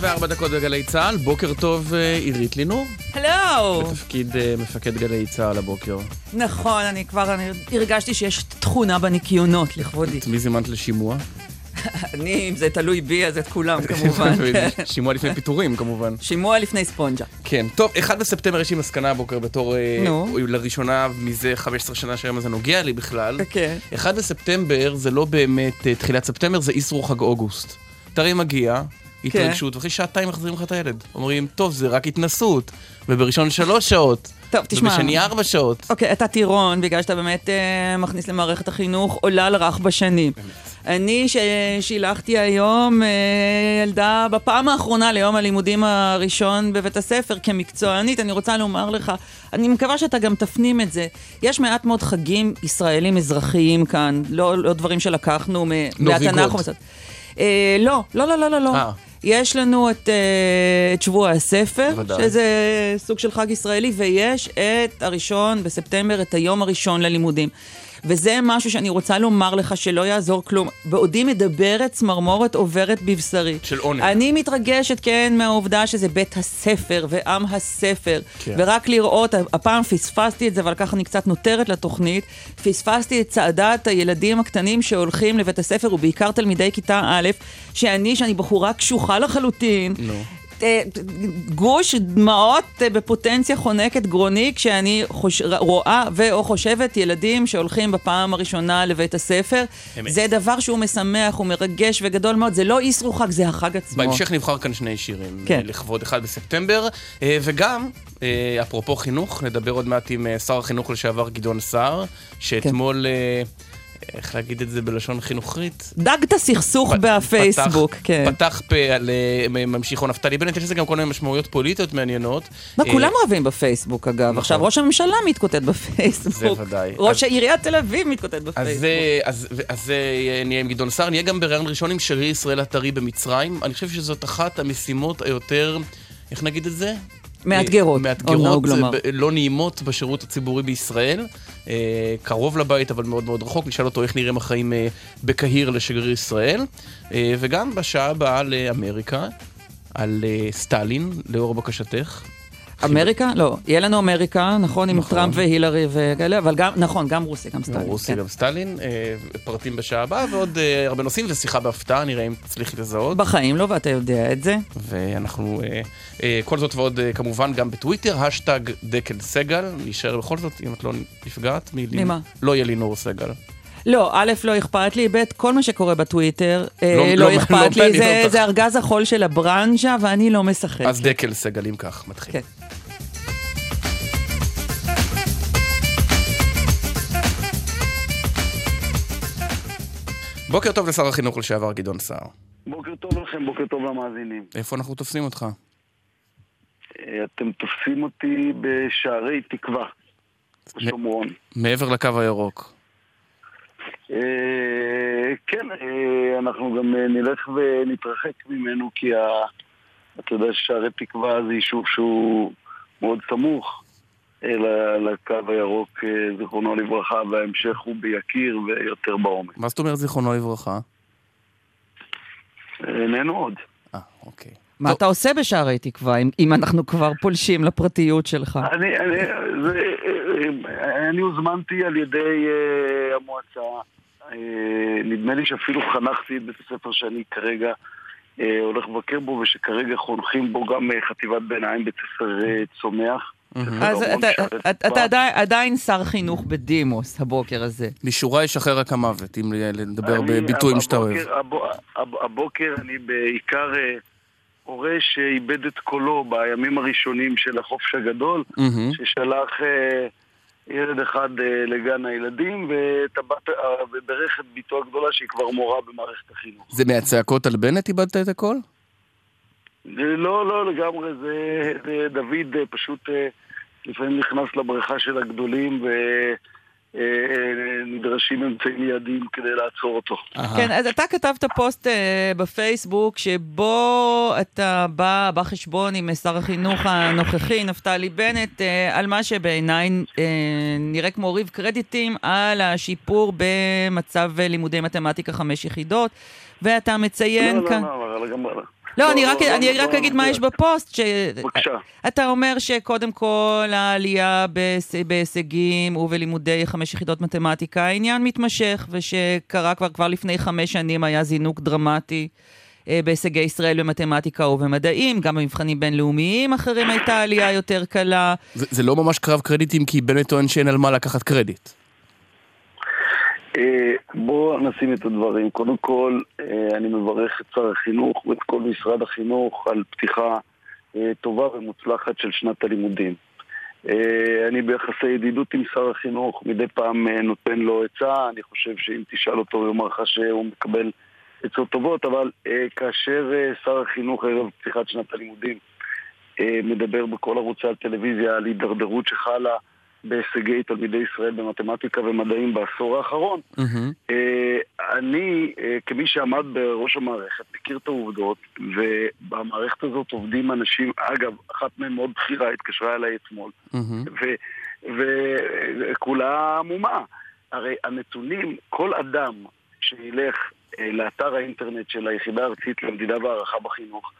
וארבע דקות בגלי צה"ל, בוקר טוב אה, עירית לינור. הלו! בתפקיד אה, מפקד גלי צה"ל הבוקר. נכון, אני כבר אני הרגשתי שיש תכונה בניקיונות לכבודי. את מי זימנת לשימוע? אני, אם זה תלוי בי, אז את כולם כמובן. שימוע לפני פיטורים כמובן. שימוע לפני ספונג'ה. כן. טוב, 1 בספטמבר יש לי מסקנה הבוקר בתור... אה, נו. לראשונה מזה 15 שנה שהיום הזה נוגע לי בכלל. כן. 1 בספטמבר זה לא באמת תחילת ספטמבר, זה איסרו חג אוגוסט. הרי מגיע, התרגשות, ואחרי שעתיים מחזירים לך את הילד. אומרים, טוב, זה רק התנסות, ובראשון שלוש שעות. טוב, תשמע. ובשני ארבע שעות. אוקיי, אתה טירון, בגלל שאתה באמת אה, מכניס למערכת החינוך עולל רך בשנים. אני ששילחתי היום אה, ילדה בפעם האחרונה ליום הלימודים הראשון בבית הספר כמקצוענית, אני רוצה לומר לך, אני מקווה שאתה גם תפנים את זה. יש מעט מאוד חגים ישראלים אזרחיים כאן, לא, לא דברים שלקחנו מהתנ"ך. נוביגוד. אה, לא, לא, לא, לא, לא, לא. אה. יש לנו את, אה, את שבוע הספר, ודאי. שזה סוג של חג ישראלי, ויש את הראשון בספטמבר, את היום הראשון ללימודים. וזה משהו שאני רוצה לומר לך שלא יעזור כלום. בעודי מדברת, צמרמורת עוברת בבשרי. של עונג. אני מתרגשת, כן, מהעובדה שזה בית הספר ועם הספר. כן. ורק לראות, הפעם פספסתי את זה, אבל ככה אני קצת נותרת לתוכנית, פספסתי את צעדת הילדים הקטנים שהולכים לבית הספר, ובעיקר תלמידי כיתה א', שאני, שאני בחורה קשוחה לחלוטין. נו. אה, גוש דמעות אה, בפוטנציה חונקת גרוני כשאני חוש... רואה ו/או חושבת ילדים שהולכים בפעם הראשונה לבית הספר. אמת. זה דבר שהוא משמח, הוא מרגש וגדול מאוד. זה לא איסרו חג, זה החג עצמו. בהמשך נבחר כאן שני שירים. כן. אה, לכבוד 1 בספטמבר, וגם, אפרופו חינוך, נדבר עוד מעט עם שר החינוך לשעבר גדעון סער, שאתמול, אה, איך להגיד את זה בלשון חינוכית? דגת סכסוך פ- בפייסבוק, פתח, כן. פתח פה על אה, ממשיכו נפתלי בנט, יש לזה גם כל מיני משמעויות פוליטיות מעניינות. לא, כולם אוהבים בפייסבוק אגב. נכון. עכשיו ראש הממשלה מתקוטט בפייסבוק. זה ודאי. ראש אז- עיריית תל אביב מתקוטט אז בפייסבוק. אז, אז אה, נהיה עם גדעון סער, נהיה גם בראיון ראשון עם שגריר ישראל הטרי במצרים. אני חושב שזאת אחת המשימות היותר, איך נגיד את זה? מאתגרות, מאתגרות, נהוג לומר. לא נעימות בשירות הציבורי בישראל. אה, קרוב לבית, אבל מאוד מאוד רחוק. נשאל אותו איך נראים החיים אה, בקהיר לשגריר ישראל. אה, וגם בשעה הבאה לאמריקה, על סטלין, לאור בקשתך. אמריקה? לא. יהיה לנו אמריקה, נכון, עם נכון. טראמפ והילרי וכאלה, אבל גם, נכון, גם רוסיה, גם סטלין. רוסיה, כן. גם סטלין. אה, פרטים בשעה הבאה, ועוד אה, הרבה נושאים, ושיחה בהפתעה, נראה אם תצליחי לזהות. בחיים לא, ואתה יודע את זה. ואנחנו, אה, כל זאת ועוד כמובן גם בטוויטר, השטג דקל סגל, נשאר בכל זאת, אם את לא נפגעת. ממה? לא יהיה לינור סגל. לא, א', לא אכפת לי, ב', כל מה שקורה בטוויטר, אה, לא- לא, לא- לא אכפת לי, זה. זה ארגז החול של הברנז'ה, ואני לא משחקת. אז דקל סגל, אם כך, מתחיל. כן. בוקר טוב לשר החינוך לשעבר גדעון סער. בוקר טוב לכם, בוקר טוב למאזינים. איפה אנחנו תופסים אותך? אה, אתם תופסים אותי בשערי תקווה, בשומרון. מעבר לקו הירוק. אה, כן, אה, אנחנו גם אה, נלך ונתרחק ממנו, כי ה- אתה יודע ששערי תקווה זה יישוב שהוא מאוד סמוך לקו הירוק, זיכרונו לברכה, וההמשך הוא ביקיר ויותר בעומק. מה זאת אומרת זיכרונו לברכה? איננו עוד. אה, אוקיי. מה טוב, אתה עושה בשערי תקווה, אם, אם אנחנו כבר פולשים לפרטיות שלך? אני, אני, זה, אני הוזמנתי על ידי אה, המועצה, אה, נדמה לי שאפילו חנכתי את בית הספר שאני כרגע אה, הולך לבקר בו ושכרגע חונכים בו גם אה, חטיבת ביניים, בית ספר צומח. אז אתה. עדיין, שר חינוך בדימוס הבוקר הזה. משורה ישחרר רק המוות, אם לדבר בביטויים שאתה אוהב. הבוקר- הבו- הב- הבוקר אני בעיקר הורה שאיבד את קולו בימים הראשונים של החופש הגדול. ששלח ילד אחד אה, לגן הילדים אה, וברך את בתו הגדולה שהיא כבר מורה במערכת החינוך. זה מהצעקות על בנט איבדת את הכל? זה לא, לא לגמרי, זה, דוד אה, פשוט אה, לפעמים נכנס לבריכה של הגדולים ונדרשים אמצעים מיידיים כדי לעצור אותו. כן, אז אתה כתבת פוסט אה, בפייסבוק שבו אתה בא בחשבון עם שר החינוך הנוכחי, נפתלי בנט, אה, על מה שבעיניי אה, נראה כמו ריב קרדיטים על השיפור במצב אה, לימודי מתמטיקה חמש יחידות, ואתה מציין לא, כאן... לא, לא, אבל גם... לא, אני רק, אני רק אגיד מה יש בפוסט, בבקשה. אתה אומר שקודם כל העלייה בהישגים ובלימודי חמש יחידות מתמטיקה, העניין מתמשך, ושקרה כבר, כבר לפני חמש שנים היה זינוק דרמטי. אה, בהישגי ישראל במתמטיקה ובמדעים, גם במבחנים בינלאומיים אחרים הייתה עלייה יותר קלה. זה, זה לא ממש קרב קרדיטים, כי בנט טוען שאין על מה לקחת קרדיט. אה, בואו נשים את הדברים. קודם כל, אה, אני מברך את שר החינוך ואת כל משרד החינוך על פתיחה טובה ומוצלחת של שנת הלימודים. אני ביחסי ידידות עם שר החינוך, מדי פעם נותן לו עצה, אני חושב שאם תשאל אותו הוא יאמר לך שהוא מקבל עצות טובות, אבל אה, כאשר אה, שר החינוך ערב פתיחת שנת הלימודים אה, מדבר בכל ערוצי הטלוויזיה על הידרדרות שחלה בהישגי תלמידי ישראל במתמטיקה ומדעים בעשור האחרון, mm-hmm. אני, אה, כמי שעמד בראש המערכת, מכיר את העובדות, ובמערכת הזאת עובדים אנשים, אגב, אחת מהם מאוד בכירה, התקשרה אליי אתמול, mm-hmm. וכולה עמומה. הרי הנתונים, כל אדם שילך אה, לאתר האינטרנט של היחידה הארצית למדידה והערכה בחינוך,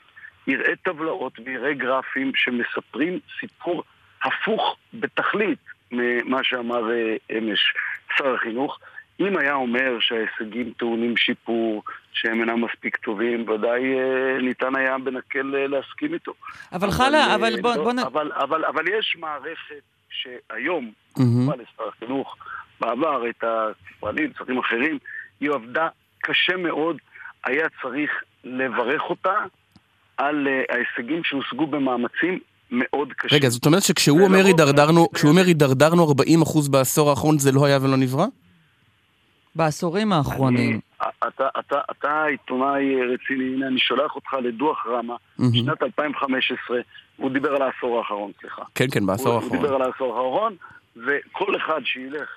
יראה טבלאות ויראה גרפים שמספרים סיפור הפוך בתכלית ממה שאמר אה, אמש שר החינוך. אם היה אומר שההישגים טעונים שיפור, שהם אינם מספיק טובים, ודאי אה, ניתן היה בנקל להסכים איתו. אבל חלה, אבל בוא... לא, בוא נ... אבל, אבל, אבל יש מערכת שהיום, כמובן mm-hmm. לשר החינוך, בעבר את הספרנים, שרים אחרים, היא עבדה קשה מאוד, היה צריך לברך אותה על ההישגים שהושגו במאמצים מאוד קשים. רגע, זאת אומרת שכשהוא אומר הידרדרנו, כשהוא אומר הידרדרנו 40% בעשור האחרון זה לא היה ולא נברא? בעשורים האחרונים. אתה, אתה, אתה עיתונאי רציני, הנה אני שולח אותך לדוח רמה, שנת 2015, הוא דיבר על העשור האחרון, סליחה. כן, כן, בעשור האחרון. הוא דיבר על העשור האחרון, וכל אחד שילך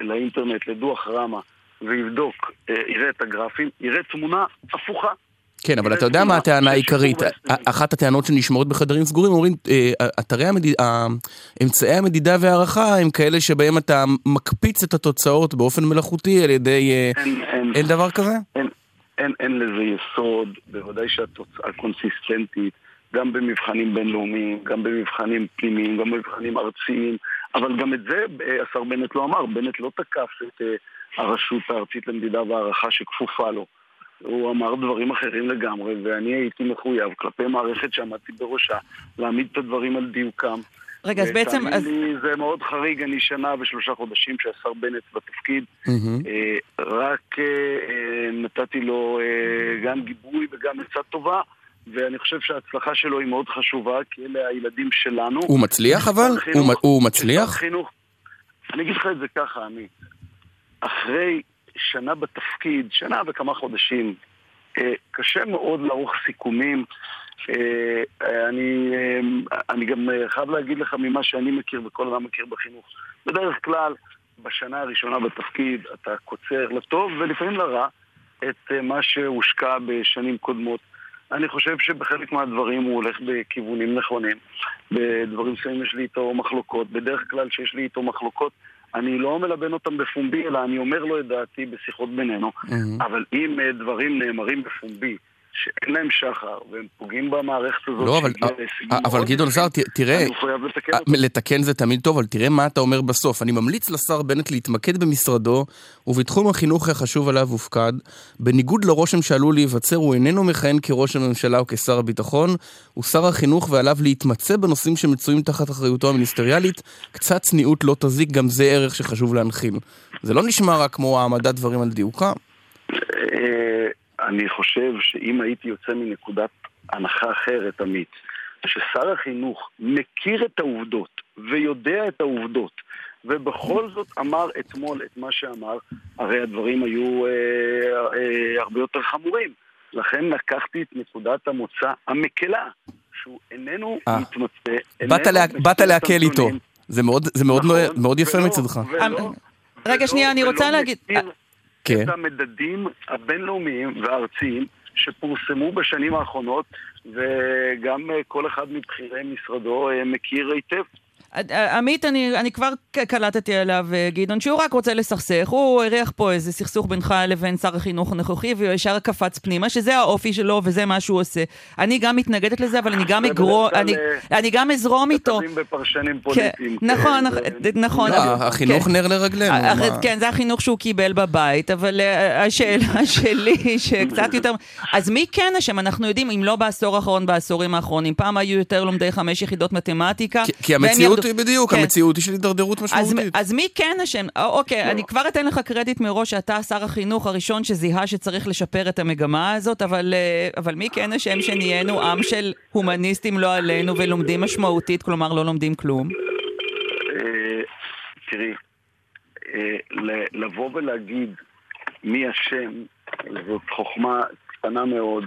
לאינטרנט, לדוח רמה, ויבדוק, אה, יראה את הגרפים, יראה תמונה הפוכה. כן, אבל אתה יודע מה הטענה העיקרית? אחת הטענות שנשמעות בחדרים סגורים, אומרים, אה, אתרי המדידה, אמצעי המדידה והערכה הם כאלה שבהם אתה מקפיץ את התוצאות באופן מלאכותי על ידי... אה, אין דבר כזה? אין לזה יסוד, בוודאי שהתוצאה קונסיסטנטית, גם במבחנים בינלאומיים, גם במבחנים פנימיים, גם במבחנים ארציים, אבל גם את זה השר בנט לא אמר, בנט לא תקף את... הרשות הארצית למדידה והערכה שכפופה לו. הוא אמר דברים אחרים לגמרי, ואני הייתי מחויב כלפי מערכת שעמדתי בראשה להעמיד את הדברים על דיוקם. רגע, אז בעצם... אז... לי, זה מאוד חריג, אני שנה ושלושה חודשים שהשר בנט בתפקיד. Mm-hmm. אה, רק אה, אה, נתתי לו אה, גם גיבוי וגם עצה טובה. ואני חושב שההצלחה שלו היא מאוד חשובה, כי אלה הילדים שלנו. הוא מצליח אבל? חינוך, הוא, הוא מצליח? חינוך, אני אגיד לך את זה ככה, עמית. אחרי שנה בתפקיד, שנה וכמה חודשים, אה, קשה מאוד לערוך סיכומים. אה, אני, אה, אני גם חייב להגיד לך ממה שאני מכיר וכל אדם מכיר בחינוך. בדרך כלל, בשנה הראשונה בתפקיד אתה קוצר לטוב ולפעמים לרע את מה שהושקע בשנים קודמות. אני חושב שבחלק מהדברים הוא הולך בכיוונים נכונים. בדברים מסוימים יש לי איתו מחלוקות. בדרך כלל כשיש לי איתו מחלוקות, אני לא מלבן אותם בפומבי, אלא אני אומר לו את דעתי בשיחות בינינו. Mm-hmm. אבל אם אה, דברים נאמרים בפומבי, שאין להם שחר, והם פוגעים במערכת הזאת. לא, אבל, אבל גדעון סער, תראה, לתקן, לתקן זה תמיד טוב, אבל תראה מה אתה אומר בסוף. אני ממליץ לשר בנט להתמקד במשרדו ובתחום החינוך החשוב עליו הופקד. בניגוד לרושם שעלול להיווצר, הוא איננו מכהן כראש הממשלה או כשר הביטחון, הוא שר החינוך ועליו להתמצא בנושאים שמצויים תחת אחריותו המיניסטריאלית. קצת צניעות לא תזיק, גם זה ערך שחשוב להנחיל. זה לא נשמע רק כמו העמדת דברים על דיוקם. אה, אני חושב שאם הייתי יוצא מנקודת הנחה אחרת, עמית, ששר החינוך מכיר את העובדות ויודע את העובדות, ובכל זאת אמר אתמול את מה שאמר, הרי הדברים היו אה, אה, הרבה יותר חמורים. לכן לקחתי את נקודת המוצא המקלה, שהוא איננו 아, אה. מתמצא, באת להקל איתו. זה מאוד, זה מאוד, נכון, מאוד יפה מצדך. רגע, שנייה, אני רוצה להגיד... כן. את המדדים הבינלאומיים והארציים שפורסמו בשנים האחרונות, וגם אה, כל אחד מבכירי משרדו אה, מכיר היטב. עמית, אני, אני כבר קלטתי עליו, אה, גדעון, שהוא רק רוצה לסכסך. הוא הריח פה איזה סכסוך בינך לבין שר החינוך הנוכחי, והוא ישר קפץ פנימה, שזה האופי שלו וזה מה שהוא עושה. אני גם מתנגדת לזה, אבל אני גם אגרום, אני, אה, אני גם אזרום איתו. כתבים בפרשנים פוליטיים. כן, נכון, נכון. לא, החינוך כן. נר לרגלינו. כן, זה החינוך שהוא קיבל בבית, אבל השאלה שלי, שקצת יותר... אז מי כן אשם? אנחנו יודעים, אם לא בעשור האחרון, בעשורים האחרונים. פעם היו יותר לומדי חמש יחידות מתמטיקה. כי המציאות המציאות היא בדיוק, כן. המציאות היא של הידרדרות משמעותית. אז, אז מי כן אשם? אה, אוקיי, לא. אני כבר אתן לך קרדיט מראש שאתה שר החינוך הראשון שזיהה שצריך לשפר את המגמה הזאת, אבל, אה, אבל מי כן אשם שנהיינו עם של הומניסטים לא עלינו ולומדים משמעותית, כלומר לא לומדים כלום? אה, תראי, לבוא ולהגיד מי אשם, זאת חוכמה קטנה מאוד.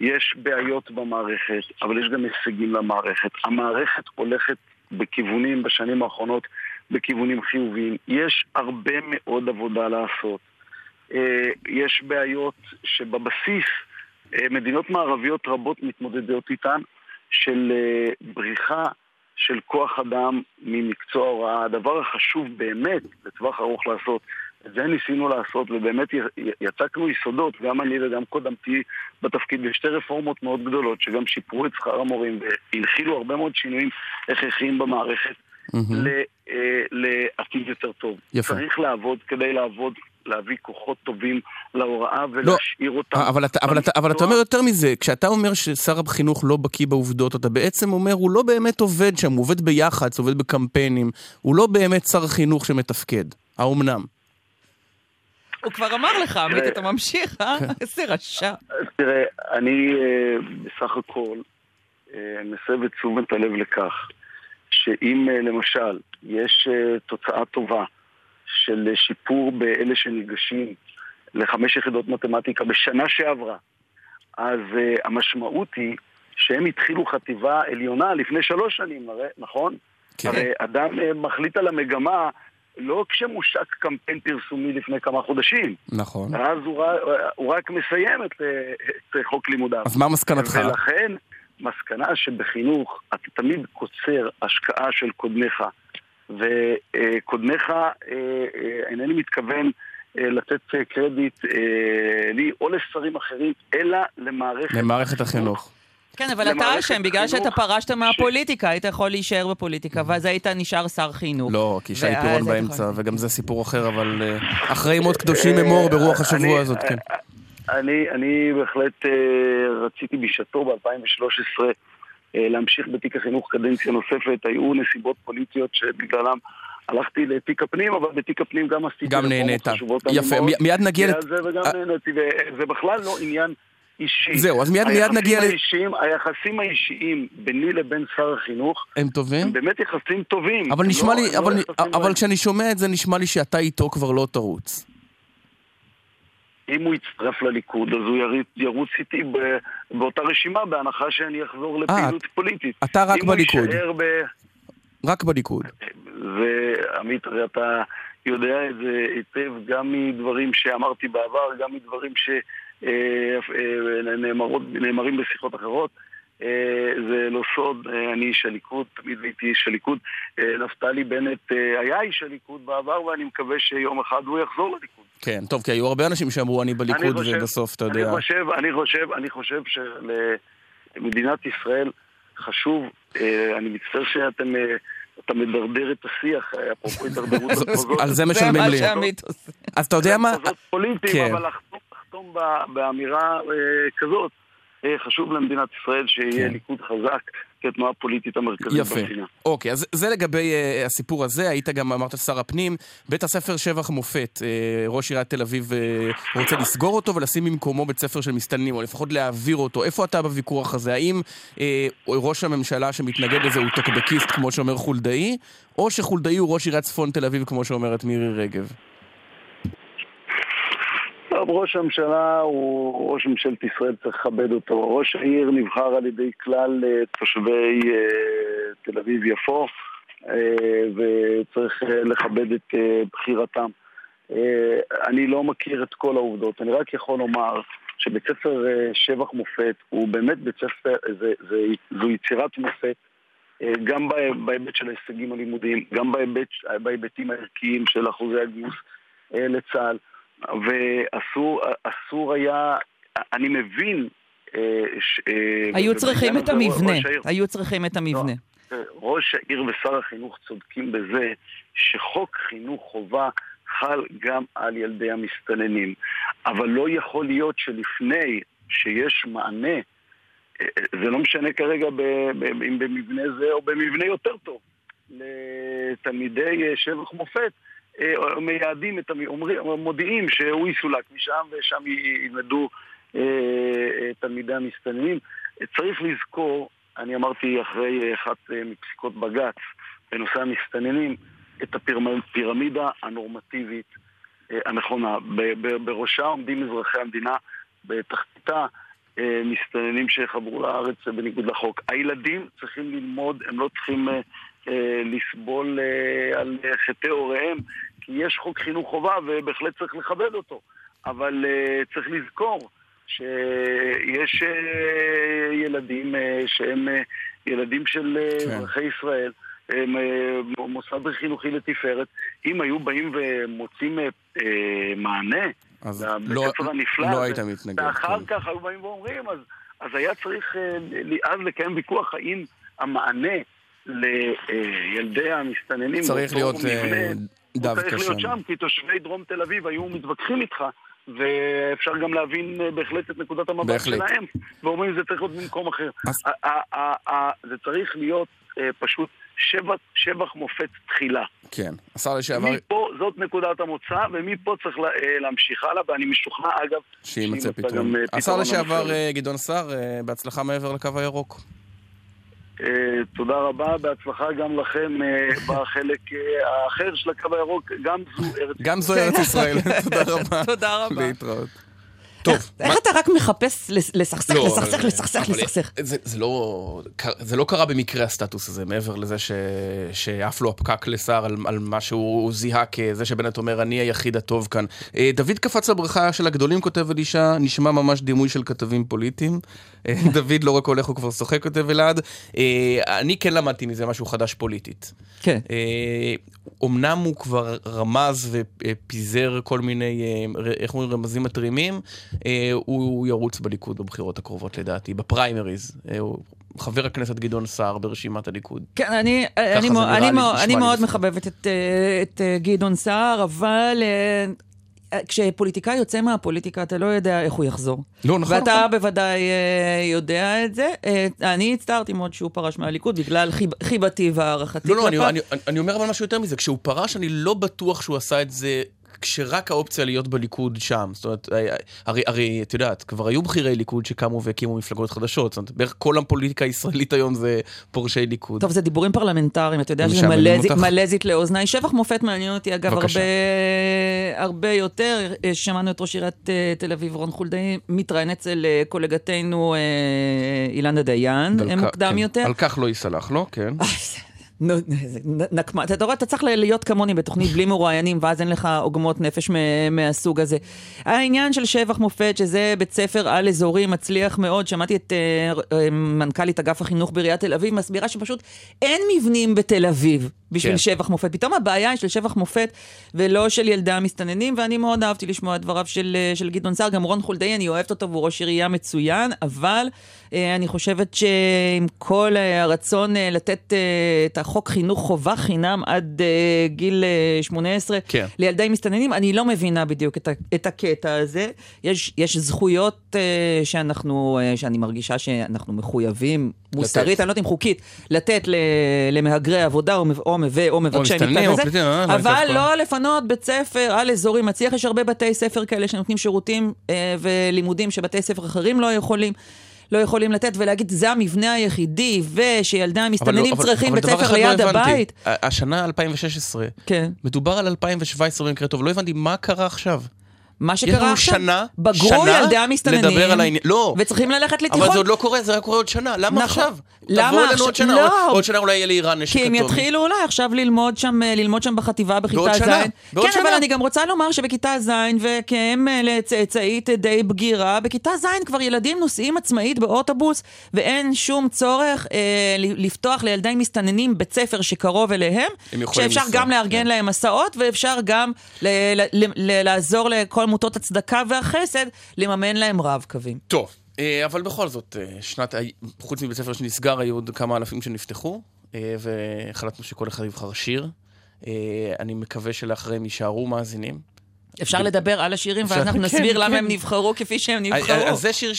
יש בעיות במערכת, אבל יש גם הישגים למערכת. המערכת הולכת בכיוונים, בשנים האחרונות, בכיוונים חיוביים. יש הרבה מאוד עבודה לעשות. אה, יש בעיות שבבסיס אה, מדינות מערביות רבות מתמודדות איתן, של אה, בריחה של כוח אדם ממקצוע ההוראה. הדבר החשוב באמת לטווח ארוך לעשות, את זה ניסינו לעשות, ובאמת יצקנו יסודות, גם אני וגם קודמתי בתפקיד, בשתי רפורמות מאוד גדולות, שגם שיפרו את שכר המורים והנחילו הרבה מאוד שינויים הכרחיים במערכת mm-hmm. לעתיד יותר טוב. יפה. צריך לעבוד כדי לעבוד להביא כוחות טובים להוראה לא, ולהשאיר לא, אותם. אבל אתה, אבל, אתה, אבל אתה אומר יותר מזה, כשאתה אומר ששר החינוך לא בקיא בעובדות, אתה בעצם אומר, הוא לא באמת עובד שם, הוא עובד ביח"צ, עובד בקמפיינים, הוא לא באמת שר חינוך שמתפקד. האומנם? הוא כבר אמר לך, עמית, אתה ממשיך, אה? כן. איזה רשע. תראה, אני אה, בסך הכל אה, מסב את תשומת הלב לכך שאם למשל יש תוצאה טובה של שיפור באלה שניגשים לחמש יחידות מתמטיקה בשנה שעברה, אז המשמעות היא שהם התחילו חטיבה עליונה לפני שלוש שנים, נכון? כן. הרי אדם מחליט על המגמה לא כשמושק קמפיין פרסומי לפני כמה חודשים. נכון. אז הוא, הוא רק מסיים את, את חוק לימודיו. אז מה מסקנתך? ולכן, מסקנה שבחינוך אתה תמיד קוצר השקעה של קודמיך. וקודמיך, אה, אה, אינני מתכוון אה, לתת קרדיט לי או לשרים אחרים, אלא למערכת... למערכת החינוך. כן, אבל אתה אשם, בגלל שאתה פרשת מהפוליטיקה, היית יכול להישאר בפוליטיקה, ואז היית נשאר שר חינוך. לא, כי שי פירון באמצע, וגם זה סיפור אחר, אבל אה, אחרי מות קדושים אמור ברוח השבוע הזאת, כן. אני, אני בהחלט אה, רציתי בשעתו ב-2013 אה, להמשיך בתיק החינוך קדנציה נוספת, היו נסיבות פוליטיות שבגללם הלכתי לתיק הפנים, אבל בתיק הפנים גם עשיתי גם נהנית. יפה, מיד נגיע... וגם נהניתי, וזה בכלל לא עניין אישי. זהו, אז מיד, מיד נגיע ל... האישיים, היחסים האישיים ביני לבין שר החינוך, הם טובים? הם באמת יחסים טובים. אבל נשמע לא, לי, אבל, לא אבל כשאני שומע את זה, נשמע לי שאתה איתו כבר לא תרוץ. אם הוא יצטרף לליכוד, אז הוא יריץ, ירוץ איתי באותה רשימה, בהנחה שאני אחזור אה, לפעילות 아, פוליטית. אתה רק בליכוד. ב... רק בליכוד. ועמית, הרי אתה יודע את זה היטב גם מדברים שאמרתי בעבר, גם מדברים ש... אה, אה, נאמרות, נאמרים בשיחות אחרות. אה, זה לא סוד, אני איש הליכוד, תמיד הייתי איש הליכוד. נפתלי בנט היה איש הליכוד בעבר, ואני מקווה שיום אחד הוא יחזור לליכוד. כן, טוב, כי היו הרבה אנשים שאמרו אני בליכוד, אני ובסוף, אתה יודע... אני חושב, אני חושב, אני חושב שלמדינת ישראל חשוב, אני מצטער שאתם... אתה מדרדר את השיח, אפרופו הידרדרות במחוזות. על זה משלמים לי. זה מה שעמית עושה. אז אתה יודע מה... זה פוליטיים, כן. אבל לחתום באמירה אה, כזאת. אה, חשוב למדינת ישראל שיהיה כן. ליכוד חזק כתנועה פוליטית המרכזית יפה. במדינה. אוקיי, אז זה לגבי uh, הסיפור הזה. היית גם, אמרת, שר הפנים. בית הספר שבח מופת, uh, ראש עיריית תל אביב uh, רוצה לסגור אותו ולשים במקומו בית ספר של מסתננים, או לפחות להעביר אותו. איפה אתה בוויכוח הזה? האם uh, ראש הממשלה שמתנגד לזה הוא טוקבקיסט, כמו שאומר חולדאי, או שחולדאי הוא ראש עיריית צפון תל אביב, כמו שאומרת מירי רגב? ראש הממשלה הוא ראש ממשלת ישראל, צריך לכבד אותו. ראש העיר נבחר על ידי כלל אה, תושבי אה, תל אביב-יפו, אה, וצריך לכבד את בחירתם. אני לא מכיר את כל העובדות, אני רק יכול לומר שבית ספר שבח מופת הוא באמת בית ספר, זה, זה, זו יצירת מופת גם בהיבט של ההישגים הלימודיים, גם בהיבט, בהיבטים הערכיים של אחוזי הגיוס לצה"ל. ואסור היה, אני מבין... ש, היו צריכים את המבנה, היו צריכים את המבנה. ראש העיר ושר החינוך צודקים בזה שחוק חינוך חובה חל גם על ילדי המסתננים. אבל לא יכול להיות שלפני שיש מענה, אה, זה לא משנה כרגע אם במבנה זה או במבנה יותר טוב, לתלמידי אה, שבח מופת, אה, מייעדים את אומרים, מודיעים שהוא יסולק משם ושם ילמדו תלמידי המסתננים. צריך לזכור, אני אמרתי אחרי אחת מפסיקות בג"ץ בנושא המסתננים, את הפירמידה הנורמטיבית אה, הנכונה. בראשה עומדים אזרחי המדינה, בתחתיתה אה, מסתננים שחברו לארץ בניגוד לחוק. הילדים צריכים ללמוד, הם לא צריכים אה, לסבול על חטאי הוריהם, כי יש חוק חינוך חובה ובהחלט צריך לכבד אותו. אבל צריך לזכור שיש ילדים שהם ילדים של כן. אזרחי ישראל. אה, מוסד חינוכי לתפארת, אם היו באים ומוצאים אה, אה, מענה אז לא, הנפלא לא היית מתנגד. ואחר כן. כך היו באים ואומרים, אז, אז היה צריך אז לקיים ויכוח האם המענה לילדי המסתננים צריך להיות דווקא שם. צריך להיות שם, כי תושבי דרום תל אביב היו מתווכחים איתך. ואפשר גם להבין בהחלט את נקודת המבט בהחלט. שלהם, ואומרים זה צריך להיות במקום אחר. אז... זה צריך להיות פשוט שבח, שבח מופת תחילה. כן, השר לשעבר... מפה, זאת נקודת המוצא, ומפה צריך לה, אה, להמשיך הלאה, ואני משוכנע, אגב, שיימצא פתרון. אה, השר לשעבר אה, גדעון סער, בהצלחה מעבר לקו הירוק. תודה רבה, בהצלחה גם לכם בחלק האחר של הקו הירוק, גם זו ארץ ישראל. גם זו ארץ ישראל, תודה רבה. תודה רבה. להתראות. טוב. איך אתה רק מחפש לסכסך, לא, לסכסך, לסכסך, לסכסך? לא- זה לא קרה במקרה הסטטוס הזה, מעבר לזה שעף לו הפקק לשר על מה שהוא זיהה כזה שבנט אומר, אני היחיד הטוב כאן. אה, דוד קפץ לברכה של הגדולים, כותב אלישע, נשמע ממש דימוי של כתבים פוליטיים. אה, דוד לא רק הולך, הוא כבר שוחק, כותב אלעד. אה, אני כן למדתי מזה משהו חדש פוליטית. כן. אמנם הוא כבר רמז ופיזר כל מיני, איך אומרים, רמזים מתרימים, אה, הוא ירוץ בליכוד בבחירות הקרובות לדעתי, בפריימריז. אה, חבר הכנסת גדעון סער ברשימת הליכוד. כן, אני, אני, אני, אני מאוד מחבבת את, אה, את גדעון סער, אבל כשפוליטיקאי יוצא מהפוליטיקה, אתה לא יודע איך הוא יחזור. לא, נכון. ואתה נכון. בוודאי יודע את זה. אני הצטערתי מאוד שהוא פרש מהליכוד בגלל חיב, חיבתי והערכתי. לא, לא, אני, אני, אני אומר אבל משהו יותר מזה. כשהוא פרש, אני לא בטוח שהוא עשה את זה כשרק האופציה להיות בליכוד שם. זאת אומרת, אה, אה, הרי, הרי את יודעת, כבר היו בכירי ליכוד שקמו והקימו מפלגות חדשות. זאת אומרת, בערך כל הפוליטיקה הישראלית היום זה פורשי ליכוד. טוב, זה דיבורים פרלמנטריים, אתה יודע שזה מלזית לאוזניי. שבח מופת מעניין אותי, אגב, הרבה, הרבה יותר. אה, שמענו את ראש עיריית תל אביב, רון חולדאי, מתראיין אצל קולגתנו אילנה דיין, מוקדם כן. יותר. על כך לא ייסלח לו, כן. נקמה. אתה רואה, אתה צריך להיות כמוני בתוכנית בלי מרואיינים, ואז אין לך עוגמות נפש מהסוג הזה. העניין של שבח מופת, שזה בית ספר על-אזורי מצליח מאוד, שמעתי את uh, מנכ"לית אגף החינוך בעיריית תל אביב, מסבירה שפשוט אין מבנים בתל אביב בשביל כן. שבח מופת. פתאום הבעיה היא של שבח מופת ולא של ילדי המסתננים, ואני מאוד אהבתי לשמוע את דבריו של, אה, של גדעון סער. גם רון חולדאי, אני אוהבת אותו והוא ראש עירייה מצוין, אבל אני חושבת שעם כל הרצון לתת את החוק חינוך חובה חינם עד uh, גיל uh, 18 כן. לילדי מסתננים, אני לא מבינה בדיוק את, את הקטע הזה. יש, יש זכויות uh, שאנחנו, uh, שאני מרגישה שאנחנו מחויבים מוסרית, אני לא יודעת אם חוקית, לתת למהגרי עבודה או, או, או מבקשי מקלט וזה, אה, אבל לא לפנות בית ספר על אזורים מצליח, יש הרבה בתי ספר כאלה שנותנים שירותים אה, ולימודים שבתי ספר אחרים לא יכולים. לא יכולים לתת ולהגיד, זה המבנה היחידי, ושילדי המסתננים לא, צריכים בית ספר ליד לא הבית. השנה 2016, כן. מדובר על 2017 במקרה טוב, לא הבנתי מה קרה עכשיו. מה שקרה עכשיו, שנה, בגרו שנה ילדי המסתננים, לדבר על העניין. לא, וצריכים ללכת לתיכון. אבל זה עוד לא קורה, זה רק קורה עוד שנה. למה נכון. עכשיו? למה תבואו אלינו? עוד שנה, לא. עוד- עוד שנה אולי יהיה לאיראן נשק כי הם אטומי. יתחילו אולי עכשיו ללמוד שם, אה, ללמוד שם בחטיבה בכיתה ז'. שנה, בעוד כן, שנה. אבל אני גם רוצה לומר שבכיתה ז', וכאם אה, לצאצאית די בגירה, בכיתה ז' כבר ילדים נוסעים עצמאית באוטובוס, ואין שום צורך אה, ל- לפתוח לילדי מסתננים בית ספר שקרוב אליהם, שאפשר לנסוע, גם לארגן כן. להם הסעות, ואפשר גם ל- ל- ל- לעזור לכל עמותות הצדקה והחסד, לממן להם רב קווים. טוב, אה, אבל בכל זאת, אה, שנת, חוץ מבית ספר שנסגר, היו עוד כמה אלפים שנפתחו, אה, והחלטנו שכל אחד יבחר שיר. אני מקווה שלאחריהם יישארו מאזינים. אפשר לדבר על השירים, ואז אנחנו כן, נסביר למה כן. הם נבחרו כפי שהם אז- נבחרו. אז זה שיר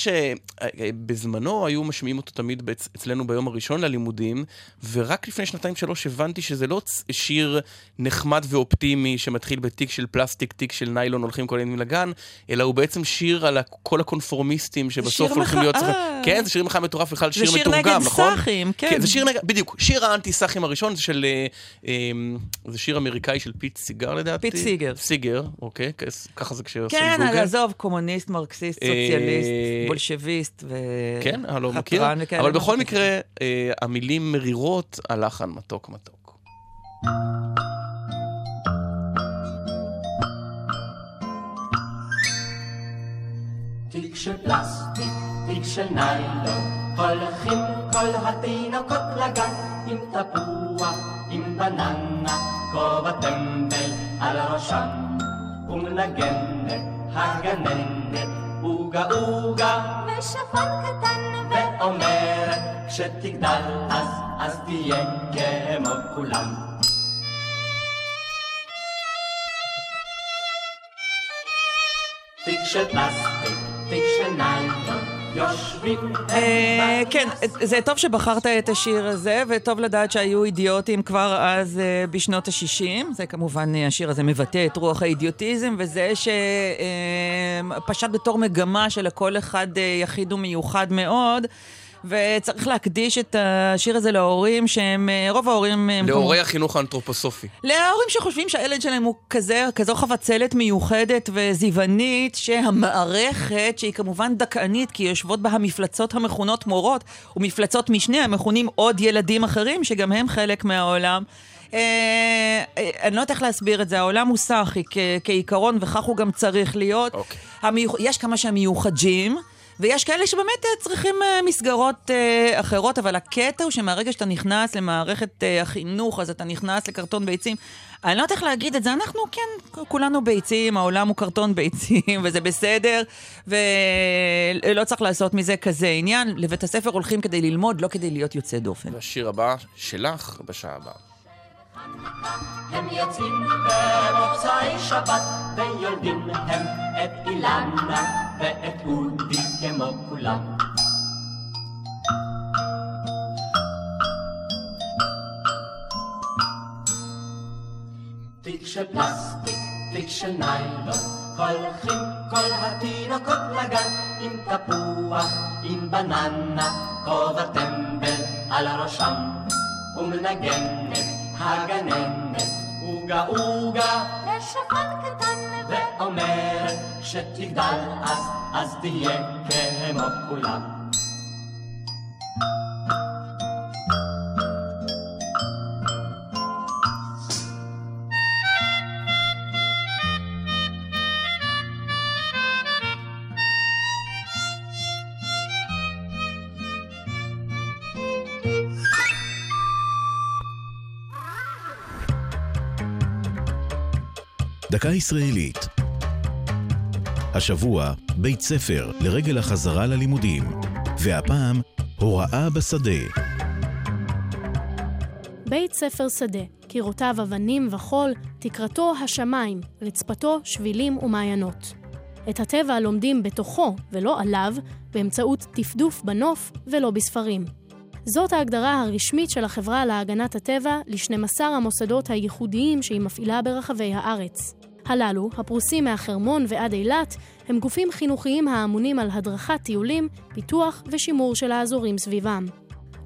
שבזמנו היו משמיעים אותו תמיד אצלנו ביום הראשון ללימודים, ורק לפני שנתיים-שלוש הבנתי שזה לא שיר נחמד ואופטימי שמתחיל בתיק של פלסטיק, תיק של ניילון, הולכים כל הילדים לגן, אלא הוא בעצם שיר על כל הקונפורמיסטים שבסוף שיר הולכים להיות... צריכים- כן, זה שיר מחאה מטורף, בכלל זה שיר שיר מתורגם, נגד נכון? סאחים, כן. זה שיר נגד, בדיוק, שיר האנטי-סאחים הראשון, זה של... אה, אה, זה שיר אמריקאי של פיט סיגר לדעתי. פיט סיגר. סיגר, אוקיי, כס- ככה זה כשעושים כן, גוגל. עזוב, קומוניסט, מרקסיסט, אה, סוציאליסט, בולשביסט ו... כן, אני לא מכיר. אבל בכל מקרה, אה, המילים מרירות, הלחן מתוק מתוק. תיק של פלסטיק, תיק של ניילון, הולכים כל התינוקות לגן עם תפוח, עם בננה, כובע טמבל על ראשם, ומנגנת הגננת, עוגה עוגה, ושפן קטן ואומרת כשתגדל אז, אז תהיה כמו כולם. תיק של פלסטיק, תיק של ניילון, אה, כן, זה טוב שבחרת את השיר הזה, וטוב לדעת שהיו אידיוטים כבר אז אה, בשנות ה-60. זה כמובן, אה, השיר הזה מבטא את רוח האידיוטיזם, וזה שפשט בתור מגמה שלכל אחד אה, יחיד ומיוחד מאוד. וצריך להקדיש את השיר הזה להורים שהם, אה, רוב ההורים... הם להורי החינוך האנתרופוסופי. להורים שחושבים שהילד שלהם הוא כזה, כזו חבצלת מיוחדת וזיוונית, שהמערכת, שהיא כמובן דכאנית, כי יושבות בה המפלצות המכונות מורות, ומפלצות משנה המכונים עוד ילדים אחרים, שגם הם חלק מהעולם. אה, אה, אני לא יודעת איך להסביר את זה, העולם הוא סאחי כעיקרון, וכך הוא גם צריך להיות. אוקיי. המיוח... יש כמה שהם מיוחדים. ויש כאלה שבאמת אה, צריכים אה, מסגרות אה, אחרות, אבל הקטע הוא שמהרגע שאתה נכנס למערכת החינוך, אז אתה נכנס לקרטון ביצים. אני לא יודעת איך להגיד את זה, אנחנו כן, כולנו ביצים, העולם הוא קרטון ביצים, וזה בסדר, ולא צריך לעשות מזה כזה עניין. לבית הספר הולכים כדי ללמוד, לא כדי להיות יוצא דופן. והשיר הבא שלך בשעה הבאה. הם יוצאים במוצאי שבת ויולדים הם את אילנה ואת אודי כמו כולם. תיק של פלסטיק, תיק של ניילון, הולכים כל התינוקות לגן עם תפוח, עם בננה, כובע טמבל על ראשם, ומנגנת הגננת, עוגה עוגה, ושפן קטן ואומרת כשתגדל אז, אז תהיה כמו כולם. דקה ישראלית. השבוע, בית ספר לרגל החזרה ללימודים. והפעם, הוראה בשדה. בית ספר שדה, קירותיו אבנים וחול, תקרתו השמיים, רצפתו שבילים ומעיינות. את הטבע לומדים בתוכו ולא עליו, באמצעות טפדוף בנוף ולא בספרים. זאת ההגדרה הרשמית של החברה להגנת הטבע ל-12 המוסדות הייחודיים שהיא מפעילה ברחבי הארץ. הללו, הפרוסים מהחרמון ועד אילת, הם גופים חינוכיים האמונים על הדרכת טיולים, פיתוח ושימור של האזורים סביבם.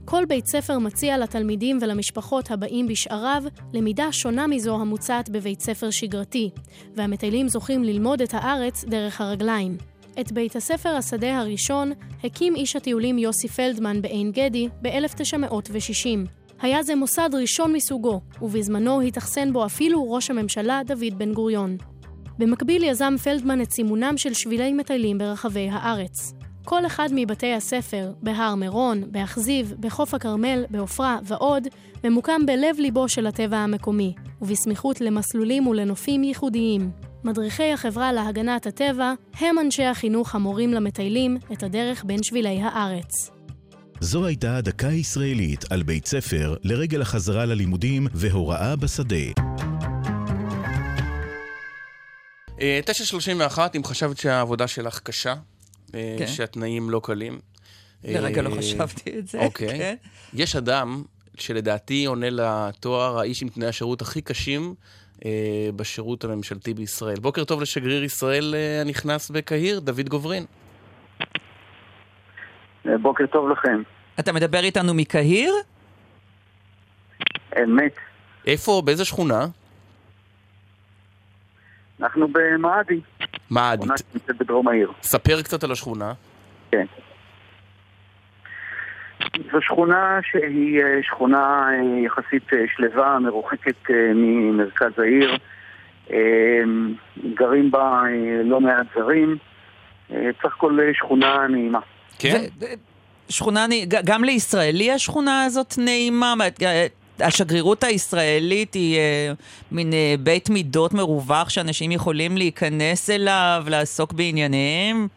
כל בית ספר מציע לתלמידים ולמשפחות הבאים בשעריו למידה שונה מזו המוצעת בבית ספר שגרתי, והמטיילים זוכים ללמוד את הארץ דרך הרגליים. את בית הספר השדה הראשון הקים איש הטיולים יוסי פלדמן בעין גדי ב-1960. היה זה מוסד ראשון מסוגו, ובזמנו התאכסן בו אפילו ראש הממשלה דוד בן גוריון. במקביל יזם פלדמן את סימונם של שבילי מטיילים ברחבי הארץ. כל אחד מבתי הספר, בהר מירון, באכזיב, בחוף הכרמל, בעופרה ועוד, ממוקם בלב ליבו של הטבע המקומי, ובסמיכות למסלולים ולנופים ייחודיים. מדריכי החברה להגנת הטבע הם אנשי החינוך המורים למטיילים את הדרך בין שבילי הארץ. זו הייתה דקה ישראלית על בית ספר לרגל החזרה ללימודים והוראה בשדה. אה, 9.31, אם חשבת שהעבודה שלך קשה, אה, כן. שהתנאים לא קלים. לרגע לא אה, חשבתי את זה. אוקיי. כן. יש אדם שלדעתי עונה לתואר האיש עם תנאי השירות הכי קשים אה, בשירות הממשלתי בישראל. בוקר טוב לשגריר ישראל אה, הנכנס בקהיר, דוד גוברין. אה, בוקר טוב לכם. אתה מדבר איתנו מקהיר? אמת. איפה, באיזה שכונה? אנחנו במאדי, מה שכונה? שנמצאת בדרום העיר. ספר קצת על השכונה. כן. זו שכונה שהיא אה, שכונה אה, יחסית אה, שלווה, מרוחקת ממרכז העיר. גרים בה לא מעט זרים. סך הכל שכונה נעימה. כן? שכונה, גם לישראלי השכונה הזאת נעימה? מה, השגרירות הישראלית היא אה, מין אה, בית מידות מרווח שאנשים יכולים להיכנס אליו, לעסוק בענייניהם?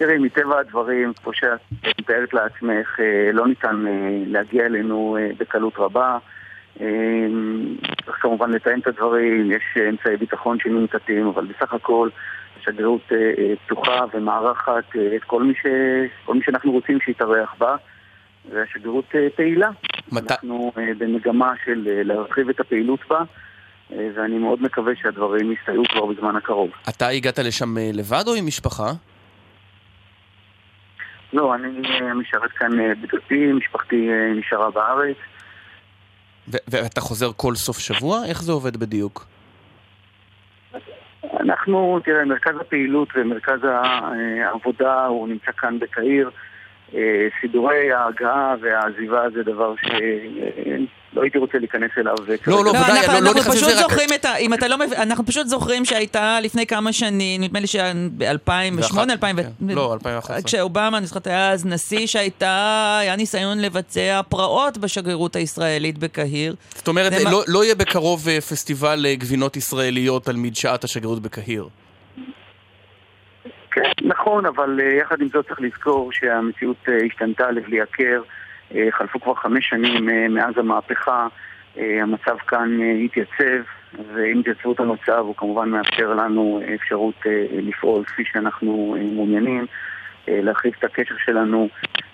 תראי, מטבע הדברים, כמו שאת מתארת לעצמך, אה, לא ניתן אה, להגיע אלינו אה, בקלות רבה. צריך כמובן לתאם את הדברים, יש אמצעי ביטחון שננקטים, אבל בסך הכל השגרירות פתוחה ומארחת את כל מי, ש... כל מי שאנחנו רוצים שיתארח בה, והשגרירות פעילה. מת- אנחנו במגמה של להרחיב את הפעילות בה, ואני מאוד מקווה שהדברים יסתייעו כבר בזמן הקרוב. אתה הגעת לשם לבד או עם משפחה? לא, אני אה, משרת כאן אה, בדתי, משפחתי אה, נשארה בארץ. ואתה חוזר כל סוף שבוע? איך זה עובד בדיוק? אנחנו, תראה, מרכז הפעילות ומרכז אה, העבודה הוא נמצא כאן בקהיר. אה, סידורי ההגעה והעזיבה זה דבר שלא הייתי רוצה להיכנס אליו. לא, כרגע. לא, ודאי, אנחנו, לא- לא אנחנו נכנס פשוט לזה, רק- זוכרים את ה... אם אתה לא מבין, אנחנו פשוט זוכרים שהייתה לפני כמה שנים, נדמה לי שב-2008, ואחת, 2000... כן. לא, 2011. כשאובמה, אני זוכרת, היה אז נשיא שהייתה, היה ניסיון לבצע פרעות בשגרירות הישראלית בקהיר. זאת אומרת, לא, לא יהיה בקרוב אה, פסטיבל אה, גבינות ישראליות על מדשאת השגרירות בקהיר. כן, נכון, אבל אה, יחד עם זאת צריך לזכור שהמציאות אה, השתנתה לבלי הכר. אה, חלפו כבר חמש שנים אה, מאז המהפכה. אה, המצב כאן התייצב, ועם התייצבות המצב הוא כמובן מאפשר לנו אפשרות לפעול כפי שאנחנו מעוניינים, להרחיב את הקשר שלנו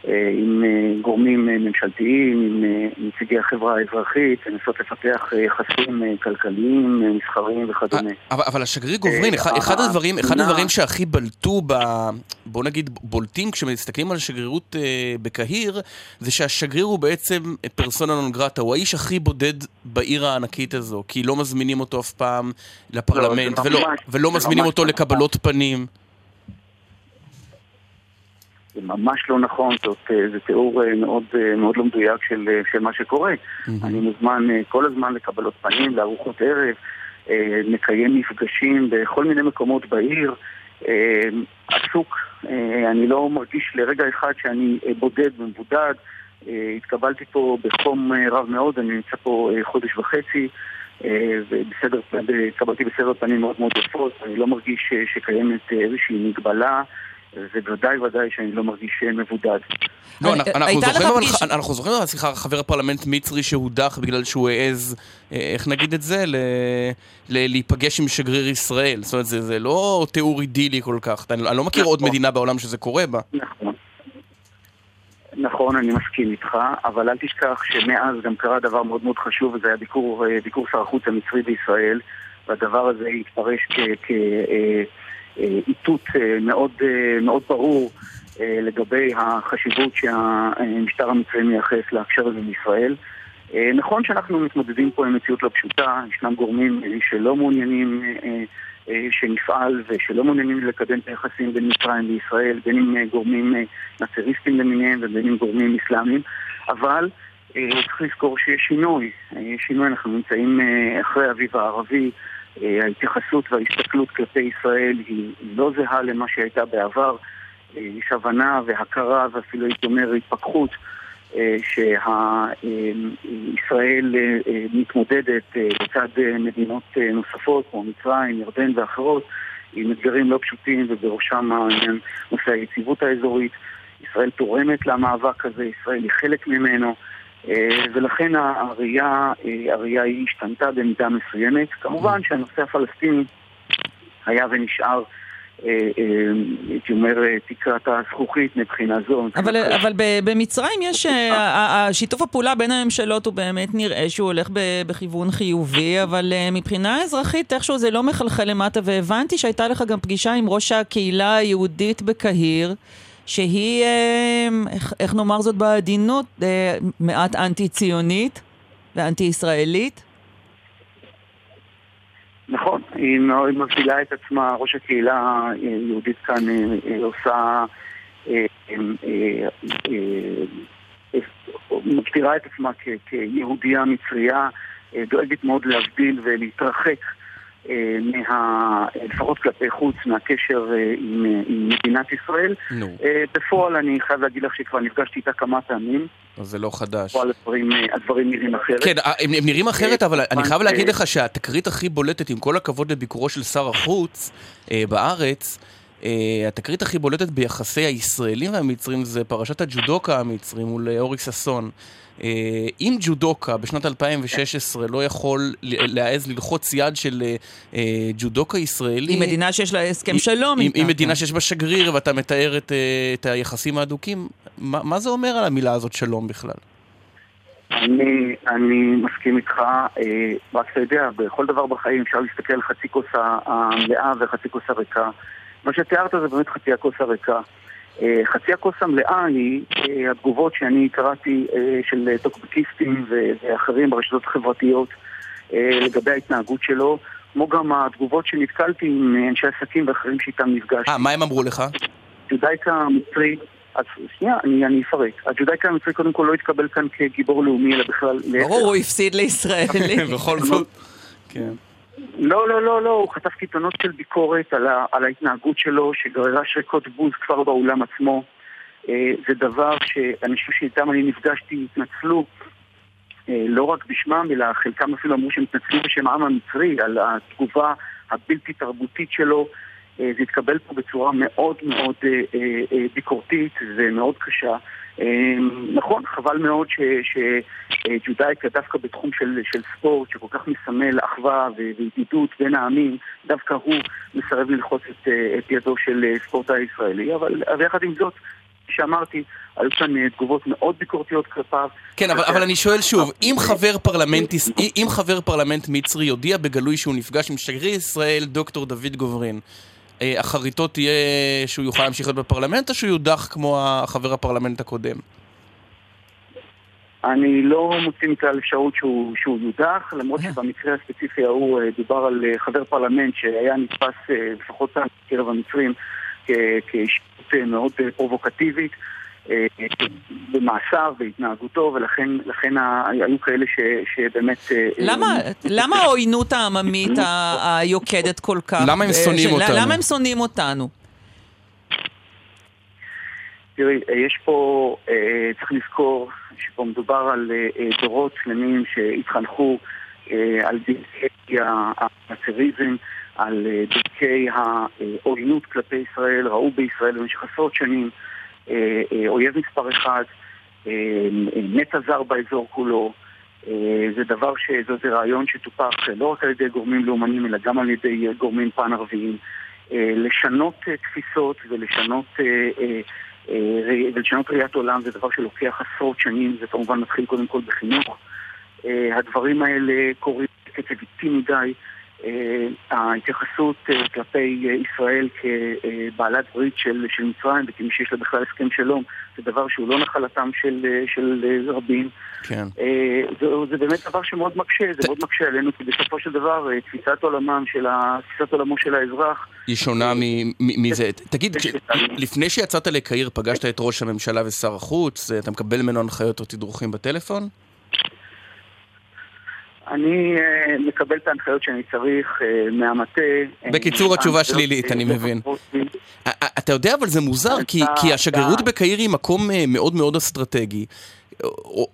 עם אה, גורמים אה, ממשלתיים, עם אה, נציגי החברה האזרחית, לנסות לפתח אה, יחסים אה, כלכליים, אה, מסחריים וכדומה. אבל, אבל השגריר גוברין, אה, אחד, אחד, אה, הדברים, אחד הדברים שהכי בלטו, ב, בוא נגיד, בולטים כשמסתכלים על השגרירות אה, בקהיר, זה שהשגריר הוא בעצם פרסונה נון גרטה, הוא האיש הכי בודד בעיר הענקית הזו, כי לא מזמינים אותו אף פעם לפרלמנט, לא, ולא, ממש- ולא מזמינים ממש אותו לא לקבלות פנים. זה ממש לא נכון, זאת, אה, זה תיאור אה, מאוד, אה, מאוד לא מדויק של, של מה שקורה. אני מוזמן כל הזמן לקבלות פנים, לארוחות ערב, נקיים מפגשים בכל מיני מקומות בעיר. עסוק, אני לא מרגיש לרגע אחד שאני בודד ומבודד. התקבלתי פה בחום רב מאוד, אני נמצא פה חודש וחצי. ובסדר, קבלתי בסדר פנים מאוד מאוד יפות, אני לא מרגיש שקיימת איזושהי מגבלה, ובוודאי ודאי שאני לא מרגיש אה, מבודד. לא, אני- אנחנו זוכרים, אבל- אנחנו זוכרים, סליחה, חבר פרלמנט מצרי שהודח בגלל שהוא העז, אה, איך נגיד את זה? ל- ל- להיפגש עם שגריר ישראל. זאת אומרת, זה זה לא תיאור אידילי כל כך. אני אני לא מכיר עוד נכון. מדינה בעולם שזה קורה בה. נכון. נכון, אני מסכים איתך, אבל אל תשכח שמאז גם קרה דבר מאוד מאוד חשוב, וזה היה ביקור, אה, ביקור שר החוץ המצרי בישראל, והדבר הזה התפרש מאוד, אה, מאוד ברור אה, לגבי החשיבות שהמשטר המצרי מייחס להקשר הזה בישראל. אה, נכון שאנחנו מתמודדים פה עם מציאות לא פשוטה, ישנם גורמים אה, שלא מעוניינים אה, אה, שנפעל ושלא מעוניינים לקדם את היחסים בין מצרים וישראל, בין אם אה, גורמים אה, נאצריסטים למיניהם ובין אם גורמים אסלאמיים, אבל אה, צריך לזכור שיש שינוי. אה, יש שינוי, אנחנו נמצאים אה, אחרי האביב הערבי, אה, ההתייחסות וההסתכלות כלפי ישראל היא לא זהה למה שהייתה בעבר. אה, יש הבנה והכרה ואפילו הייתי אומר התפכחות אה, שישראל מתמודדת אה, לצד אה, מדינות אה, נוספות כמו מצרים, ירדן ואחרות עם אתגרים לא פשוטים ובראשם נושא היציבות האזורית. ישראל תורמת למאבק הזה, ישראל היא חלק ממנו אה, ולכן הראייה, אה, הראייה היא השתנתה במידה מסוימת. כמובן שהנושא הפלסטיני היה ונשאר אה, אה, הייתי אומר, אה, תקרת הזכוכית מבחינה זו. אבל, אבל במצרים יש, אה, שיתוף הפעולה בין הממשלות הוא באמת נראה שהוא הולך בכיוון חיובי, אבל אה, מבחינה אזרחית איכשהו זה לא מחלחל למטה, והבנתי שהייתה לך גם פגישה עם ראש הקהילה היהודית בקהיר, שהיא, אה, איך, איך נאמר זאת בעדינות, אה, מעט אנטי-ציונית ואנטי-ישראלית. נכון, היא מאוד מבדילה את עצמה, ראש הקהילה היהודית כאן אה, אה, עושה, מגדירה את עצמה כיהודייה מצריה, דואגת מאוד להבדיל ולהתרחק מה... לפחות כלפי חוץ, מהקשר אה, עם, אה, עם מדינת ישראל. נו, אה, בפועל אני חייב להגיד לך שכבר נפגשתי איתה כמה פעמים, אז זה לא חדש. בפועל הדברים, אה, הדברים נראים אחרת. כן, הם, הם נראים אחרת, אבל אני חייב אה, להגיד לך שהתקרית הכי בולטת, עם כל הכבוד לביקורו של שר החוץ אה, בארץ, אה, התקרית הכי בולטת ביחסי הישראלים והמצרים זה פרשת הג'ודוקה המצרים מול אה, אורי ששון. אה, אם ג'ודוקה בשנת 2016 לא יכול להעז ללחוץ יד של אה, אה, ג'ודוקה ישראלי... היא מדינה שיש לה הסכם שלום היא, איתה. היא מדינה שיש בה שגריר ואתה מתאר את, אה, את היחסים ההדוקים, מה, מה זה אומר על המילה הזאת שלום בכלל? אני, אני מסכים איתך, אה, רק אתה יודע, בכל דבר בחיים אפשר להסתכל על חצי כוס המלאה וחצי כוס הריקה. מה שתיארת זה באמת חצי הכוס הריקה. אה, חצי הכוס המלאה היא אה, התגובות שאני קראתי אה, של טוקבקיסטים ואחרים ברשתות החברתיות לגבי ההתנהגות שלו, כמו גם התגובות שנתקלתי עם אנשי עסקים ואחרים שאיתם נפגשתי. אה, מה הם אמרו לך? הג'ודאיקה המצרי, אז שנייה, אני, אני אפרט. הג'ודאיקה המצרי קודם כל לא התקבל כאן כגיבור לאומי, אלא בכלל... ברור, הוא הפסיד לישראלי. בכל זאת. כן. לא, לא, לא, לא, הוא חטף קיתונות של ביקורת על, ה, על ההתנהגות שלו, שגררה שריקות בוז כבר באולם עצמו. אה, זה דבר שאנשים שאיתם אני נפגשתי התנצלו, אה, לא רק בשמם, אלא חלקם אפילו אמרו שהם התנצלו בשם העם המצרי, על התגובה הבלתי תרבותית שלו. אה, זה התקבל פה בצורה מאוד מאוד אה, אה, אה, ביקורתית ומאוד קשה. אה, נכון, חבל מאוד שג'ודאיקה דווקא בתחום של, של ספורט, שכל כך מסמל אחווה וידידות בין העמים, דווקא הוא מסרב ללחוץ את, אה, את ידו של אה, ספורטאי ישראלי, אבל יחד עם זאת, שאמרתי, היו כאן אה, תגובות מאוד ביקורתיות כלפיו. כן, אבל, אבל אני שואל שוב, אם חבר פרלמנט, אם חבר פרלמנט מצרי יודיע בגלוי שהוא נפגש עם שגריר ישראל, דוקטור דוד גוברין, אה, אחריתו תהיה שהוא יוכל להמשיך להיות בפרלמנט, או שהוא יודח כמו החבר הפרלמנט הקודם? אני לא מוציא מכלל אפשרות שהוא, שהוא יודח, למרות שבמקרה הספציפי ההוא אה, דובר על אה, חבר פרלמנט שהיה נתפס אה, לפחות בקרב המצרים כ- כאישיות אה, מאוד אה, פרובוקטיבית אה, במעשיו, בהתנהגותו, ולכן היו כאלה ש, שבאמת... אה, למה, אה, למה העוינות העממית היוקדת כל כך? למה הם אה, שונאים אותנו? למה הם שונאים אותנו? תראי, אה, יש פה, אה, צריך לזכור שפה מדובר על אה, אה, דורות שלמים שהתחנכו אה, על דרכי הנאצריזם, על אה, דרכי העוינות כלפי ישראל, ראו בישראל במשך עשרות שנים אה, אה, אויב מספר אחד, אה, אה, נטע זר באזור כולו. אה, זה דבר ש... זה, רעיון שטופח אה, לא רק על ידי גורמים לאומנים, אלא גם על ידי אה, גורמים פן-ערביים. אה, לשנות אה, תפיסות ולשנות, אה, אה, אה, ולשנות ראיית עולם זה דבר שלוקח עשרות שנים, זה כמובן מתחיל קודם כל בחינוך. אה, הדברים האלה קורים בקצב איטי מדי, אה, ההתייחסות אה, כלפי אה, ישראל כבעלת ברית של, של מצרים וכמי שיש לה בכלל הסכם שלום זה דבר שהוא לא נחלתם של, אה, של אה, רבים. כן. אה, זה, זה באמת דבר שמאוד מקשה, זה מאוד מקשה עלינו כי בסופו של דבר אה, תפיסת עולמם של ה, תפיסת עולמו של האזרח היא שונה מזה. תגיד, לפני שיצאת לקהיר פגשת את ראש הממשלה ושר החוץ? אתה מקבל ממנו הנחיות או תדרוכים בטלפון? אני אה, מקבל את ההנחיות שאני צריך אה, מהמטה. אה, בקיצור, התשובה שלילית, אה, אני לא מבין. אתה יודע, אבל זה מוזר, כי, השגרירות בקהיר היא מקום אה, מאוד מאוד אסטרטגי.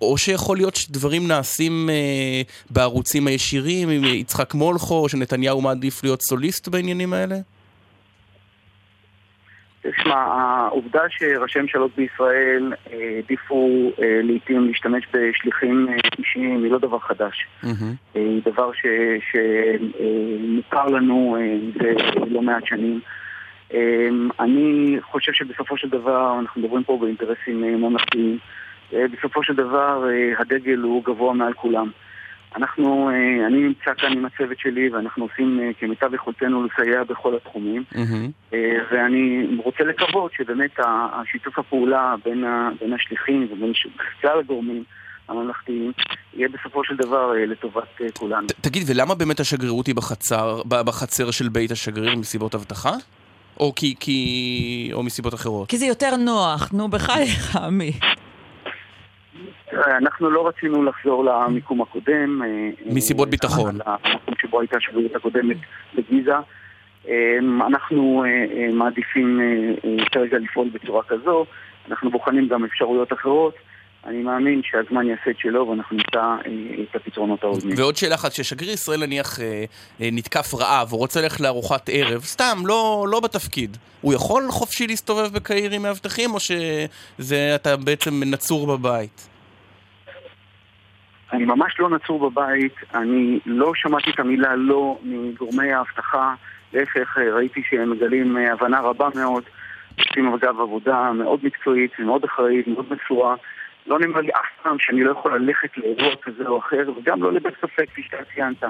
או, שיכול להיות שדברים נעשים אה, בערוצים הישירים עם יצחק מולכו, שנתניהו מעדיף להיות סוליסט בעניינים האלה? תשמע, העובדה שראשי ממשלות בישראל אה, העדיפו אה, לעיתים להשתמש בשליחים אה, אישיים היא לא דבר חדש. אה, היא דבר שמוכר לנו אה, זה לא מעט שנים. אה, אני חושב שבסופו של דבר, אנחנו מדברים פה באינטרסים אה, ממלכתיים, אה, בסופו של דבר אה, הדגל הוא גבוה מעל כולם. אנחנו, אה, אני נמצא כאן עם הצוות שלי ואנחנו עושים אה, כמיטב יכולתנו לסייע בכל התחומים. אה, ואני רוצה לקוות שבאמת השיתוף הפעולה בין, ה, בין השליחים ובין כלל הגורמים הממלכתיים יהיה בסופו של דבר לטובת כולנו. ת- תגיד, ולמה באמת השגרירות היא בחצר, בחצר של בית השגריר מסיבות אבטחה? או כי, כי... או מסיבות אחרות? כי זה יותר נוח, נו בחייך, עמי. תראה, אנחנו לא רצינו לחזור למיקום הקודם. אה, מסיבות אה, ביטחון. למקום שבו הייתה השגרירות הקודמת בגיזה. אה, אנחנו אה, מעדיפים כרגע לפעול בצורה כזו. אנחנו בוחנים גם אפשרויות אחרות. אני מאמין שהזמן יעשה את שלו ואנחנו נמצא את הפתרונות ההולמים. ועוד שאלה אחת, כששגריר ישראל נניח נתקף רעב, או רוצה ללכת לארוחת ערב, סתם, לא, לא בתפקיד, הוא יכול חופשי להסתובב בקהיר עם מאבטחים, או שזה אתה בעצם נצור בבית? אני ממש לא נצור בבית, אני לא שמעתי את המילה לא מגורמי האבטחה, להפך, אה, ראיתי שהם מגלים אה, הבנה רבה מאוד, עושים אגב עבודה מאוד מקצועית ומאוד אחראית, מאוד מסורה. לא נאמר לי אף פעם שאני לא יכול ללכת לאירוע כזה או אחר, וגם לא לבית ספק, כפי שאתה ציינת.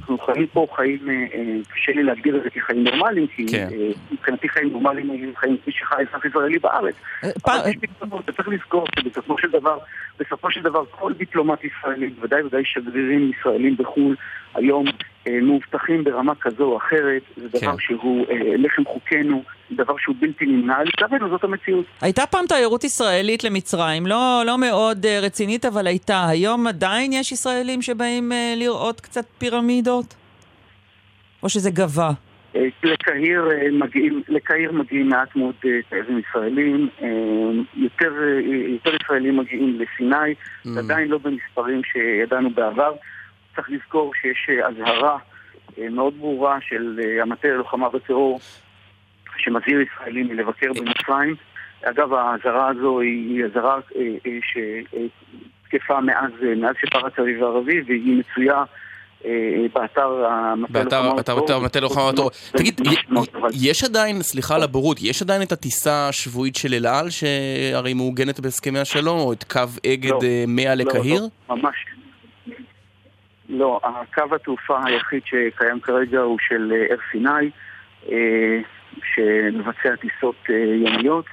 אנחנו חיים פה חיים, אה, אה, קשה לי להגדיר את זה כחיים נורמליים, כי כן. אה, מבחינתי חיים נורמליים הם חיים כפי שחי אזרח ישראלי בארץ. אבל וצריך לזכור שבסופו של דבר, בסופו של דבר כל דיפלומט ישראלי, בוודאי ובוודאי שגרירים ישראלים בחו"ל, היום אה, מאובטחים ברמה כזו או אחרת, זה דבר כן. שהוא אה, לחם חוקנו, דבר שהוא בלתי נמנע, לצערנו זאת המציאות. הייתה פעם תיירות ישראלית למצרים, לא, לא מאוד אה, רצינית, אבל הייתה. היום עדיין יש ישראלים שבאים אה, לראות קצת פירמידות? או שזה גבה? לקהיר מגיעים, לקהיר מגיעים מעט מאוד תיירים ישראלים, יותר, יותר ישראלים מגיעים לסיני, Mm. עדיין לא במספרים שידענו בעבר. צריך לזכור שיש אה, אזהרה אה, מאוד ברורה של אה, המטה ללוחמה בטרור שמזהיר ישראלים מלבקר במצרים. אגב, האזהרה הזו היא אזהרה שתקפה מאז, מאז שפרץ האביב הערבי והיא מצויה באתר המטה לוחמה בטרור. תגיד, יש עדיין, סליחה על הבורות, יש עדיין את הטיסה השבועית של אל על, שהרי מעוגנת בהסכמי השלום, או את קו אגד לא. אה, 100 לא, לקהיר? לא, ממש. לא, הקו התעופה היחיד שקיים כרגע הוא של אה, אר סיני, אה, שמבצע טיסות אה, יומיות.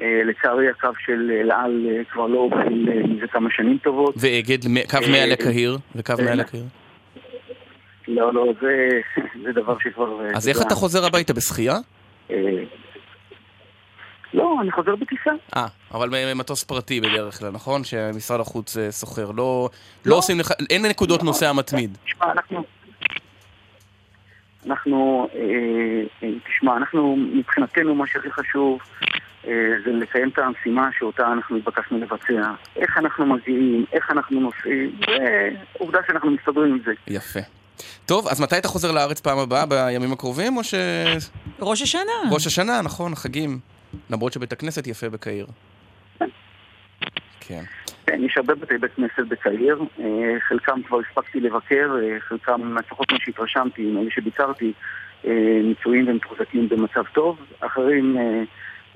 אה, לצערי הקו של אל על אה, כבר לא עובד אה, מזה כמה שנים טובות. ואגד, קו 100 אה, לקהיר? וקו 100 אה, לקהיר? לא, לא, זה, זה דבר שכבר... אה, אז איך אתה חוזר הביתה, בשחייה? לא, אני חוזר בטיסה. אה, אבל מטוס פרטי בדרך כלל, נכון? שמשרד החוץ אה, סוחר. לא, לא לא. עושים לך, אין נקודות לא. נוסע מתמיד. תשמע, אנחנו... אנחנו, אה, אה, תשמע, אנחנו, מבחינתנו מה שהכי חשוב אה, זה לקיים את המשימה שאותה אנחנו התבקשנו לבצע. איך אנחנו מגיעים, איך אנחנו נוסעים, ועובדה שאנחנו מסתדרים עם זה. יפה. טוב, אז מתי אתה חוזר לארץ פעם הבאה? בימים הקרובים, או ש... ראש השנה. ראש השנה, נכון, חגים. למרות שבית הכנסת יפה בקהיר. כן. כן, יש הרבה בתי בית כנסת בקהיר, אה, חלקם כבר הספקתי לבקר, אה, חלקם, לפחות מה שהתרשמתי, עם אלה שביקרתי, אה, מצויים ומתחזקים במצב טוב, אחרים אה,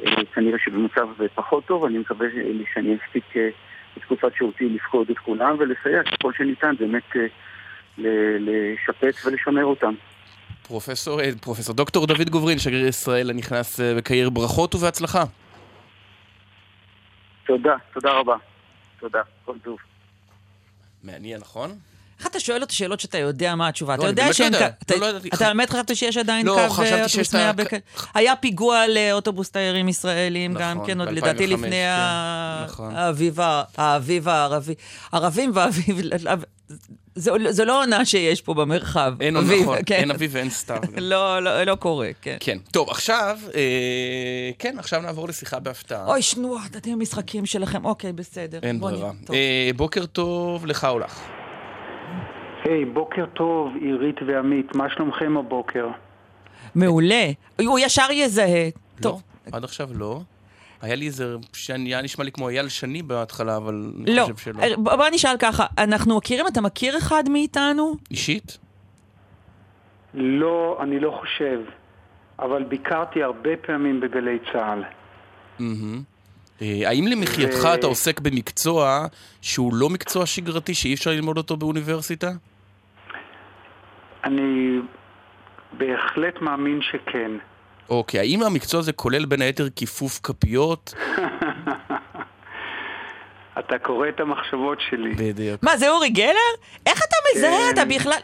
אה, כנראה שבמצב פחות טוב, אני מקווה שאני אספיק אה, בתקופת שירותי לפקוד את כולם ולסייע ככל שניתן באמת אה, לשפץ ולשמר אותם. פרופסור, אה, פרופסור דוקטור דוד גוברין, שגריר ישראל הנכנס אה, בקהיר, ברכות ובהצלחה. תודה, תודה רבה. תודה, כל טוב. מעניין, נכון? איך אתה שואל אותי שאלות שאתה יודע מה התשובה? אתה אני יודע שאין לא יודע. קו... אתה- לא, לא. אתה באמת חשבת שיש עדיין לא, קו חשבתי שיש אוטובוס את ה- 100 בק... היה פיגוע לאוטובוס תיירים ישראלים גם נכון, כן, עוד לדעתי 2005, לפני כן, ה- נכון. האביב הערבי. ערבים ואביב... זו זו לא עונה שיש פה במרחב. אין אביב, נכון, כן. אין אביב ואין סתיו. לא, לא, לא קורה, כן. כן. טוב, עכשיו, אה, כן, עכשיו נעבור לשיחה בהפתעה. אוי, שנו, אתם המשחקים שלכם. אוקיי, בסדר. אין ברירה. טוב. אה, בוקר טוב לך או לך. היי, בוקר טוב, עירית ועמית, מה שלומכם הבוקר? מעולה. הוא ישר יזהה. לא, טוב. עד עכשיו לא. היה לי איזה, היה נשמע לי כמו אייל שני בהתחלה, אבל אני לא. חושב שלא. בוא בוא נשאל ככה, אנחנו מכירים, אתה מכיר אחד מאיתנו? אישית? לא, אני לא חושב, אבל ביקרתי הרבה פעמים בגלי צה"ל. אה, האם למחייתך ו- אתה עוסק במקצוע שהוא לא מקצוע שגרתי, שאי אפשר ללמוד אותו באוניברסיטה? אני בהחלט מאמין שכן. אוקיי, האם המקצוע הזה כולל בין היתר כיפוף כפיות? אתה קורא את המחשבות שלי. בדיוק. מה, זה אורי גלר? איך אתה מזהה? כן. אתה בכלל...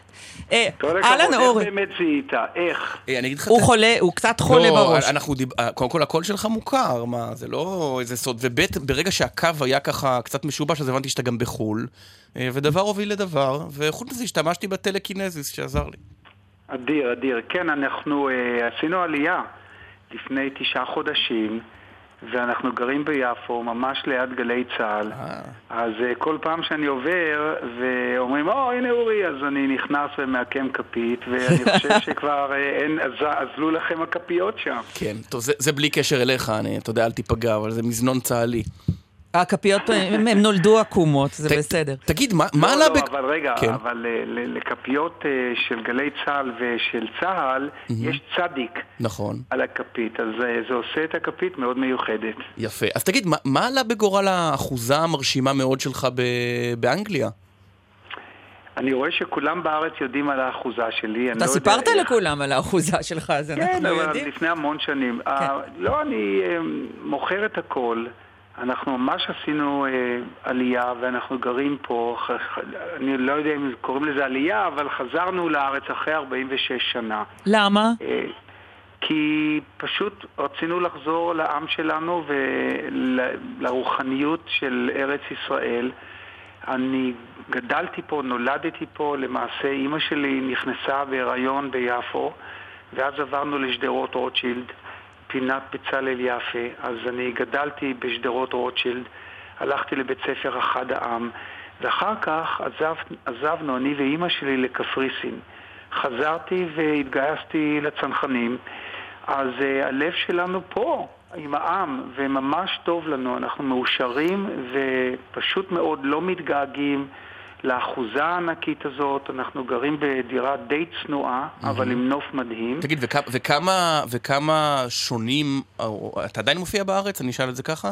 אה, אהלן איך אורי. באמת זיהית? איך? אה, אני אגיד לך... הוא חולה, הוא קצת חולה לא, בראש. אנחנו דיב... אה, קודם כל הקול שלך מוכר, מה, זה לא איזה סוד. וב' ברגע שהקו היה ככה קצת משובש, אז הבנתי שאתה גם בחו"ל. אה, ודבר הוביל לדבר, וחוץ מזה השתמשתי בטלקינזיס שעזר לי. אדיר, אדיר. כן, אנחנו אה, עשינו עלייה לפני תשעה חודשים, ואנחנו גרים ביפו, ממש ליד גלי צה"ל. אה, אז אה, כל פעם שאני עובר ואומרים, או, הנה אורי, אז אני נכנס ומעקם כפית, ואני חושב שכבר אה, אין, אז- אזלו לכם הכפיות שם. כן. טוב, זה, זה בלי קשר אליך, אני, אתה יודע, אל תיפגע, אבל זה מזנון צה"לי. הכפיות, הם הם נולדו עקומות, זה בסדר. תגיד, מה, לא, עלה לא, בק... אבל רגע, כן. אבל אה, לכפיות אה, של גלי צה"ל ושל צה"ל, יש צדיק נכון, על הכפית, אז אה, זה עושה את הכפית מאוד מיוחדת. יפה. אז תגיד, מה, עלה בגורל האחוזה המרשימה מאוד שלך. באנגליה? אני רואה שכולם בארץ יודעים על האחוזה שלי. אתה לא יודע סיפרת איך. לכולם על האחוזה שלך, אז כן, אנחנו אבל יודעים. לפני המון שנים. כן. אה, לא, אני אה, מוכר את הכל. אנחנו ממש עשינו אה, עלייה ואנחנו גרים פה, ח- ח- אני לא יודע אם קוראים לזה עלייה, אבל חזרנו לארץ אחרי 46 שנה. למה? אה, כי פשוט רצינו לחזור לעם שלנו ולרוחניות של ארץ ישראל. אני גדלתי פה, נולדתי פה, למעשה אימא שלי נכנסה בהיריון ביפו, ואז עברנו לשדרות רוטשילד, פינת בצלאל יפה. אז אני גדלתי בשדרות רוטשילד, הלכתי לבית ספר אחד העם, ואחר כך עזב, עזבנו, אני ואימא שלי, לקפריסין. חזרתי והתגייסתי לצנחנים, אז uh, הלב שלנו פה, עם העם, וממש טוב לנו, אנחנו מאושרים ופשוט מאוד לא מתגעגעים לאחוזה הענקית הזאת, אנחנו גרים בדירה די צנועה, אבל עם נוף מדהים. תגיד, וכמה, וכמה, וכמה שונים, או, אתה עדיין מופיע בארץ? אני אשאל את זה ככה?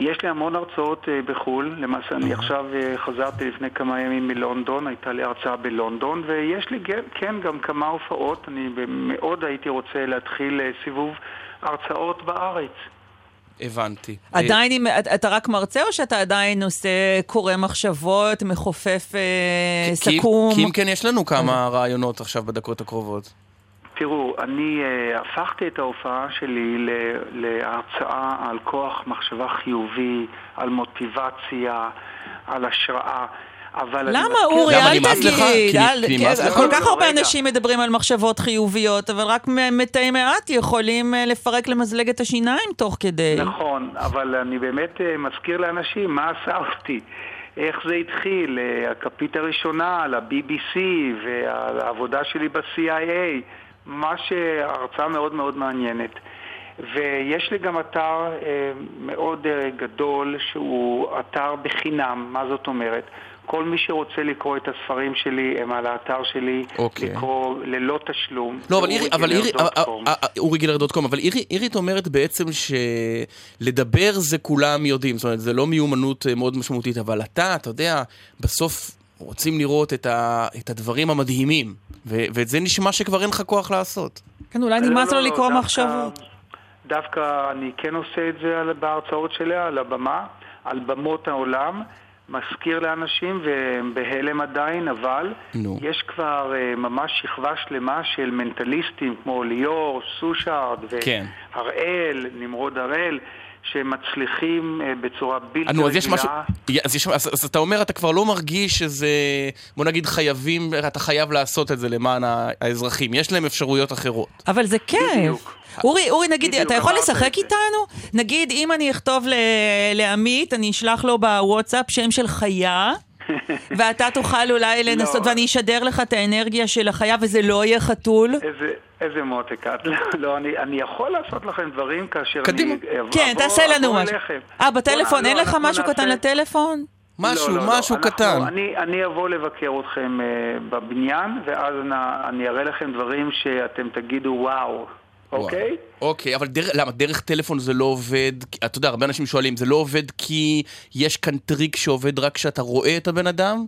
יש לי המון הרצאות אה, בחו"ל, למעשה אני עכשיו אה, חזרתי לפני כמה ימים מלונדון, הייתה לי הרצאה בלונדון, ויש לי כן, כן גם כמה הופעות, אני מאוד הייתי רוצה להתחיל אה, סיבוב הרצאות בארץ. הבנתי. עדיין, אם- אתה רק מרצה או שאתה עדיין עושה, קורא מחשבות, מחופף אה, כי- סכו"ם? כי אם כן, יש לנו כמה רעיונות עכשיו בדקות הקרובות. תראו, אני uh, הפכתי את ההופעה שלי ל- להרצאה על כוח מחשבה חיובי, על מוטיבציה, על השראה. אבל אני למה, אורי? למה, אל? תגיד. כי- אל- כי כי- נמאס לך? כל כך הרבה רגע. אנשים מדברים על מחשבות חיוביות, אבל רק מתי מעט יכולים אה, לפרק למזלג את השיניים תוך כדי. נכון, אבל אני באמת אה, מזכיר לאנשים מה עשה אותי. איך זה התחיל, אה, הכפית הראשונה על ה-BBC ועל העבודה שלי ב-CIA, ממש אה, הרצאה מאוד מאוד מעניינת. ויש לי גם אתר אה, מאוד אה, גדול שהוא אתר בחינם, מה זאת אומרת? כל מי שרוצה לקרוא את הספרים שלי הם על האתר שלי, אוקיי. לקרוא ללא תשלום. לא, אבל אירי, אבל אירי. אה, אורי גילר דוט קום, אבל אירי, אירית אומרת בעצם שלדבר זה כולם יודעים, זאת אומרת, זה לא מיומנות מאוד משמעותית, אבל אתה, אתה יודע, בסוף רוצים לראות את, ה, את הדברים המדהימים, ו, ואת זה נשמע שכבר אין לך כוח לעשות. כן, אולי לא, נמאס לא, לו לא, לקרוא דווקא- מחשבות. דווקא אני כן עושה את זה בהרצאות שלי, על הבמה, על במות העולם. מזכיר לאנשים והם בהלם עדיין, אבל נו. יש כבר uh, ממש שכבה שלמה של מנטליסטים כמו ליאור, סושארד כן. והראל, נמרוד הראל, שמצליחים uh, בצורה בלתי אז יש רגילה. משהו, אז, יש, אז, אז אתה אומר, אתה כבר לא מרגיש שזה, בוא נגיד חייבים, אתה חייב לעשות את זה למען האזרחים, יש להם אפשרויות אחרות. אבל זה כיף. בדיוק. אורי, אורי, נגיד, בדיוק, אתה יכול לשחק זה. איתנו? נגיד, אם אני אכתוב ל- לעמית, אני אשלח לו בוואטסאפ שם של חיה, ואתה תוכל אולי לנסות, לא. ואני אשדר לך את האנרגיה של החיה, וזה לא יהיה חתול. איזה, איזה מותק את. לא, לא אני, אני יכול לעשות לכם דברים כאשר קדימה. אני אבוא, כן, תעשה לנו משהו. אה, בטלפון, בוא, אין לא, לך משהו קטן לטלפון? משהו, לא, לא, לא. משהו אנחנו- קטן. אני, אני אבוא לבקר אתכם uh, בבניין, ואז אני אראה לכם דברים שאתם תגידו וואו, אוקיי? אוקיי, אבל דרך, למה, דרך טלפון זה לא עובד, אתה יודע, הרבה אנשים שואלים, זה לא עובד כי יש כאן טריק שעובד רק כשאתה רואה את הבן אדם?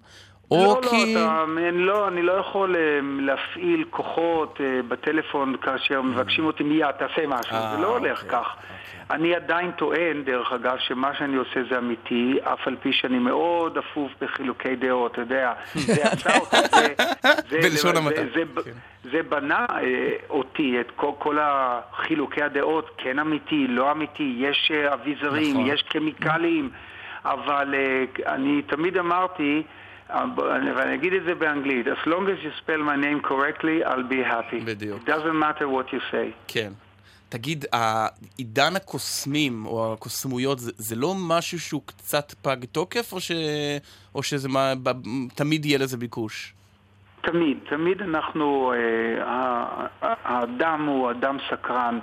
או לא, כי... לא, אתה, אני לא, אני לא יכול אה, להפעיל כוחות אה, בטלפון כאשר מבקשים אותי מיד, תעשה משהו, אה, זה לא הולך אוקיי, כך. אני עדיין טוען, דרך אגב, שמה שאני עושה זה אמיתי, אף על פי שאני מאוד אפוף בחילוקי דעות, אתה יודע. זה עשה אותי, זה... בלשון המעטה, זה- כן. בנה אה, אותי, את כל, כל החילוקי הדעות, כן אמיתי, לא אמיתי, יש אה, אביזרים, נכון. יש קמיקלים, אבל אה, אני תמיד אמרתי, ואני אגיד את זה באנגלית, as long as you spell my name correctly, I'll be happy. בדיוק. It doesn't matter what you say. כן. תגיד, עידן הקוסמים או הקוסמויות זה, זה לא משהו שהוא קצת פג תוקף, או, ש... או שזה מה. תמיד יהיה לזה ביקוש? תמיד, תמיד אנחנו, אה, האדם הוא אדם סקרן,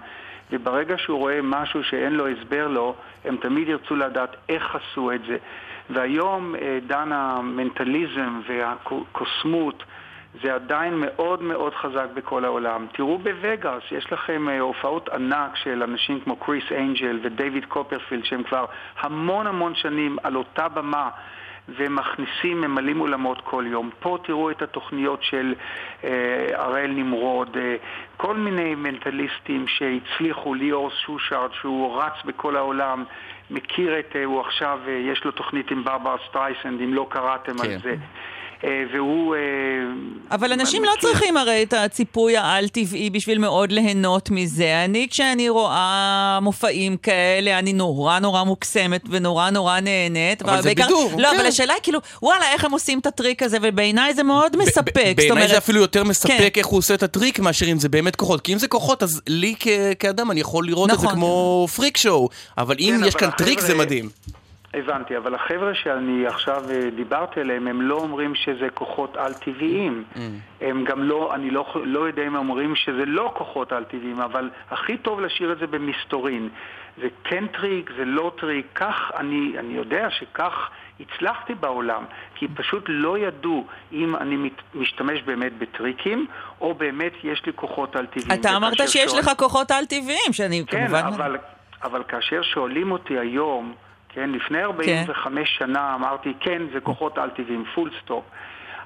וברגע שהוא רואה משהו שאין לו הסבר לו, הם תמיד ירצו לדעת איך עשו את זה. והיום אה, עידן המנטליזם והקוסמות זה עדיין מאוד מאוד חזק בכל העולם. תראו בווגאס, יש לכם אה, הופעות ענק של אנשים כמו קריס אנג'ל ודייוויד קופרפילד, שהם כבר המון המון שנים על אותה במה. ומכניסים, ממלאים אולמות כל יום. פה תראו את התוכניות של אה, הראל נמרוד, אה, כל מיני מנטליסטים שהצליחו, ליאור שושארד, שהוא רץ בכל העולם, מכיר את, אה, הוא עכשיו, אה, יש לו תוכנית עם ברברה סטרייסנד, אם לא קראתם כן. על זה. אה, והוא... אה, אבל אנשים לא צריכים הרי את הציפוי העל-טבעי בשביל מאוד ליהנות מזה. אני, כשאני רואה מופעים כאלה, אני נורא נורא מוקסמת ונורא נורא נהנית. אבל זה בידור, לא, כן. אבל השאלה היא כאילו, וואלה, איך הם עושים את הטריק הזה, ובעיניי זה מאוד מספק. בעיניי אומרת- זה אפילו יותר מספק כן. איך הוא עושה את הטריק מאשר אם זה באמת כוחות. כי אם זה כוחות, אז לי כ- כאדם אני יכול לראות את זה נכון. כמו freak show. אבל אם כן, יש אבל כאן טריק זה מדהים. הבנתי, אבל החבר'ה שאני עכשיו אה, דיברתי עליהם, הם לא אומרים שזה כוחות על-טבעיים. Mm. הם גם לא, אני לא, לא יודע אם אומרים שזה לא כוחות על-טבעיים, אבל הכי טוב להשאיר את זה במסתורין. זה כן טריק, זה לא טריק, כך אני, אני יודע שכך הצלחתי בעולם, כי פשוט לא ידעו אם אני מת, משתמש באמת בטריקים, או באמת יש לי כוחות על-טבעיים. אתה אמרת שיש שואל- לך כוחות על-טבעיים, שאני כן, כמובן... אבל, אבל כאשר שואלים אותי היום, כן, לפני 45 שנה אמרתי, כן, זה כוחות על-טבעיים, full stop.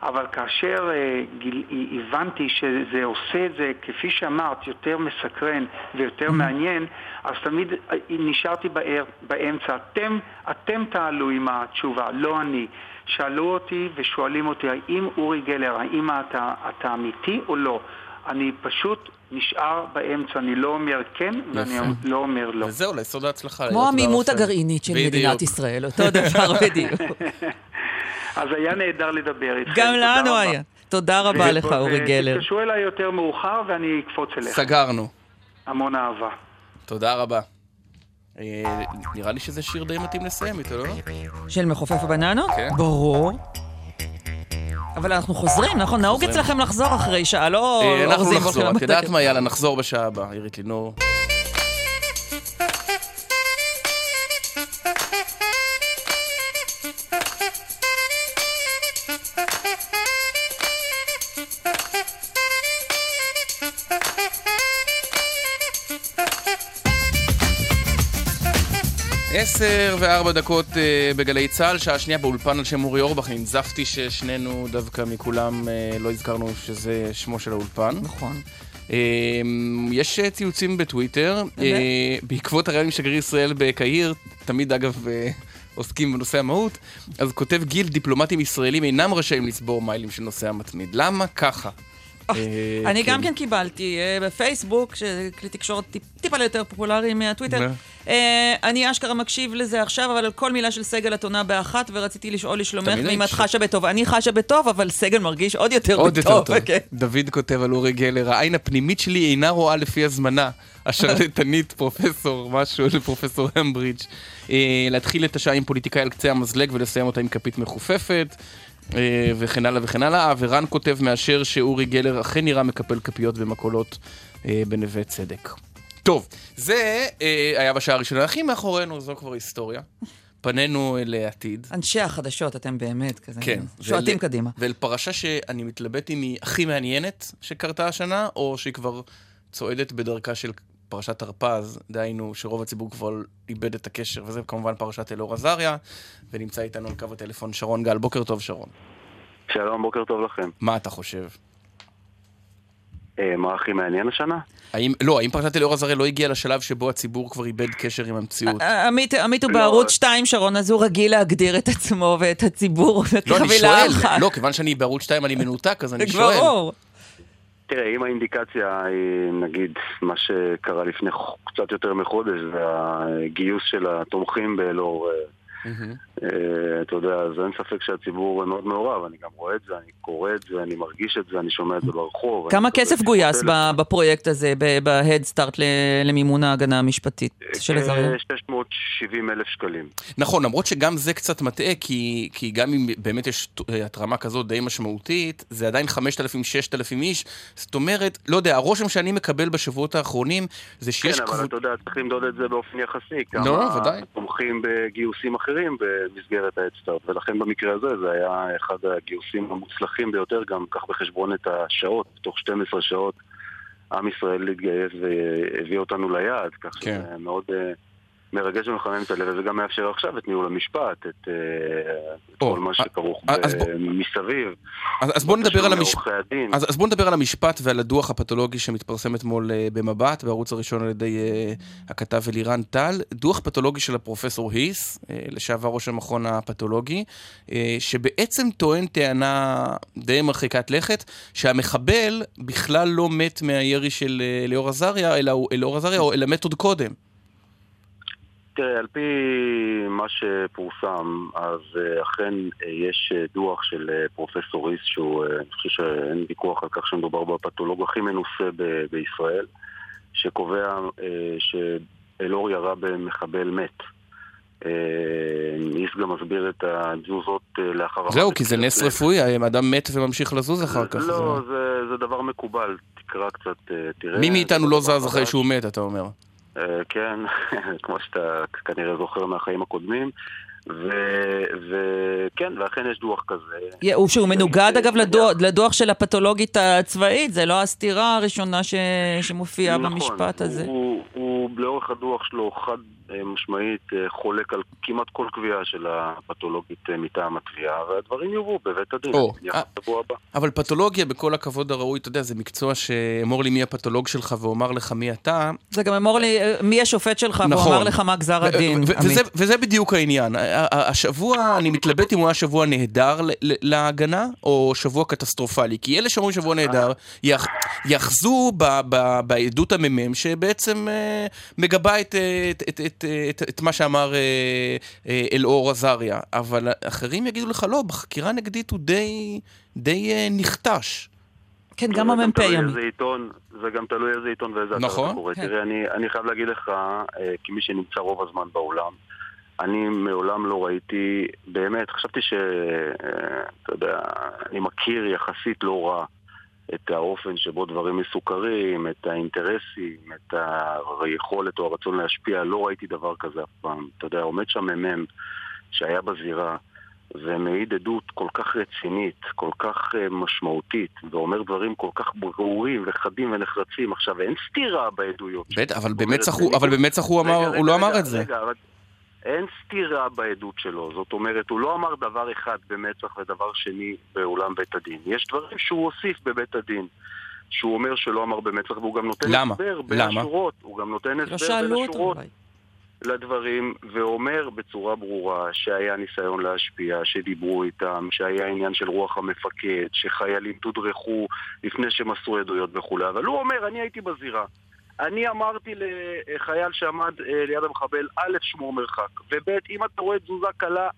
אבל כאשר אה, גיל, הבנתי שזה עושה את זה, כפי שאמרת, יותר מסקרן ויותר מעניין, אז תמיד אה, נשארתי באר, באמצע. אתם, אתם תעלו עם התשובה, לא אני. שאלו אותי ושואלים אותי, האם אורי גלר, האם אתה, אתה אמיתי או לא? אני פשוט נשאר באמצע, אני לא אומר כן ואני. לא אומר לא. וזהו, ליסוד ההצלחה. כמו העמימות. הגרעינית של. מדינת ישראל, אותו דבר בדיוק. אז היה נהדר לדבר איתכם. גם לנו. היה. תודה רבה לך, אורי גלר. תתקשרו אליי יותר מאוחר ואני אקפוץ אליך. סגרנו. המון אהבה. תודה רבה. אה, נראה לי שזה שיר די מתאים לסיים איתו, לא? של מחופף הבננות? כן. ברור. אבל אנחנו חוזרים, נכון? נהוג. אצלכם לחזור אחרי שעה, לא אה, אנחנו נחזור, את יודעת. מה? יאללה, נחזור בשעה הבאה. עירית לינור. עשר וארבע דקות אה, בגלי צה"ל, שעה שנייה באולפן על שם אורי אורבך. ננזפתי ששנינו דווקא מכולם אה, לא הזכרנו שזה שמו של האולפן. נכון. אה, יש ציוצים בטוויטר, בעקבות הרעיון עם שגריר ישראל בקהיר, תמיד אגב עוסקים בנושא המהות, אז כותב גיל, דיפלומטים ישראלים אינם רשאים לצבור מיילים של נוסע מתמיד. למה ככה? אני גם כן קיבלתי אה, בפייסבוק, שכלי תקשורת טיפ- טיפה יותר פופולרי מהטוויטר. אה, אני אשכרה מקשיב לזה עכשיו, אבל על כל מילה של סגל את עונה באחת, ורציתי לשאול לשלומך, ואם את חשה בטוב. אני חשה בטוב, אבל סגל מרגיש עוד יותר עוד יותר בטוב. טוב. כן. דוד כותב על אורי גלר, העין הפנימית שלי אינה רואה לפי הזמנה. השרלטנית, פרופסור, משהו לפרופסור המברידג'. אה, להתחיל את השעה עם פוליטיקאי על קצה המזלג ולסיים אותה עם כפית מחופפת. אה, וכן הלאה וכן הלאה. ורן כותב מאשר שאורי גלר אכן נראה מקפל כפיות במקולות אה, בנווה צדק. טוב, זה אה, היה בשעה הראשונה. הכי מאחורינו, זו כבר היסטוריה. פנינו אל העתיד. אנשי החדשות, אתם באמת כזה. כן. שועטים ול- קדימה. ואל פרשה שאני מתלבט אם היא הכי מעניינת שקרתה השנה, או שהיא כבר צועדת בדרכה של פרשת הרפז, דהיינו שרוב הציבור כבר איבד את הקשר, וזה כמובן פרשת אלאור עזריה, ונמצא איתנו על קו הטלפון שרון גל. בוקר טוב, שרון. שלום, בוקר טוב לכם. מה אתה חושב? אה, מה הכי מעניין השנה? האם, לא, האם פרשת אלאור עזריה לא הגיעה לשלב שבו הציבור כבר איבד קשר עם המציאות? עמית עמית הוא לא. בערוץ 2, שרון, אז הוא רגיל להגדיר את עצמו ואת הציבור לא, אני כחבילה שואל. אחת. לא, כיוון שאני בערוץ 2 אני מנותק, אז אני שואל. ברור. תראה, אם האינדיקציה היא, נגיד, מה שקרה לפני קצת יותר מחודש, זה הגיוס של התומכים באלאור, אה. אה, אתה יודע, אז אין ספק שהציבור מאוד מעורב, אני גם רואה את זה, אני קורא את זה, אני מרגיש את זה, אני שומע את זה ברחוב. כמה כסף גויס בפרויקט הזה, ב-Head Start ל- למימון ההגנה המשפטית של אה, עזריה? 670 אלף שקלים. נכון, למרות שגם זה קצת מטעה, כי, כי גם אם באמת יש אה, התרמה כזאת די משמעותית, זה עדיין 5,000-6,000 איש. זאת אומרת, לא יודע, הרושם שאני מקבל בשבועות האחרונים זה שיש כן, אבל אתה יודע, צריך למדוד את זה באופן יחסי. לא, כמה ודאי. תומכים בגיוסים אחרים במסגרת האדסטארט, ולכן במקרה הזה זה היה אחד הגיוסים המוצלחים ביותר, גם קח בחשבון את השעות, תוך 12 שעות עם ישראל להתגייס והביא אותנו ליעד, כך כן. שזה מאוד אה, מרגש ומחמם את הלב, וזה גם מאפשר עכשיו את ניהול המשפט, את, אה, את או, כל מה שכרוך אז- אז ב- בוא- מסביב. אז, אז בואו נדבר על המשפט. אז, אז בואו נדבר על המשפט ועל הדוח הפתולוגי שמתפרסם אתמול אה, במבט, בערוץ הראשון על ידי אה, הכתב אלירן טל. דוח פתולוגי של הפרופסור היס, לשעבר ראש המכון הפתולוגי, שבעצם טוען טענה די מרחיקת לכת, שהמחבל בכלל לא מת מהירי של אלאור עזריה, אלא עזריה, או- אלא מת עוד קודם. תראה, על פי מה שפורסם, אז אה, אכן אה, יש אה, דוח של פרופסור ריס, שהוא, אני חושב שאין ויכוח על כך שמדובר בפתולוג הכי מנוסה ב- בישראל, שקובע אה, שאלאור ירה במחבל מת. איס גם מסביר את התזוזות לאחר... זהו. כי זה נס רפואי, האדם מת וממשיך לזוז אחר כך. לא, זה- דבר מקובל, תקרא קצת, אה, תראה. מי מאיתנו לא זז אחרי. שהוא מת, אתה אומר. אה, כן, כמו שאתה כנראה זוכר מהחיים הקודמים. ו- וכן, ואכן יש דוח כזה. יה- הוא שהוא מנוגד אה, אגב אה, לדוח- לדוח של הפתולוגית הצבאית, זה לא הסתירה הראשונה ש- שמופיעה נכון, במשפט הזה. הוא, הוא לאורך הדוח שלו חד אה, משמעית אה, חולק על כמעט כל קביעה של הפתולוגית אה, מטעם התביעה, והדברים יובאו בבית הדין, אה. בשבוע הבא. אבל פתולוגיה, בכל הכבוד הראוי, אתה יודע, זה מקצוע שאמור לי מי הפתולוג שלך ואומר לך מי אתה. זה גם אמור לי, אה, מי השופט שלך, נכון. אמר לך מה גזר הדין. וזה, וזה בדיוק העניין. השבוע, אני מתלבט אם הוא היה שבוע נהדר ל- ל- להגנה, או שבוע קטסטרופלי. כי אלה שאומרים שבוע נהדר, יאח- יאחזו ב- ב- בעדות המ"מ, שבעצם אה, מגבה את, אה, את, את, את, את, את מה שאמר אה, אה, אלאור עזריה. אבל אחרים יגידו לך, לא, בחקירה נגדית הוא די, די אה, נכתש. כן, גם זה המ"פ ימי. זה גם תלוי איזה עיתון ואיזה אתר נכון. אתה קורא. כן. תראה, אני, אני חייב להגיד לך, אה, כמי שנמצא רוב הזמן בעולם, אני מעולם לא ראיתי, באמת, חשבתי ש... אה, אתה יודע, אני מכיר יחסית לא רע את האופן שבו דברים מסוכרים, את האינטרסים, את היכולת או הרצון להשפיע, לא ראיתי דבר כזה אף פעם. אתה יודע, עומד שם מ"מ שהיה בזירה. ומעיד עדות כל כך רצינית, כל כך uh, משמעותית, ואומר דברים כל כך ברורים וחדים ונחרצים. עכשיו, אין סתירה בעדויות. בטח, אבל במצח הוא, אמר, הוא לא אמר את זה. רגע. אין סתירה בעדות שלו, זאת אומרת, הוא לא אמר דבר אחד במצח ודבר שני באולם בית הדין. יש דברים שהוא הוסיף בבית הדין, שהוא אומר שלא אמר במצח, והוא גם נותן למה? הסבר בין למה? השורות. הוא גם נותן לא הסבר בין שאלו אותו השורות. לדברים, ואומר בצורה ברורה שהיה ניסיון להשפיע, שדיברו איתם, שהיה עניין של רוח המפקד, שחיילים תודרכו לפני שמסרו עדויות וכולי, אבל הוא אומר, אני הייתי בזירה. אני אמרתי לחייל שעמד אה, ליד המחבל, א', שמור מרחק, וב', אם אתה רואה תזוזה קלה,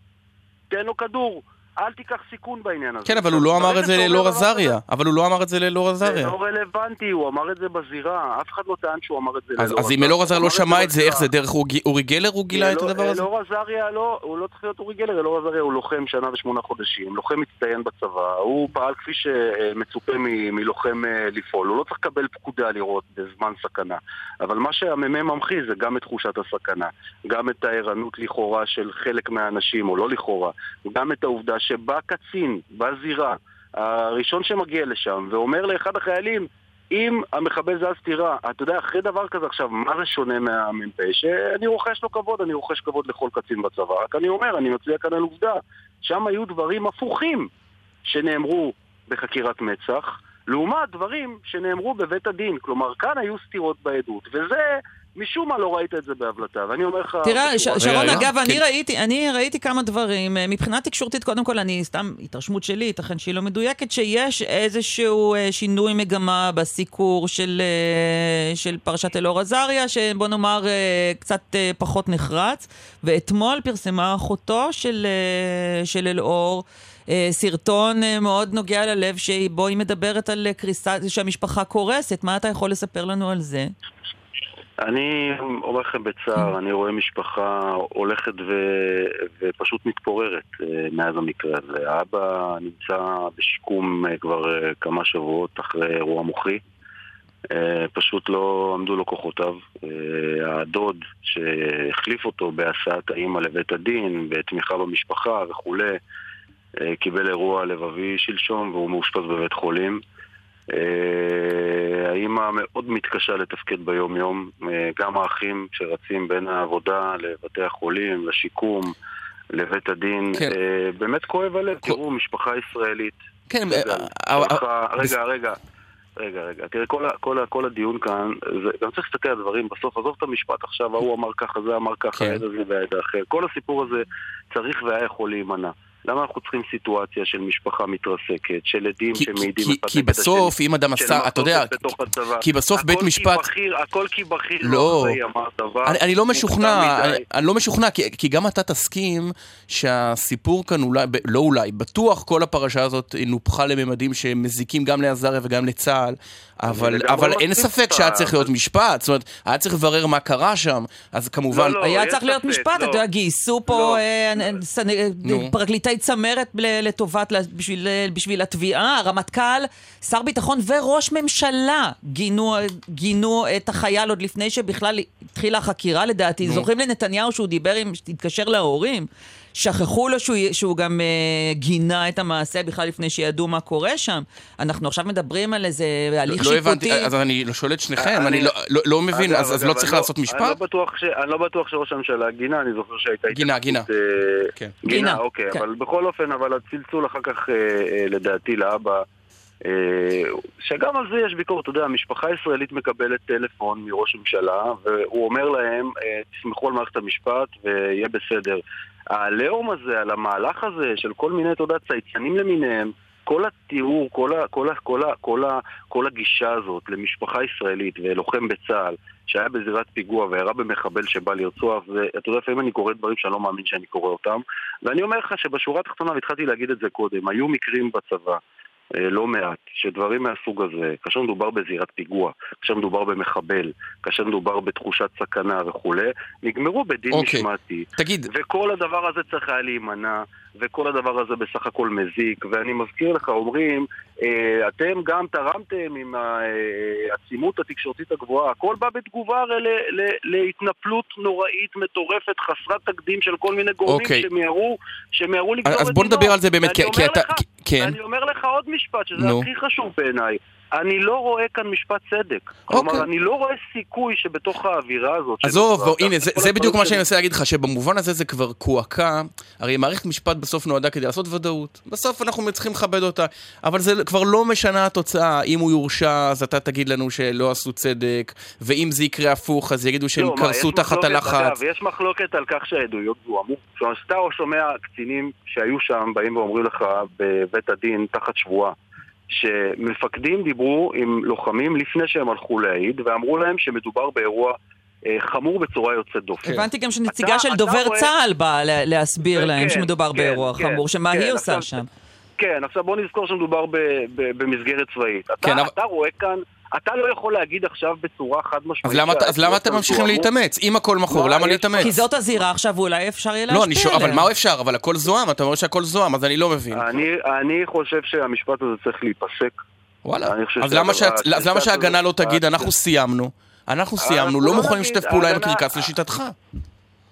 תן לו כדור. אל תיקח סיכון בעניין הזה. כן, אבל הוא לא אמר את זה דבר כזה, עזריה. אבל הוא לא אמר את זה זה עזריה. לא רלוונטי, הוא אמר את זה בזירה. אף אחד לא טען שהוא אמר את זה אז לאלור אז אם אלור עזריה לא שמע את זה, איך. זה דרך אורי- גלר הוא גילה את אלאור- הדבר הזה? אלאור עזריה לא, הוא לא צריך להיות אורי גלר, אלאור עזריה הוא לוחם שנה ושמונה חודשים, לוחם מצטיין בצבא, הוא פעל כפי שמצופה מלוחם אה, לפעול, הוא לא צריך לקבל פקודה לראות בזמן סכנה. אבל מה שהמ"מ ממחיז זה גם את תחושת הסכנה, גם את הערנות לכאורה של חלק מהאנשים, או לא לכאורה, גם את העובדה שבא קצין בזירה, הראשון שמגיע לשם, ואומר לאחד החיילים, אם המחבל זה הסתירה, אתה יודע, אחרי דבר כזה עכשיו, מה זה שונה מהמ"פ? שאני רוחש לו כבוד, אני רוחש כבוד לכל קצין בצבא, רק אני אומר, אני מצביע כאן על עובדה. שם היו דברים הפוכים שנאמרו בחקירת מצ"ח, לעומת דברים שנאמרו בבית הדין. כלומר, כאן היו סתירות בעדות, וזה, משום מה לא ראית את זה בהבלטה. ואני אומר לך... תראה, ש- שרון, רגע, אגב, כן. אני ראיתי, אני ראיתי כמה דברים. אה, מבחינה תקשורתית, קודם כל, אני סתם, התרשמות שלי, ייתכן שהיא לא מדויקת, שיש איזשהו אה, שינוי מגמה בסיקור של, אה, של פרשת אלאור עזריה, שבוא נאמר קצת פחות נחרץ. ואתמול פרסמה אחותו של, של אלאור. סרטון מאוד נוגע ללב שבו היא מדברת על קריסה, שהמשפחה קורסת. מה אתה יכול לספר לנו על זה? אני אומר לכם בצער, אני רואה משפחה הולכת ו... ופשוט מתפוררת אה, מאז המקרה הזה. האבא נמצא בשיקום אה, כבר אה, כמה שבועות אחרי אירוע מוחי. פשוט לא עמדו לו כוחותיו. הדוד שהחליף אותו בהסעת האימא לבית הדין, בתמיכה במשפחה וכולי, קיבל אירוע לבבי שלשום והוא מאושפז בבית חולים. אה, האימא מאוד מתקשה לתפקד ביום-יום, אה, גם האחים שרצים בין העבודה לבתי החולים, לשיקום, לבית הדין. כן. אה, באמת כואב הלב. תראו, משפחה ישראלית. כן, רגע, רגע, רגע. רגע, תראה, כל, ה- כל, ה- כל הדיון כאן, זה, גם צריך להסתכל על דברים בסוף, עזוב את המשפט עכשיו, ההוא אמר ככה, זה אמר ככה, כן. העד הזה והעד האחר. כל הסיפור הזה צריך והיה יכול להימנע. למה אנחנו צריכים סיטואציה של משפחה מתרסקת, של עדים כי- שמעידים כי- כי נגד בסוף, אם אדם עשה, אתה יודע. כי בסוף בית הכל משפט- כי בכיר, הכל כי בכיר לא. לא אמר דבר. אני, אני לא משוכנע. אני, אני לא משוכנע, כי, כי גם אתה תסכים שהסיפור כאן אולי, ב- לא אולי, בטוח כל הפרשה הזאת נופחה לממדים שמזיקים גם לעזריה וגם לצה"ל, אבל, אבל אין ספק. שהיה צריך להיות משפט, זאת אומרת, היה צריך לברר מה קרה שם, אז כמובן... לא, לא, היה צריך להיות משפט, לא. אתה יודע, גייסו פה לא. פרקליטי צמרת לטובת, בשביל, בשביל התביעה, הרמטכ"ל, שר ביטחון וראש ממשלה גינו, גינו את החייל עוד לפני שבכלל התחילה החקירה לדעתי. נו. זוכרים לנתניהו שהוא דיבר עם, התקשר להורים? שכחו לו שהוא, שהוא גם אה, גינה את המעשה בכלל לפני שידעו מה קורה שם. אנחנו עכשיו מדברים על איזה הליך לא שיפוטי. הבנתי, אז אני שואל את שניכם, אני- אני לא, לא, לא מבין, אגב, אז, אז אגב, לא צריך אני לעשות אני לא משפט? בטוח ש- אני לא בטוח שראש הממשלה גינה, אני זוכר שהייתה גינה, גינה. אה, כן. גינה, גינה, אוקיי, כן. אבל בכל אופן, אבל הצלצול אחר כך, אה, אה, לדעתי, לאבא, אה, שגם על זה יש ביקורת, אתה יודע, המשפחה הישראלית מקבלת טלפון מראש הממשלה, והוא אומר להם, אה, תסמכו על מערכת המשפט ויהיה בסדר. העליהום הזה, על המהלך הזה של כל מיני, אתה יודע, צייצנים למיניהם, כל התיאור, כל, ה, כל, ה, כל, ה, כל, ה, כל הגישה הזאת למשפחה ישראלית ולוחם בצה"ל שהיה בזירת פיגוע וירה במחבל שבא לרצוח, ואתה יודע, לפעמים אני קורא דברים שאני לא מאמין שאני קורא אותם, ואני אומר לך שבשורה התחתונה, והתחלתי להגיד את זה קודם, היו מקרים בצבא, לא מעט, שדברים מהסוג הזה, כאשר מדובר בזירת פיגוע, כאשר מדובר במחבל, כאשר מדובר בתחושת סכנה וכולי, נגמרו בדין אוקיי. משמעתי. תגיד, וכל הדבר הזה צריך היה להימנע, וכל הדבר הזה בסך הכל מזיק, ואני מזכיר לך, אומרים, אה, אתם גם תרמתם עם העצימות התקשורתית הגבוהה, הכל בא בתגובה הרי ל- ל- להתנפלות נוראית, מטורפת, חסרת תקדים של כל מיני גורמים אוקיי. שמיהרו, שמיהרו לגזור את אז בוא דינו. נדבר על זה באמת, כי- כי אתה... לך- כן, ואני אומר לך עוד משפט, שזה נו. הכי חשוב בעיניי. אני לא רואה כאן משפט צדק. כלומר, אני לא רואה סיכוי שבתוך האווירה הזאת... עזוב, בוא, הנה, זה, זה בדיוק מה שאני מנסה להגיד לך, שבמובן הזה זה כבר קועקע. הרי מערכת משפט בסוף נועדה כדי לעשות ודאות. בסוף אנחנו צריכים לכבד אותה. אבל זה כבר לא משנה התוצאה. אם הוא יורשע, אז אתה תגיד לנו שלא עשו צדק, ואם זה יקרה הפוך, אז יגידו שהם לא, קרסו תחת הלחץ. יש מחלוקת על כך שהעדויות זוהמו. כלומר, שאתה שומע קצינים שהיו שם, באים ואומרים לך בבית הדין תחת שבועה, שמפקדים דיברו עם לוחמים לפני שהם הלכו להעיד, ואמרו להם שמדובר באירוע אה, חמור בצורה יוצאת דופן. הבנתי גם שנציגה אתה- של אתה דובר רואה- צה"ל באה לה- להסביר כן, להם שמדובר כן, באירוע כן, חמור, שמה כן, היא עושה עכשיו- שם. כן, עכשיו בוא נזכור שמדובר ב, ב, במסגרת צבאית. אתה, כן, אבל- אתה רואה כאן, אתה לא יכול להגיד עכשיו בצורה חד משמעית... אז למה, אז למה אתם ממשיכים להתאמץ? אם הכל מכור, מה, למה יש- להתאמץ? כי זאת הזירה עכשיו, ואולי אפשר יהיה לא, אני להשפיע שואל, אבל עליה. מה אפשר? אבל הכל זוהם, אתה אומר שהכל זוהם, אז אני לא מבין. אני, אני חושב שהמשפט הזה צריך להיפסק. וואלה. אני חושב אז למה שההגנה לא תגיד, אה, אנחנו סיימנו, אנחנו סיימנו, אנחנו לא לא מוכנים לשתף פעולה עם הקרקס לשיטתך.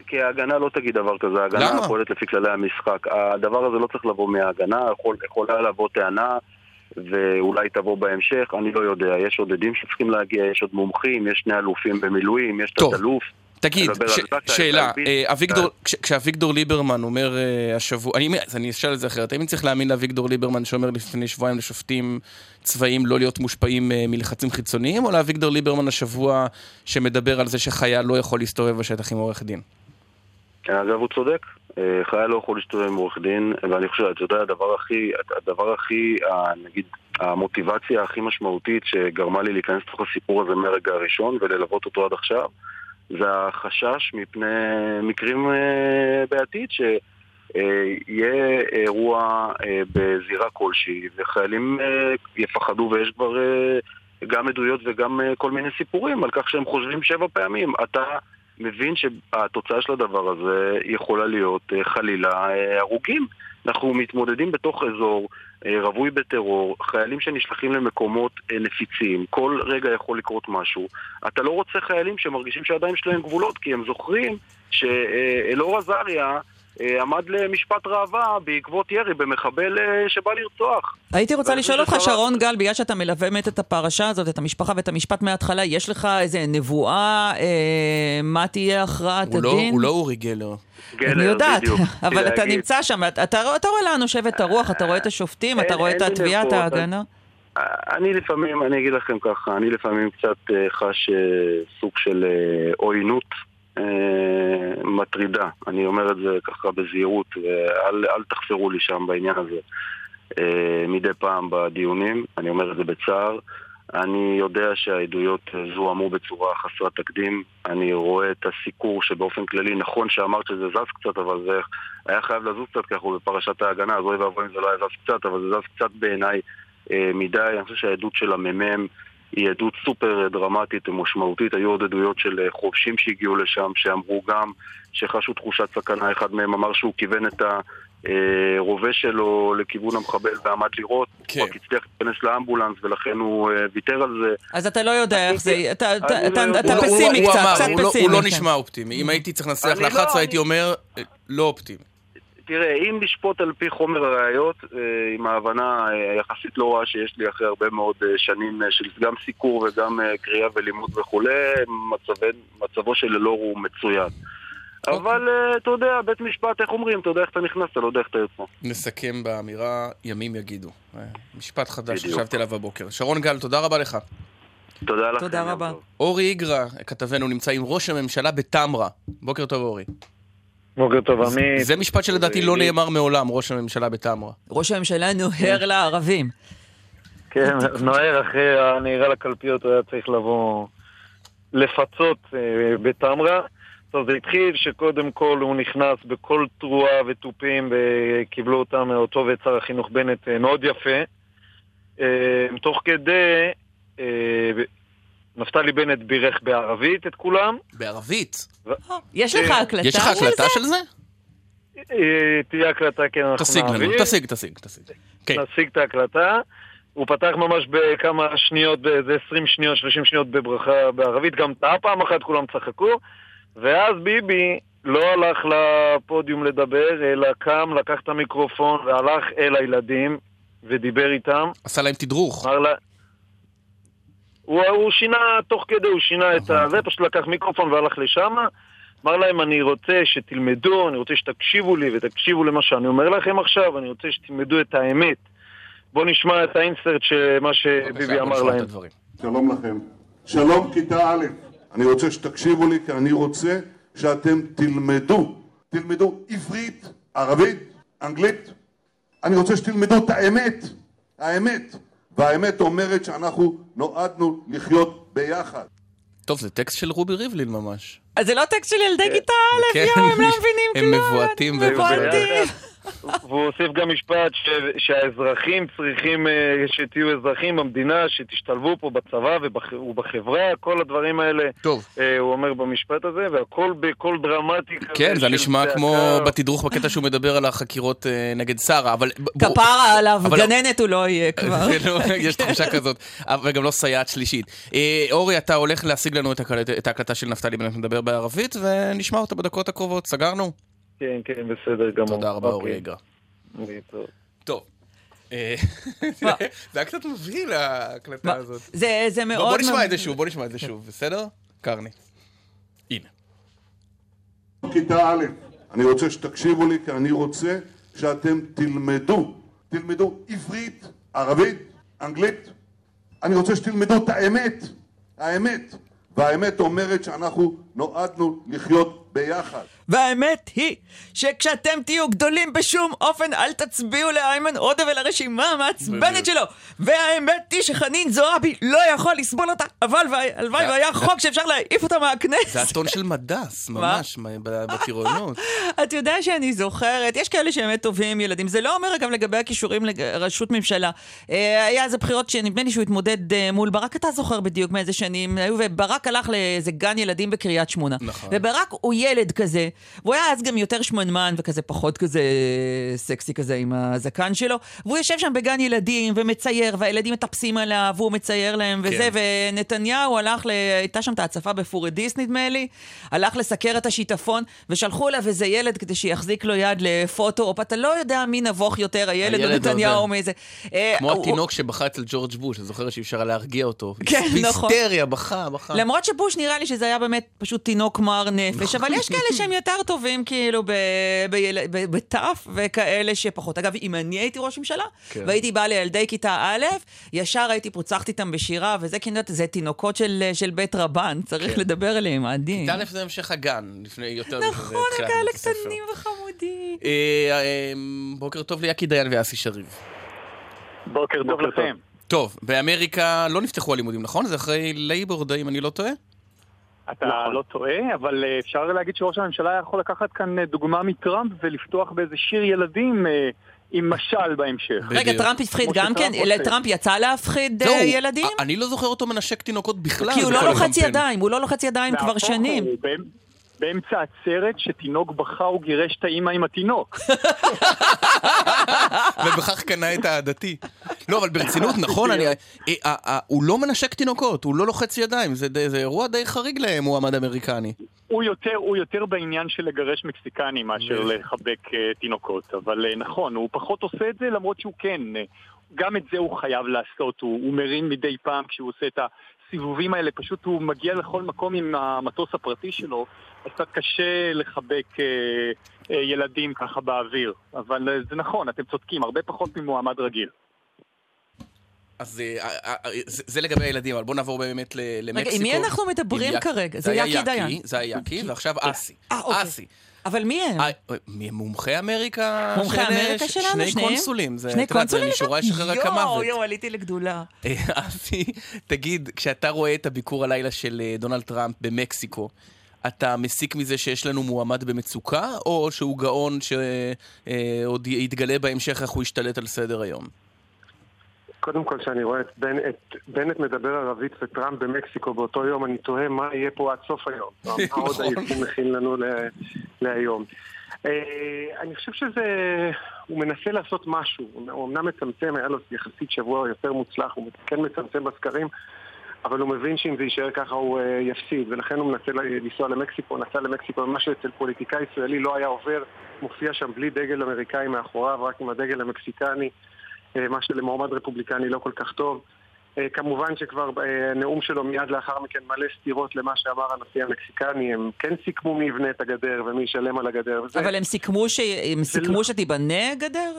כי ההגנה לא תגיד דבר כזה, ההגנה? פועלת לפי כללי המשחק. הדבר הזה לא צריך לבוא מההגנה, יכול, יכולה לבוא טענה, ואולי תבוא בהמשך, אני לא יודע. יש עוד עדים שצריכים להגיע, יש עוד מומחים, יש שני אלופים במילואים, יש טוב. תת-אלוף. תגיד, ש- שאלה, אה, אביגדור, כש- כשאביגדור ליברמן אומר אה, השבוע, אני אני אשאל את זה אחרת, האם צריך להאמין לאביגדור ליברמן שאומר לפני שבועיים לשופטים צבאיים לא להיות מושפעים אה, מלחצים חיצוניים, או לאביגדור ליברמן השבוע שמדבר על זה שחייל לא יכול להסתובב בשטח עם עורך דין? אגב, הוא צודק. אה, חייל לא יכול להסתובב עם עורך דין, ואני חושב, אתה יודע, הדבר הכי, הדבר הכי, אה, נגיד, המוטיבציה הכי משמעותית שגרמה לי להיכנס לתוך הסיפור הזה מהרגע הראשון וללוות אותו עד עכשיו, זה החשש מפני מקרים אה, בעתיד, שיהיה אירוע אה, בזירה כלשהי, וחיילים יפחדו, ויש כבר גם עדויות וגם כל מיני סיפורים על כך שהם חושבים שבע פעמים. אתה... מבין שהתוצאה של הדבר הזה יכולה להיות אה, חלילה אה, הרוגים. אנחנו מתמודדים בתוך אזור אה, רווי בטרור, חיילים שנשלחים למקומות נפיצים, כל רגע יכול לקרות משהו. אתה לא רוצה חיילים שמרגישים שהידיים שלהם גבולות, כי הם זוכרים שאלאור עזריה עמד למשפט ראווה בעקבות ירי במחבל אה, שבא לרצוח. הייתי רוצה לשאול אותך, ששרה- שרון גל, בגלל שאתה מלווה באמת את הפרשה הזאת, את המשפחה ואת המשפט מההתחלה, יש לך איזה נבואה, אה, מה תהיה הכרעת לא- הדין? הוא לא אורי גלר. גלר, אני יודעת, בדיוק. אבל אתה להגיד. נמצא שם, אתה, אתה, אתה רואה לאן נושבת הרוח, אתה רואה את השופטים, אתה רואה את התביעה, את ההגנה. אני לפעמים, אני אגיד לכם ככה, אני לפעמים קצת אה, חש אה, סוג של אה, עוינות אה, מטרידה. אני אומר את זה ככה בזהירות, ואל אל תחפרו לי שם בעניין הזה. אה, מדי פעם בדיונים, אני אומר את זה בצער. אני יודע שהעדויות זוהמו בצורה חסרת תקדים. אני רואה את הסיקור שבאופן כללי, נכון שאמרת שזה זז קצת, אבל זה היה חייב לזוז קצת, אנחנו בפרשת ההגנה, אז אוי ואבוי אם זה לא היה זז קצת, אבל זה זז קצת בעיניי אה, מדי. אני חושב שהעדות של הממ"מ היא עדות סופר אה, דרמטית ומשמעותית. היו עוד עדויות של אה, חובשים שהגיעו לשם, שאמרו גם שחשו תחושת סכנה. אחד מהם אמר שהוא כיוון את הרובה שלו לכיוון המחבל ועמד לירות. כן. הוא רק הצליח להיכנס לאמבולנס ולכן הוא אה, ויתר על זה. אז אתה לא יודע איך זה, אתה, פסימי קצת, קצת הוא לא- פסימי. הוא לא. נשמע אופטימי. אם הייתי צריך לנסח לא, ל-11 אני- הייתי אומר, אה, לא אופטימי. תראה, אם לשפוט על פי חומר הראיות, אה, עם ההבנה אה, היחסית לא רעה שיש לי אחרי הרבה מאוד אה, שנים של גם סיקור וגם אה, קריאה ולימוד וכולי, מצבן- מצבו של אלאור הוא מצוין. אבל אה, אתה יודע, בית משפט, איך אומרים? אתה יודע איך אתה נכנס, אתה לא יודע איך אתה יוצא. נסכם באמירה, ימים יגידו. משפט חדש. שחשבתי עליו הבוקר. שרון גל, תודה רבה לך. תודה לכם. תודה רבה. אורי איגרא, כתבנו, נמצא עם ראש הממשלה בטמרה. בוקר טוב, אורי. בוקר טוב, עמית. זה משפט שלדעתי לא נאמר מעולם, ראש הממשלה בטמרה. ראש הממשלה נוהר לערבים. כן, נוהר אחרי הנהירה לקלפיות, הוא היה צריך לבוא לפצות אה, בטמרה. טוב, זה התחיל שקודם כל הוא נכנס בכל תרועה ותופים וקיבלו אותם אותו ואת שר החינוך בנט אה, מאוד יפה. אה, תוך כדי, אה, נפתלי בנט בירך בערבית את כולם. בערבית. יש לך הקלטה יש לך הקלטה? של זה? אה, תהיה הקלטה, כן, אנחנו תשיג לנו. תשיג, תשיג, תשיג. כן. נשיג את ההקלטה. הוא פתח ממש בכמה שניות, באיזה 20 שניות, 30 שניות בברכה בערבית, גם טעה פעם אחת, כולם צחקו, ואז ביבי לא הלך לפודיום לדבר, אלא קם, לקח את המיקרופון והלך אל הילדים ודיבר איתם. עשה להם תדרוך. אמר לה... הוא, הוא שינה, תוך כדי הוא שינה את ה... זה, פשוט לקח מיקרופון והלך לשם. אמר להם, אני רוצה שתלמדו, אני רוצה שתקשיבו לי ותקשיבו למה שאני אומר לכם עכשיו, אני רוצה שתלמדו את האמת. בואו נשמע את האינסרט של מה שביבי אמר להם. שלום לכם. שלום כיתה א', אני רוצה שתקשיבו לי כי אני רוצה שאתם תלמדו, תלמדו עברית, ערבית, אנגלית. אני רוצה שתלמדו את האמת, האמת. והאמת אומרת שאנחנו נועדנו לחיות ביחד. טוב, זה טקסט של רובי ריבלין ממש. אז זה לא טקסט של ילדי כיתה א', כן, יואו, הם לא מבינים הם כלום. מבועתים מבועתים. והוא הוסיף גם משפט ש... שהאזרחים צריכים, אה, שתהיו אזרחים במדינה, שתשתלבו פה בצבא ובח... ובחברה, כל הדברים האלה. טוב. אה, הוא אומר במשפט הזה, והכל בקול דרמטי כזה. כן, זה נשמע צעקה. כמו בתדרוך בקטע שהוא מדבר על החקירות אה, נגד שרה, אבל... כפרה עליו, אבל- גננת הוא לא יהיה כבר. לא- יש תחושה כזאת, אבל גם לא סייעת שלישית. אה, אורי, אתה הולך להשיג לנו את ההקלטה של נפתלי בנט מדבר בערבית, ונשמע אותה בדקות הקרובות. סגרנו? כן, כן, בסדר גמור. תודה רבה, אוקיי. אורי אגרא. להתראות. טוב. אה, מה? זה היה קצת מבהיל ההקלטה מה? הזאת. זה מאוד... בוא נשמע את זה שוב, בוא נשמע את זה שוב, בסדר? קרני. הנה. כיתה א', אני רוצה שתקשיבו לי כי אני רוצה שאתם תלמדו, תלמדו עברית, ערבית, אנגלית. אני רוצה שתלמדו את האמת, האמת. והאמת אומרת שאנחנו נועדנו לחיות ביחד. והאמת היא שכשאתם תהיו גדולים בשום אופן אל תצביעו לאיימן עודה ולרשימה המעצבנת שלו והאמת היא שחנין זועבי לא יכול לסבול אותה אבל והלוואי זה- והיה חוק שאפשר להעיף אותה מהכנסת זה הטון של מדס, ממש, בטירונות. אתה יודע שאני זוכרת, יש כאלה שבאמת טובים ילדים, זה לא אומר אגב לגבי הכישורים לראשות ממשלה. אה, היה איזה בחירות שנדמה לי שהוא התמודד אה, מול ברק, אתה זוכר בדיוק מאיזה שנים היו, וברק הלך לאיזה גן ילדים בקריית שמונה. נכון. וברק הוא ילד כזה, והוא היה אז גם יותר שמנמן וכזה פחות כזה סקסי כזה עם הזקן שלו, והוא יושב שם בגן ילדים ומצייר, והילדים מטפסים עליו, והוא מצייר להם וזה, כן. ונתניהו הלך, ל... הייתה שם את ההצפה בפורדיס נדמה לי, הלך לסקר את השיטפון, ושלחו אליו איזה ילד כדי שיחזיק לו יד לפוטו-אופ, אתה לא יודע מי נבוך יותר, הילד או הילד או נתניהו. או מאיזה... אה, כמו הוא- התינוק שבכה אצל ג'ורג' בוש, אני זוכר שאי אפשר להרגיע אותו. כן, נכון. בהיסטריה, בכה, בכה. למרות שבוש נראה לי שזה היה באמת פשוט תינוק מר נפש, אבל יש כאלה שהם יותר טובים כאילו בתף, וכאלה שפחות. אגב, אם אני הייתי ראש ממשלה, כן. והייתי באה לילדי כיתה א', ישר הייתי פוצחת איתם בשירה, וזה כאילו, זה תינוקות של, של בית רבן, צריך כן. לדבר עליהם, עדין. כיתה א' זה המשך הגן, לפני יותר מזה, נכון, הם כאלה. קטנים וחמודים. אה, אה, בוקר טוב ליאקי דיין ואסי שריב. בוקר טוב לכם. טוב, באמריקה לא נפתחו הלימודים, נכון? זה אחרי Labor Day, אם אני לא טועה? אתה לא טועה, אבל אה, אפשר להגיד שראש הממשלה יכול לקחת כאן אה, דוגמה מטראמפ ולפתוח באיזה שיר ילדים אה, עם משל בהמשך. רגע, טראמפ הפחיד גם כן? לטראמפ יצא להפחיד זהו, ילדים? אני לא זוכר אותו מנשק תינוקות בכלל. כי הוא לא לוחץ. ידיים, הוא לא לוחץ ידיים כבר הוא, שנים. באמצ- באמצע עצרת, שתינוק בכה, הוא גירש את האימא עם התינוק. ובכך קנה את העדתי. לא, אבל ברצינות, נכון, אני... אה, אה, אה, הוא לא מנשק תינוקות, הוא לא לוחץ ידיים, זה אירוע די חריג למועמד אמריקני. הוא יותר, הוא יותר בעניין של לגרש מקסיקנים מאשר לחבק תינוקות, אבל נכון, הוא פחות עושה את זה למרות שהוא כן, גם את זה הוא חייב לעשות, הוא, הוא מרים מדי פעם כשהוא עושה את הסיבובים האלה, פשוט הוא מגיע לכל מקום עם המטוס הפרטי שלו, אז קצת קשה לחבק אה, אה, ילדים ככה באוויר, אבל אה, זה נכון, אתם צודקים, הרבה פחות ממועמד רגיל. אז אה, אה, אה, זה זה לגבי הילדים, אבל בואו נעבור באמת ל- למקסיקו. עם מי אנחנו מדברים כרגע? זה זה היה יאקי דיין. זה היה יאקי, ועכשיו אסי. אה, אוקיי. אסי. אבל מי הם? אה, מי הם מומחי אמריקה? מומחי אמריקה שלנו, שני שניהם? קונסולים. זה, שני יודעת, זה קונסולים? משורה ישחרר רק המוות. יואו, עליתי לגדולה. אה, אסי, תגיד, כשאתה רואה את הביקור הלילה של אה, דונלד טראמפ במקסיקו, אתה מסיק מזה שיש לנו מועמד במצוקה, או שהוא גאון שעוד יתגלה בהמשך איך הוא ישתלט על סדר היום? קודם כל, כשאני רואה את, בנ, את בנט מדבר ערבית וטראמפ במקסיקו באותו יום, אני תוהה מה יהיה פה עד סוף היום. מה עוד נכון. היקום מכין לנו להיום. אה, אני חושב שזה... הוא מנסה לעשות משהו. הוא אמנם מצמצם, היה לו יחסית שבוע יותר מוצלח, הוא כן מצמצם בסקרים, אבל הוא מבין שאם זה יישאר ככה הוא אה, יפסיד, ולכן הוא מנסה לנסוע למקסיקו, נסע למקסיקו, ומה שאצל פוליטיקאי ישראלי לא היה עובר, מופיע שם בלי דגל אמריקאי מאחוריו, רק עם הדגל המקסיקני. אה, מה שלמועמד רפובליקני לא כל כך טוב. אה, כמובן שכבר אה, הנאום שלו מיד לאחר מכן מלא סתירות למה שאמר הנשיא המקסיקני, הם כן סיכמו מי יבנה את הגדר ומי ישלם על הגדר. וזה- אבל הם סיכמו ש- הם סיכמו שתיבנה גדר?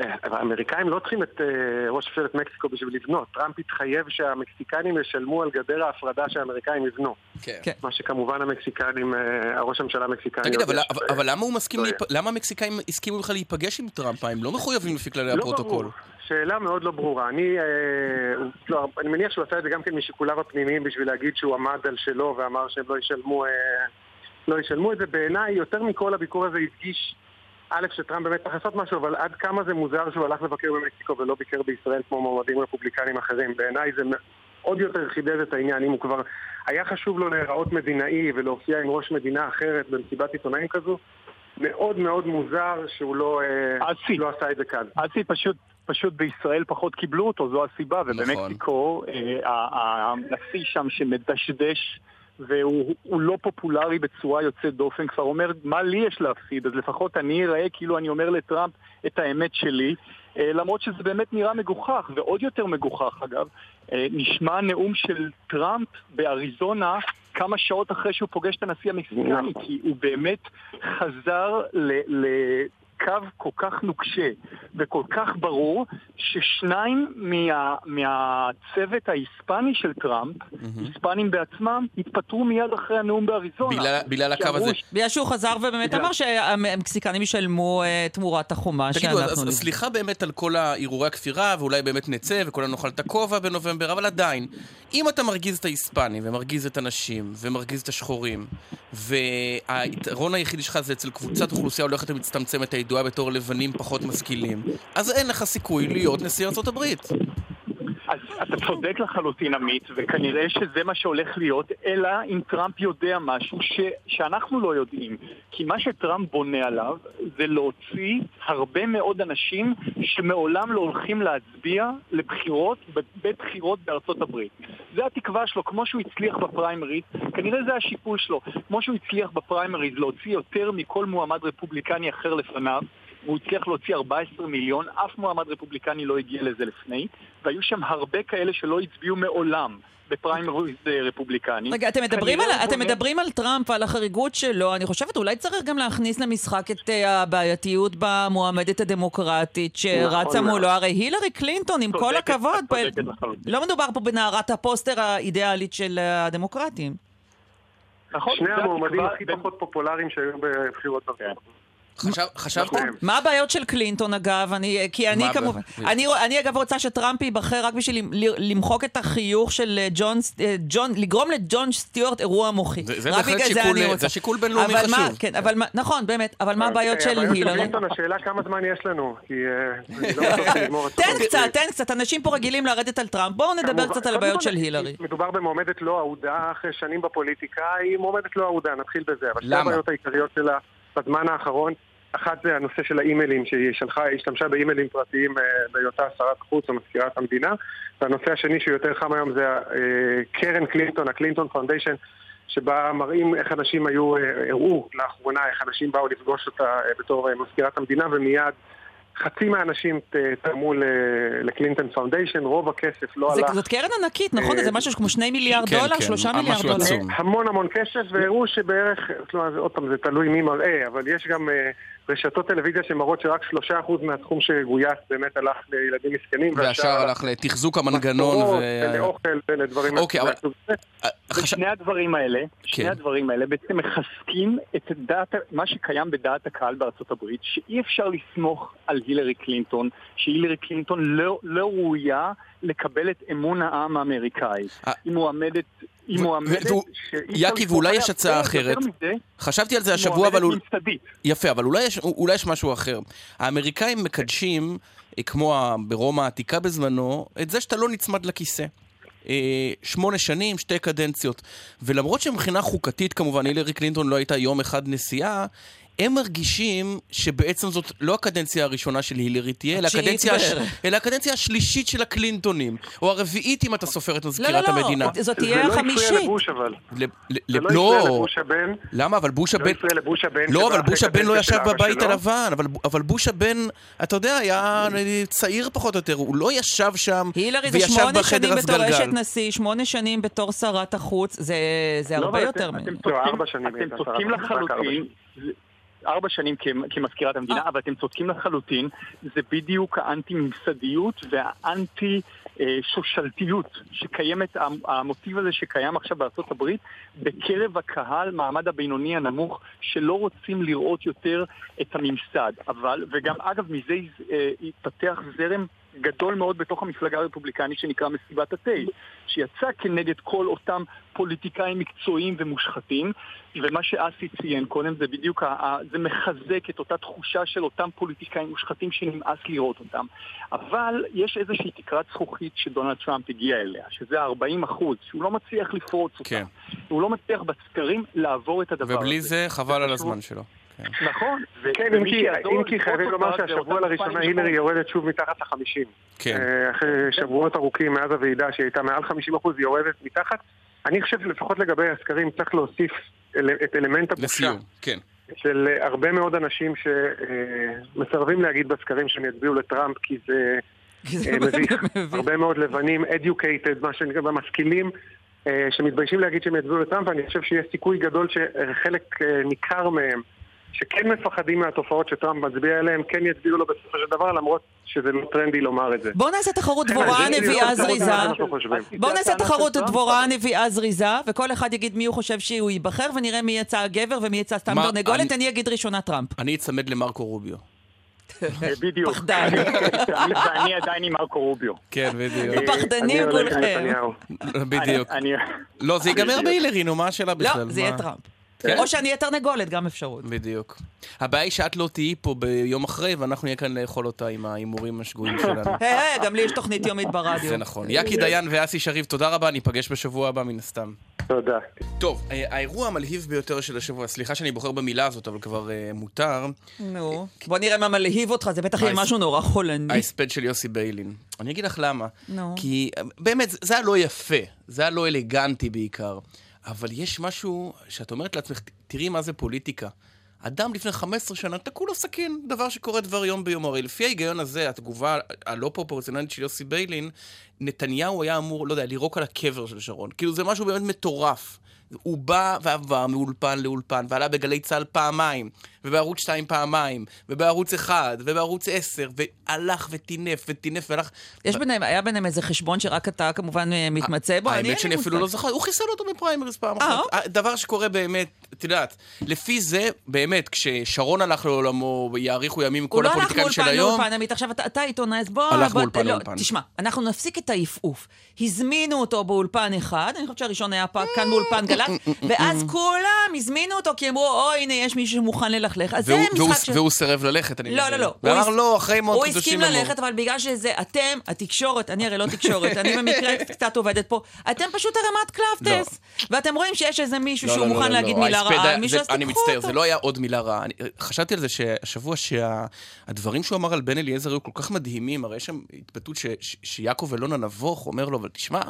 אה, האמריקאים לא צריכים את אה, ראש ממשלת מקסיקו בשביל לבנות. טראמפ התחייב שהמקסיקנים ישלמו על גדר ההפרדה שהאמריקאים יבנו. כן. מה שכמובן המקסיקנים, אה, הראש הממשלה המקסיקני... תגיד, אבל, למה הוא מסכים, לא להיפ... למה המקסיקאים הסכימו בכלל להיפגש עם טראמפ? הם לא מחויבים לפי כללי לא הפרוטוקול. ברור. שאלה מאוד לא ברורה. אני, אה, לא, אני מניח שהוא עשה את זה גם כן משיקוליו הפנימיים בשביל להגיד שהוא עמד על שלו ואמר שהם לא ישלמו, אה, לא ישלמו את זה. בעיניי, יותר מכל הביקור הזה הדגיש, א', שטראמפ באמת צריך לעשות משהו, אבל עד כמה זה מוזר שהוא הלך לבקר במקסיקו ולא ביקר בישראל כמו מועמדים רפובליקנים אחרים. בעיניי זה עוד יותר חידד את העניין. אם הוא כבר היה חשוב לו להיראות מדינאי ולהופיע עם ראש מדינה אחרת במסיבת עיתונאים כזו, מאוד מאוד מוזר שהוא לא, אה, לא עשה את זה כאן. אסי פשוט, פשוט בישראל פחות קיבלו אותו, זו הסיבה, ובמקסיקו אה, ה- ה- הנשיא שם שמדשדש והוא הוא לא פופולרי בצורה יוצאת דופן, כבר אומר מה לי יש להפסיד, אז לפחות אני אראה כאילו אני אומר לטראמפ את האמת שלי, אה, למרות שזה באמת נראה מגוחך, ועוד יותר מגוחך אגב, אה, נשמע נאום של טראמפ באריזונה כמה שעות אחרי שהוא פוגש את הנשיא המקסיקני, כי הוא באמת חזר ל... לקו כל כך נוקשה וכל כך ברור, ששניים מה, מהצוות ההיספני של טראמפ, היספנים בעצמם, התפטרו מיד אחרי הנאום באריזונה. בגלל- בגלל הקו הזה. ש- בגלל שהוא חזר ובאמת בגלל- אמר שהמקסיקנים ישלמו אה, תמורת החומה תגידו, שאנחנו... אז נבנה. סליחה באמת על כל הרהורי הכפירה, ואולי באמת נצא וכולנו נאכל את הכובע בנובמבר, אבל עדיין, אם אתה מרגיז את ההיספנים, ומרגיז את הנשים, ומרגיז את השחורים, והיתרון היחידי שלך זה אצל קבוצת אוכלוסייה הולכת ומצטמצמת הידועה בתור לבנים פחות משכילים, אז אין לך סיכוי להיות נשיא הברית. אז אתה צודק לחלוטין עמית, וכנראה שזה מה שהולך להיות, אלא אם טראמפ יודע משהו ש, שאנחנו לא יודעים. כי מה שטראמפ בונה עליו זה להוציא הרבה מאוד אנשים שמעולם לא הולכים להצביע לבחירות, בבחירות בארצות הברית. זה התקווה שלו, כמו שהוא הצליח בפריימריז, כנראה זה השיקול שלו. כמו שהוא הצליח בפריימריז להוציא יותר מכל מועמד רפובליקני אחר לפניו, והוא הצליח להוציא 14 מיליון, אף מועמד רפובליקני לא הגיע לזה לפני, והיו שם הרבה כאלה שלא הצביעו מעולם בפריימריז אה, רפובליקני. רגע, אתם מדברים, על, אתם מדברים על טראמפ ועל החריגות שלו, אני חושבת אולי צריך גם להכניס למשחק את אה, הבעייתיות במועמדת הדמוקרטית שרצה נכון מולו. הרי הילרי קלינטון, עם כל הכבוד. לא מדובר פה בנערת הפוסטר האידיאלית של הדמוקרטים. נכון, שני המועמדים הכי פחות פופולריים שהיו בבחירות בארצות הברית. חשב, חשבתם? מה הבעיות של קלינטון אגב? אני, כי אני כמובן? אני, אני אגב רוצה שטראמפ ייבחר רק בשביל ל- למחוק את החיוך של אה, ג'ון, אה, ג'ון, לגרום לג'ון סטיוארט אירוע מוחי. זה- זה רק בהחלט בגלל שיקול- אני זה. שיקול בינלאומי אבל מה- חשוב. כן, אבל מה, נכון, באמת, אבל מה הבעיות אה, של הבעיות הילרי? השאלה כמה זמן יש לנו, כי אה, לא תן. קצת, תן קצת, אנשים פה רגילים לרדת על טראמפ, בואו נדבר קצת על הבעיות של הילרי. מדובר במועמדת לא אהודה אחרי שנים בפוליטיקה, היא מועמדת לא אהודה, נתחיל בזה. אבל שתי? הבעיות העיקריות שלה בזמן האחרון, אחת זה הנושא של האימיילים, שהיא שלחה, היא השתמשה באימיילים פרטיים אה, בהיותה שרת חוץ או מזכירת המדינה. והנושא השני שהוא יותר חם היום זה אה, קרן קלינטון, ה Clinton Foundation, שבה מראים איך אנשים היו, אה, הראו לאחרונה איך אנשים באו לפגוש אותה בתור מזכירת המדינה, ומיד חצי מהאנשים תרמו ל Clinton Foundation, רוב הכסף לא הלך. זאת קרן ענקית, נכון? זה משהו כמו שני מיליארד כן, דולר, כן, שלושה מיליארד דולר. המון המון כסף, והראו שבערך, עוד פעם, זה תלוי מי מראה, אבל יש גם רשתות טלוויזיה שמראות שרק שלושה אחוז מהסכום שגויס באמת הלך לילדים מסכנים, והשאר הלך לתחזוק המנגנון. ולאוכל ולדברים אוקיי, אבל- הזה. ושני הדברים האלה, שני כן. הדברים האלה בעצם מחזקים את דעת, מה שקיים בדעת הקהל בארצות הברית, שאי אפשר לסמוך על הילרי קלינטון, שהילרי קלינטון לא, לא ראויה לקבל את אמון העם האמריקאי. היא מועמדת, היא מועמדת שאי אפשר יקי, ואולי יש הצעה אחרת. מזה, חשבתי על זה השבוע, אבל... מועמדת ממסדית. יפה, אבל אולי יש, אולי יש משהו אחר. האמריקאים מקדשים, אה, כמו ברומא העתיקה בזמנו, את זה שאתה לא נצמד לכיסא. אה, שמונה שנים, שתי קדנציות. ולמרות שמבחינה חוקתית, כמובן, הילרי קלינטון לא הייתה יום אחד נשיאה, הם מרגישים שבעצם זאת לא הקדנציה הראשונה של הילרי תהיה, אלא הקדנציה, הש... אלא הקדנציה השלישית של הקלינטונים, או הרביעית אם אתה סופר את לא, מזכירת לא, לא, המדינה. זאת זה תהיה לא החמישית. הפריע לבוש אבל. ל- ל- זה לא הפריע לא, לבוש הבן. למה? אבל בוש לא הבן... הפריע לבוש הבן. לא, אבל בוש הבן לא ישב בבית שלו. הלבן, אבל, אבל בוש הבן, אתה יודע, היה צעיר פחות או יותר, הוא לא ישב שם הילרי זה וישב שמונה בחדר שנים בתור אשת הסגלגל. נשיא, שמונה שנים בתור שרת החוץ, זה, זה לא, הרבה יותר אתם- מהם. אתם לא, צודקים- לחלוטין. ארבע שנים כמזכירת המדינה, אה. אבל אתם צודקים לחלוטין, זה בדיוק האנטי-ממסדיות והאנטי-שושלתיות שקיימת, המ- המוטיב הזה שקיים עכשיו בארצות הברית בקרב הקהל, מעמד הבינוני הנמוך, שלא רוצים לראות יותר את הממסד. אבל, וגם אגב, מזה אה, התפתח זרם גדול מאוד בתוך המפלגה הרפובליקנית שנקרא מסיבת התה, שיצא כנגד כל אותם פוליטיקאים מקצועיים ומושחתים, ומה שאסי ציין קודם זה בדיוק, זה מחזק את אותה תחושה של אותם פוליטיקאים מושחתים שנמאס לראות אותם. אבל יש איזושהי תקרת זכוכית שדונלד טראמפ הגיע אליה, שזה ה-40 אחוז, שהוא לא מצליח לפרוץ אותה. כן. הוא לא מצליח בסקרים לעבור את הדבר ובלי הזה. זה חבל על חשוב. הזמן שלו. נכון. ו- כן, אם כי, חייבים לומר שהשבוע לראשונה הילרי. יורדת שוב מתחת לחמישים. כן. אה, אחרי שבועות ארוכים מאז הוועידה שהיא הייתה מעל 50 אחוז, היא יורדת מתחת. אני חושב שלפחות לגבי הסקרים צריך להוסיף את אלמנט הבושה. לסיום, כן. של אה, הרבה מאוד אנשים שמסרבים להגיד בסקרים שהם יצביעו לטראמפ כי זה כי זה אה, מביך. הרבה מאוד לבנים, educated, מה שנקרא, משכילים, אה, שמתביישים להגיד שהם יצביעו לטראמפ, ואני חושב שיש סיכוי גדול שחלק אה, ניכר מהם, שכן מפחדים מהתופעות שטראמפ מצביע עליהן, כן יצביעו לו בסופו של דבר, למרות שזה לא טרנדי לומר את זה. בואו נעשה תחרות כן, דבורה זה בדיוק נביאה מה זריזה. בואו נעשה תחרות דבורה נביאה זריזה, וכל אחד יגיד מי הוא חושב שהוא ייבחר, ונראה מי יצא הגבר ומי יצא סתם מה, תרנגולת. אני- אני אגיד ראשונה טראמפ. אני אצמד למרקו רוביו. בדיוק. פחדן. ואני עדיין עם מרקו רוביו. כן, בדיוק. אני פחדנים כולכם. בדיוק. לא, זה ייגמר. בהילרי, נו, מה השאלה בכלל? לא, זה יהיה? טראמפ. כן. או שאני אהיה תרנגולת, גם אפשרות. בדיוק. הבעיה היא שאת לא תהיי פה ביום אחרי, ואנחנו נהיה כאן לאכול אותה עם ההימורים השגויים שלנו. היי, היי, גם לי יש תוכנית יומית ברדיו. זה נכון. יקי דיין ואסי שריב, תודה רבה, ניפגש בשבוע הבא מן הסתם. תודה. טוב, אה, האירוע המלהיב ביותר של השבוע, סליחה שאני בוחר במילה הזאת, אבל כבר אה, מותר, נו, בוא נראה מה מלהיב אותך, זה בטח יהיה משהו נורא חולני. ההספד של יוסי ביילין. אני אגיד לך למה. נו. כי באמת, זה- זה היה לא יפה, זה היה לא אלגנטי בעיקר. אבל יש משהו שאת אומרת לעצמך, תראי מה זה פוליטיקה. אדם לפני 15 שנה תקעו לו סכין, דבר שקורה דבר יום ביום. הרי לפי ההיגיון הזה, התגובה הלא פרופורציונלית של יוסי ביילין, נתניהו היה אמור, לא יודע, לירוק על הקבר של שרון. כאילו זה משהו באמת מטורף. הוא בא ועבר מאולפן לאולפן, ועלה בגלי צה"ל פעמיים, ובערוץ 2 פעמיים, ובערוץ 1, ובערוץ 10, והלך וטינף וטינף והלך... יש ביניהם, היה ביניהם איזה חשבון שרק אתה כמובן אה, מתמצא בו? האמת שאני אפילו. לא זוכר, הוא חיסל אותו בפריימריז פעם אה, אחת. דבר שקורה באמת, את יודעת, לפי זה, באמת, כששרון הלך לעולמו, יאריכו ימים הוא כל לא הלך הפוליטיקאים של מאולפן היום, לאולפן, עמית, עכשיו אתה, עיתונאי, אז בוא... הלך מאולפן לא, לאולפן. תשמע, אנחנו נפסיק את העפעוף. הזמינו אותו באולפן אחד, אני חושבת שהראשון היה כאן באולפן גל"צ, ואז כולם הזמינו אותו כי אמרו, או, הנה, יש מישהו שמוכן ללכלך. אז זה משחק של... והוא סירב ללכת, אני לא, מבין. לא, לא. ואמר הוא הס- לא, אחרי הוא קדושים הסכים אמור. ללכת, אבל בגלל שזה אתם, התקשורת, אני הרי לא תקשורת, אני במקרה קצת עובדת פה, אתם פשוט הרמת קלפטס. ואתם רואים שיש איזה מישהו לא, שהוא לא, לא, מוכן לא, להגיד לא. מילה ההספד רעה, זה- אז אני מצטער, אותו. זה לא היה עוד מילה רעה. אני- חשבתי על זה שהשבוע שהדברים שהוא אמר על בן אליעזר היו כל כך מדהימים, הרי יש שם התבטאות ש- ש- שיעקב אלון הנבוך אומר לו, אבל תשמע,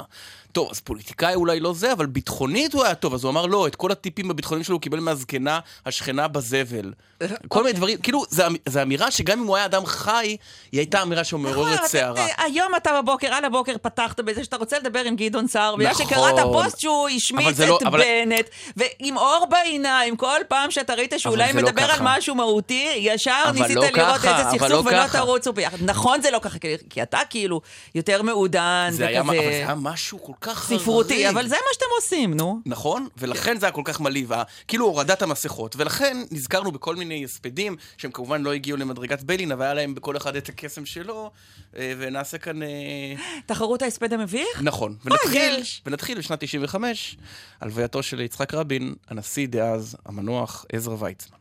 טוב, אז פוליטיקאי אולי לא זה, אבל ביטחונית הוא היה טוב, אז הוא אמר לא, את כל הטיפים הביטחוניים שלו הוא קיבל מהזקנה השכנה בזבל. כל מיני דברים, כאילו, זה אמ- אמירה שגם אם הוא היה אדם חי, היא הייתה אמירה שמעוררת נכון, סערה. אתה- היום אתה בבוקר, על הבוקר פתחת בזה שאתה רוצה לדבר עם גדעון סער, בגלל נכון. שקראת פוסט שהוא השמיץ לא- את בנט, ועם אור בעיניים, כל פעם שאתה ראית שהוא אבל אולי זה לא מדבר על. משהו מהותי, ישר אבל ניסית לא לראות איזה סכסוך לא ולא. תרוצו ביחד. נכון זה לא ככה, כי- אתה כאילו יותר מעודן זה היה, אבל זה וכזה היה משהו כל כך חריג. ספרותי, אבל זה מה שאתם עושים, נו. נכון? ולכן זה היה כל כך מלהיב, ה- כאילו הורדת המסכות. ולכן נזכרנו בכל מיני הספדים, שהם כמובן לא הגיעו למדרגת ביילין, אבל היה להם בכל אחד את הקסם שלו, אה, ונעשה כאן... אה, תחרות ההספד המביך? נכון. ונתחיל. ונתחיל בשנת 95, הלווייתו של יצחק רבין, הנשיא דאז, המנוח עזרא ויצמן.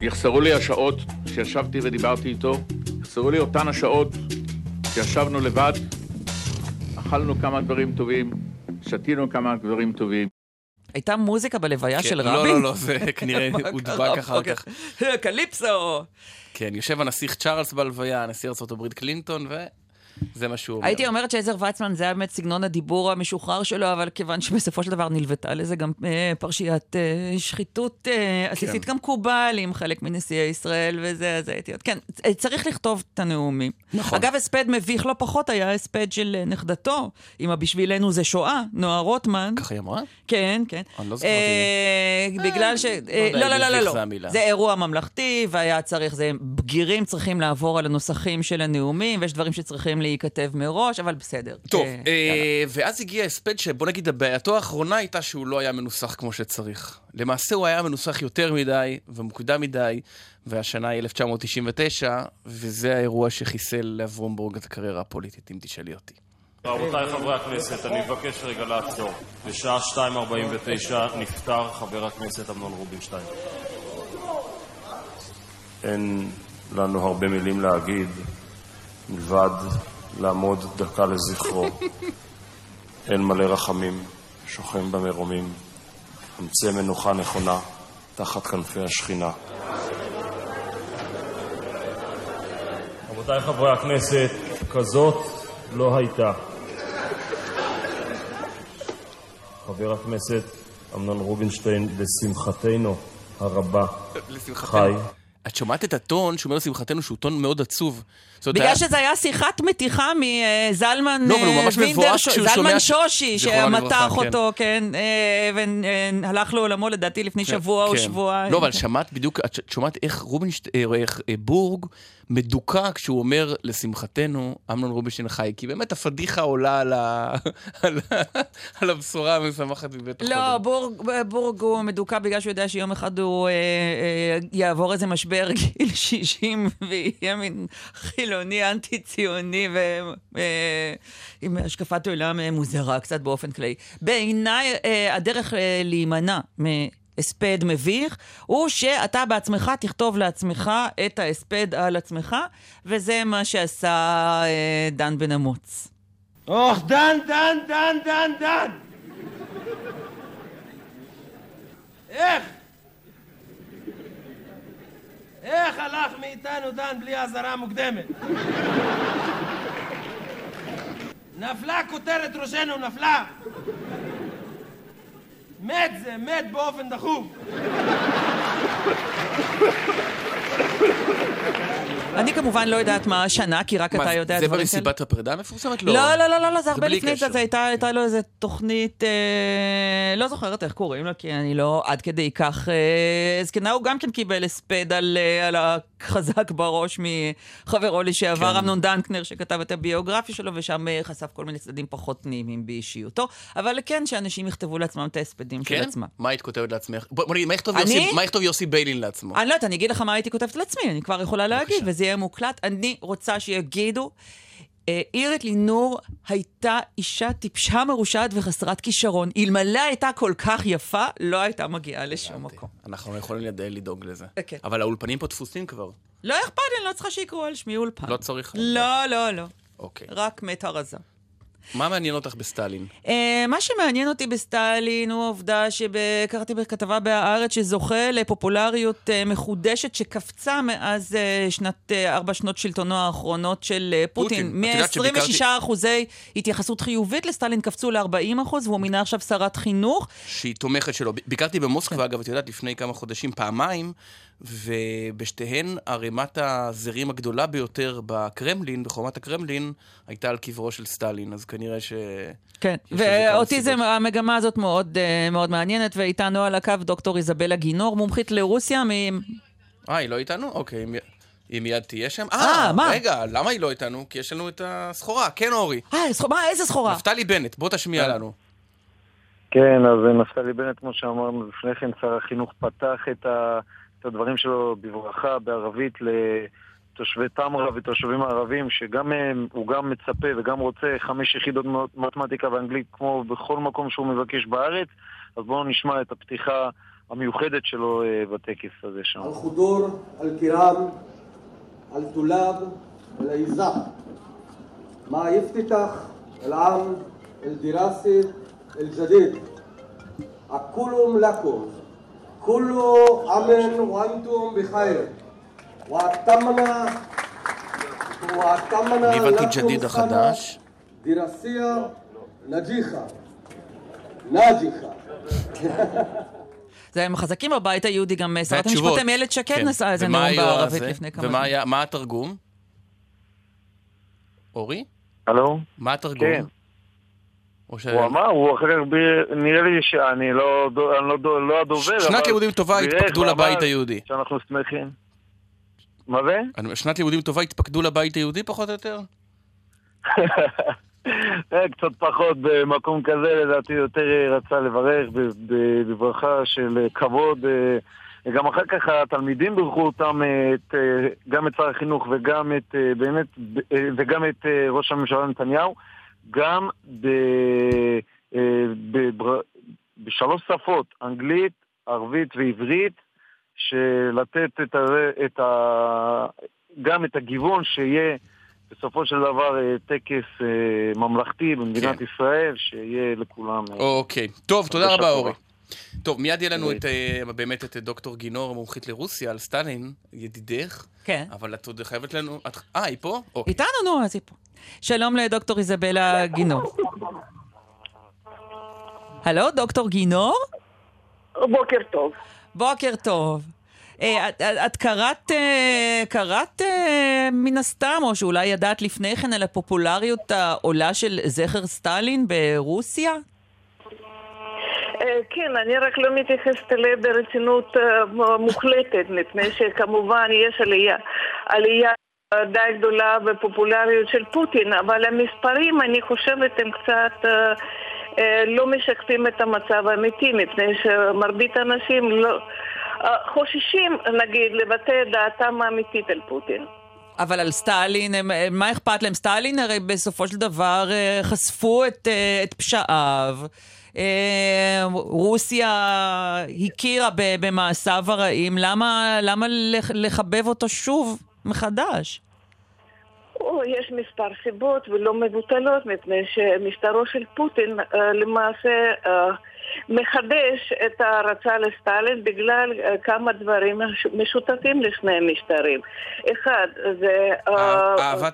יחסרו לי השעות שישבתי ודיברתי איתו, יחסרו לי אותן השעות שישבנו לבד, אכלנו כמה דברים טובים, שתינו כמה דברים טובים. הייתה מוזיקה בלוויה כן, של לא, רבין? לא, לא, זה כנראה מה הודבק? אחר אוקיי. כך. קליפסו! כן, יושב הנסיך צ'ארלס בהלוויה, נשיא ארה"ב קלינטון, וזה מה שהוא אומר. הייתי אומרת שעזר ויצמן זה היה באמת סגנון הדיבור המשוחרר שלו, אבל כיוון שבסופו של דבר נלוותה לזה גם אה, פרשיית אה, שחיתות אה, עסיסית כן. כמקובל עם חלק מנשיאי ישראל וזה, אז הייתי עוד... כן, אה, צריך לכתוב את הנאומים. נכון. אגב, הספד מביך לא פחות היה הספד של אה, נכדתו, עם ה"בשבילנו זה שואה", נועה רוטמן. ככה היא אמרה? כן, כן. אני לא זוכרתי. אה, בגלל ש... אה, אם לא, לא, לא, לא, זה לא. זה אירוע ממלכתי, והיה צריך, זה בגירים צריכים לעבור על הנוסחים של הנאומים, ויש דברים שצריכים להיכתב מראש, אבל בסדר. טוב, אה, אה, ואז הגיע הספד שבוא נגיד הבעייתו האחרונה הייתה שהוא לא היה מנוסח כמו שצריך. למעשה הוא היה מנוסח יותר מדי ומוקדם מדי, והשנה היא 1999, וזה האירוע שחיסל לאברום בורג את הקריירה הפוליטית, אם תשאלי אותי. רבותיי חברי הכנסת, אני מבקש רגע לעצור. בשעה 2.49 נפטר חבר הכנסת אמנון רובינשטיין. אין לנו הרבה מילים להגיד, מלבד לעמוד דקה לזכרו. אין מלא רחמים, שוכן במרומים, אמצא מנוחה נכונה תחת כנפי השכינה. רבותיי חברי הכנסת, כזאת לא הייתה. חבר הכנסת אמנון רובינשטיין, לשמחתנו הרבה, לשמחתנו. חי. את שומעת את הטון שהוא אומר לשמחתנו שהוא טון מאוד עצוב. בגלל שזה היה שיחת מתיחה מזלמן לא, אבל הוא ממש מבואס כשהוא שומע זלמן שושי, שמתח כן. אותו, כן, אה, והלך לעולמו לדעתי לפני שבוע או כן. שבועיים. לא, אבל שמעת בדיוק, את שומעת איך רובינשטיין, איך אה, בורג מדוכא כשהוא אומר, לשמחתנו, אמנון רובינשטיין חי, כי באמת הפדיחה עולה על ה- על ה- על הבשורה המשמחת מבית החולים. לא, בורג, בורג הוא מדוכא בגלל שהוא יודע שיום אחד הוא אה, אה, יעבור איזה משבר גיל 60 ויהיה מין חילוני אנטי-ציוני ועם השקפת עולם אה, מוזרה קצת באופן כללי. בעיניי אה, הדרך אה, להימנע הספד מביך, הוא שאתה בעצמך תכתוב לעצמך את ההספד על עצמך, וזה מה שעשה אה, דן בן אמוץ. אוח, דן, דן, דן, דן, דן! איך? איך הלך מאיתנו דן בלי אזהרה מוקדמת? נפלה כותרת ראשנו, נפלה! מת זה, מת באופן דחוף! אני כמובן לא יודעת מה השנה, כי רק אתה יודע זה דברים במסיבת הפרידה המפורסמת? לא, לא, לא, לא, לא, זה הרבה לפני. זה, זה הייתה, לו איזה תוכנית, אה, לא זוכרת איך קוראים לה, כי אני לא עד כדי כך אה, זקנה, הוא גם כן קיבל הספד על, אה, על החזק בראש מחברו לשעבר, כן. אמנון דנקנר, שכתב את הביוגרפיה שלו, ושם אה, חשף כל מיני צדדים פחות נעימים באישיותו, אבל כן, שאנשים יכתבו לעצמם את ההספדים של כן? עצמם. מה היית כותבת לעצמך? בוא בוא נגיד, מה יכתוב אני? יוסי- מה יכתוב יוסי ביילין לעצמו? אני לא יודעת, אני אגיד לך מה הייתי כותבת לעצמי, אני כבר יכולה להגיד, וזה יהיה מוקלט. אני רוצה שיגידו, אירית לינור הייתה אישה טיפשה מרושעת וחסרת כישרון. אלמלא הייתה כל כך יפה, לא הייתה מגיעה לשום מקום. אנחנו לא יכולים לד- לדאוג לזה. כן. אבל האולפנים פה תפוסים כבר. לא אכפת אני לא צריכה שיקראו על שמי אולפן. לא צריך. לא, לא, לא. אוקיי. רק מת הרזה. מה מעניין אותך בסטלין? Uh, מה שמעניין אותי בסטלין הוא העובדה שקראתי בכתבה בהארץ שזוכה לפופולריות uh, מחודשת שקפצה מאז uh, שנת, uh, ארבע שנות שלטונו האחרונות של uh, פוטין. פוטין. את יודעת שביקרתי- מ-26 אחוזי התייחסות חיובית לסטלין קפצו ל-40 אחוז, והוא מינה עכשיו שרת חינוך. שהיא תומכת שלו. ביקרתי במוסקבה, אגב, את יודעת, לפני כמה חודשים פעמיים, ובשתיהן ערימת הזרים הגדולה ביותר בקרמלין, בחומת הקרמלין, הייתה על קברו של סטלין, אז כנראה ש... כן, ואותי זה. המגמה הזאת מאוד, uh, מאוד מעניינת, ואיתנו על הקו דוקטור איזבלה גינור, מומחית לרוסיה, מ... אה, היא לא איתנו? אוקיי, אם- היא מיד תהיה שם. אה, מה? רגע, למה היא לא איתנו? כי יש לנו את הסחורה. כן, אורי. אה, סחורה, מה, איזה סחורה? נפתלי בנט, בוא תשמיע לנו. כן, אז נפתלי בנט, כמו שאמרנו לפני כן, שר החינוך פתח את, ה, את הדברים שלו בברכה בערבית לתושבי תמרה ותושבים הערבים, שגם הם, הוא גם מצפה וגם רוצה חמש יחידות מתמטיקה ואנגלית כמו בכל מקום שהוא מבקש בארץ, אז בואו נשמע את הפתיחה המיוחדת שלו אה, בטקס הזה שם. על חודור, על קיראם, על תולב, על עיזה. מה יפתיתך אל עם, אל דירסי, אל ג'דיד. הכולום לקום. ואתמנה ואתמנה אני הבנתי לקום ג'דיד סנה החדש. דירסיה נג'יחה, נג'יחה. זה הם חזקים בבית היהודי, גם אה, שרת. המשפטים איילת שקד כן. נשאה איזה ומה נאום בערבית? לפני כמה ומה היה- מה התרגום? אורי? הלו? מה התרגום? כן. או ש- הוא אמר, הוא אחר כך, ב- נראה לי שאני לא אני לא לא הדובר, שנת אבל לימודים טובה, התפקדו לבית היהודי. שאנחנו שמחים. מה זה? אני- שנת לימודים טובה, התפקדו לבית היהודי פחות או יותר? אה, קצת פחות במקום כזה, לדעתי יותר רצה לברך בברכה של כבוד. אה, גם אחר כך התלמידים בירכו אותם, אה, את, גם את שר החינוך וגם את, באמת, וגם את ראש הממשלה נתניהו, גם ב, אה, בבר- בשלוש שפות, אנגלית, ערבית ועברית, שלתת את ה, את ה, גם את הגיוון שיהיה בסופו של דבר אה, טקס אה, ממלכתי במדינת ישראל, שיהיה לכולם. אוקיי. טוב, תודה רבה. אורי. טוב, מיד יהיה לנו את, אה, באמת את דוקטור גינור, מומחית לרוסיה, על סטלין, ידידך. כן. אבל את עוד חייבת לנו... אה, היא פה? אוקיי. איתנו, נו, אז היא פה. שלום לדוקטור איזבלה גינור. הלו, דוקטור גינור? בוקר טוב. בוקר טוב. אה, את, את, את קראת, אה, קראת אה, מן הסתם, או שאולי ידעת לפני כן על הפופולריות העולה של זכר סטלין ברוסיה? אה, כן, אני רק לא מתייחסת אליה ברצינות אה, מוחלטת, מפני שכמובן יש עלייה, עלייה די גדולה בפופולריות של פוטין, אבל המספרים, אני חושבת, הם קצת אה, לא משקפים את המצב האמיתי, מפני שמרבית האנשים לא... חוששים, נגיד, לבטא את דעתם האמיתית על פוטין. אבל על סטלין, הם, מה אכפת להם? סטלין הרי בסופו של דבר חשפו את, את פשעיו. אה, רוסיה הכירה במעשיו הרעים, למה, למה לח- לחבב אותו שוב מחדש? או, יש מספר סיבות ולא מבוטלות, מפני שמשטרו של פוטין אה, למעשה אה, מחדש את ההערצה לסטלין בגלל כמה דברים מש- משותפים לשני המשטרים. אחד, זה.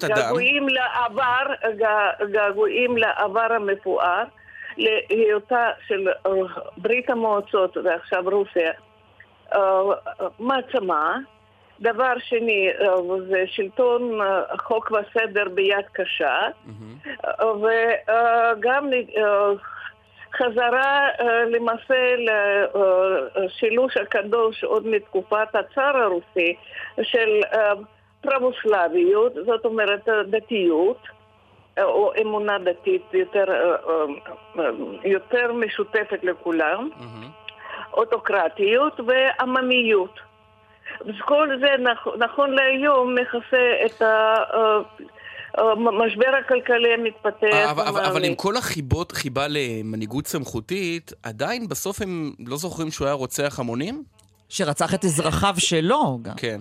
געגועים לעבר, גע- געגועים לעבר המפואר, להיותה של אה, ברית המועצות ועכשיו רוסיה אה, מעצמה. דבר שני, אה, זה שלטון אה, חוק וסדר ביד קשה, אה, וגם אה, חזרה אה, למעשה לשילוש הקדוש עוד מתקופת הצאר הרוסי של אה, פרבוסלביות, זאת אומרת אה, דתיות. אה, או אמונה דתית יותר, אה, אה, יותר משותפת לכולם, אוטוקרטיות ועממיות. אז כל זה נכ- נכון להיום מכסה את המשבר הכלכלי המתפתח. אבל, אבל, אבל עם. כל החיבות, חיבה למנהיגות סמכותית, עדיין בסוף הם לא זוכרים שהוא היה רוצח המונים? שרצח את אזרחיו שלו גם. כן.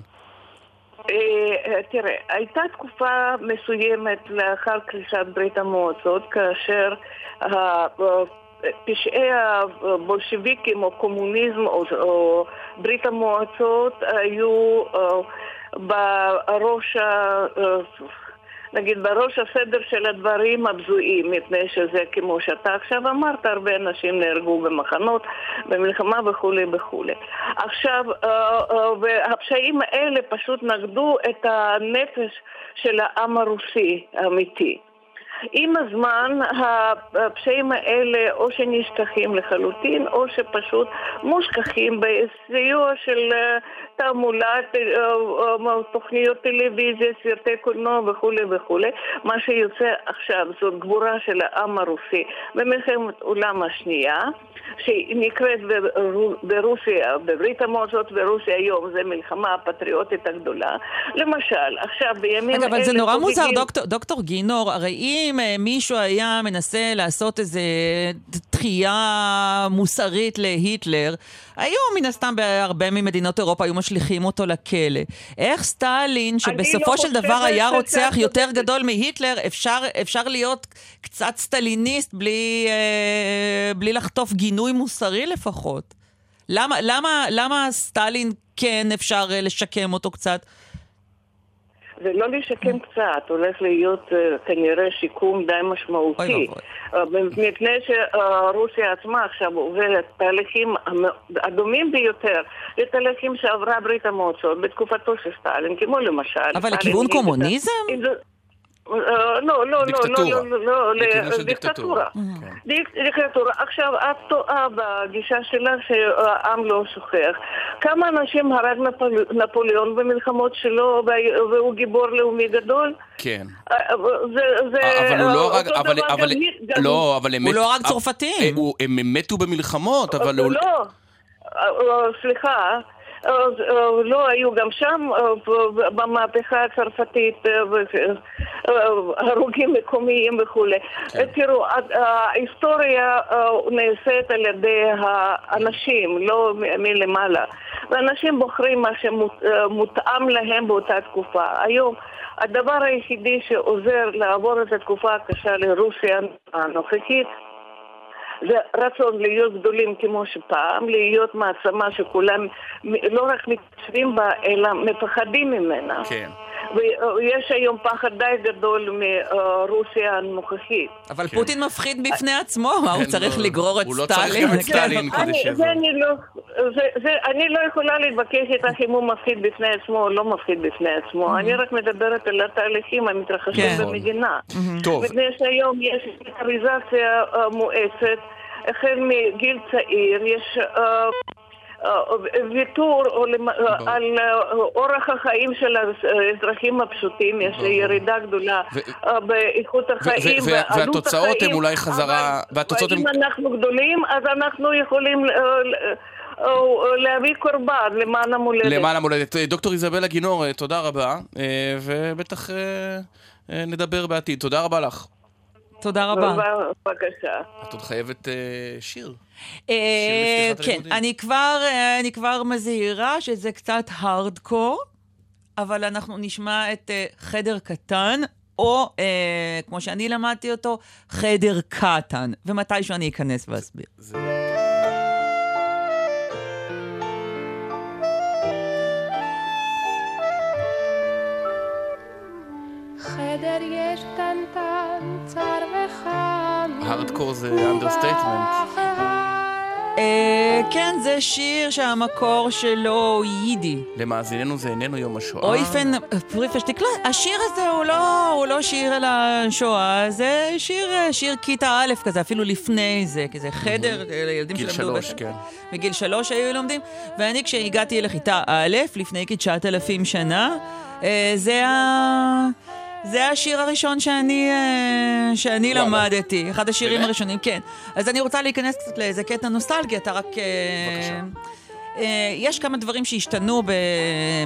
אה, אה, תראה, הייתה תקופה מסוימת לאחר קריסת ברית המועצות, כאשר אה, פשעי הבולשיביקים או קומוניזם או, או ברית המועצות היו בראש ה... נגיד בראש הסדר של הדברים הבזויים, מפני שזה, כמו שאתה עכשיו אמרת, הרבה אנשים נהרגו במחנות, במלחמה וכולי וכולי. עכשיו, אה, אה, והפשעים האלה פשוט נגדו את הנפש של העם הרוסי האמיתי. עם הזמן הפשעים האלה או שנשכחים לחלוטין או שפשוט מושכחים בסיוע של אה, תעמולת אה, אה, תוכניות טלוויזיה, סרטי קולנוע וכולי וכולי. מה שיוצא עכשיו זאת גבורה של העם הרוסי במלחמת העולם השנייה שנקראת ברו- ברוסיה, בברית המועצות ברוסיה היום, זה מלחמה הפטריוטית הגדולה. למשל, עכשיו בימים רגע, אבל זה נורא מוזר, דוקטור, דוקטור גינור, הרי אם אם אה, מישהו היה מנסה לעשות איזה דחייה מוסרית להיטלר, היו מן הסתם בהרבה ממדינות אירופה, היו משליכים אותו לכלא. איך סטלין, שבסופו לא של דבר היה רוצח יותר. גדול מהיטלר, אפשר, אפשר להיות קצת סטליניסט בלי, אה, בלי לחטוף גינוי מוסרי לפחות. למה, למה, למה סטלין כן אפשר אה, לשקם אותו קצת? זה לא לשקם קצת, הולך להיות אה, כנראה שיקום די משמעותי. אה, מפני שרוסיה עצמה עכשיו עוברת תהליכים הדומים ביותר לתהליכים שעברה ברית המועצות בתקופתו של סטלין, כמו למשל... אבל לכיוון קומוניזם? אה, לא, לא, לא, דיקטטורה. לא, לא, לא, של לדיקטטורה. דיקטטורה. דיק- דיקטטורה. עכשיו, את טועה בגישה שלך שהעם לא שוכח. כמה אנשים הרג נפול- נפוליאון במלחמות שלו וה- והוא גיבור לאומי גדול? כן. אה, זה... זה- אבל הוא לא אה, הרג, אבל, אבל, לא, אבל הם הוא לא הרג אה, צרפתים. אה, הוא- הם מתו במלחמות, אבל הוא... לא, אה, אה, סליחה. אה, לא היו גם שם אה, במהפכה הצרפתית אה, הרוגים מקומיים וכולי. כן. תראו, ההיסטוריה נעשית על ידי האנשים, לא מלמעלה. ואנשים בוחרים מה שמותאם להם באותה תקופה. היום הדבר היחידי שעוזר לעבור את התקופה הקשה לרוסיה הנוכחית זה רצון להיות גדולים כמו שפעם, להיות מעצמה שכולם לא רק מתיישבים בה, אלא מפחדים ממנה. כן. ויש היום פחד די גדול מרוסיה הנוכחית. אבל פוטין מפחיד בפני עצמו, מה הוא כן, צריך לא- לגרור את הוא לא צריך סטלין? גם את סטלין כדי אני- שזה... זה אני לא, אני לא יכולה להתווכח איתך אם הוא מפחיד בפני עצמו או לא מפחיד בפני עצמו. אני רק מדברת על התהליכים המתרחשים כן. במדינה. טוב. מפני שהיום יש מיליטריזציה אה, מואצת, החל מגיל צעיר, יש... ויתור על אה, אורח החיים של האזרחים הפשוטים, יש ירידה גדולה אה, באיכות החיים, ו- ועלות והתוצאות הן החיים, אולי חזרה- אם אנחנו גדולים, אז אנחנו יכולים אה, להביא קורבן למען המולדת. למען המולדת. דוקטור איזבלה גינור, תודה רבה, ובטח נדבר בעתיד. תודה רבה לך. תודה רבה. בבקשה. את עוד חייבת אה, שיר. לפתיחת כן, הלימודים. אני כבר, אה, אני כבר מזהירה שזה קצת הארדקור, אבל אנחנו נשמע את אה, חדר קטן, או אה, כמו שאני למדתי אותו, חדר קטן, ומתישהו אני אכנס ואסביר. חדר יש קטנטן. הארדקור זה understatement. אה, כן, זה שיר שהמקור שלו הוא יידי. למאזיננו זה איננו יום השואה. אויפן פריפעטשיק, לא, השיר הזה הוא לא, הוא לא שיר על השואה, זה שיר, שיר כיתה א' כזה, אפילו לפני זה, כזה חדר, ילדים גיל שלמדו שלוש, בחדר. כן. בגיל שלוש היו לומדים, ואני כשהגעתי לכיתה א', לפני כתשעת אלפים שנה, אה, זה ה... זה השיר הראשון שאני, אה, שאני. למדתי, אחד השירים? הראשונים, כן. אז אני רוצה להיכנס קצת לאיזה קטע נוסטלגי, אתה רק... אה, אה, יש כמה דברים שהשתנו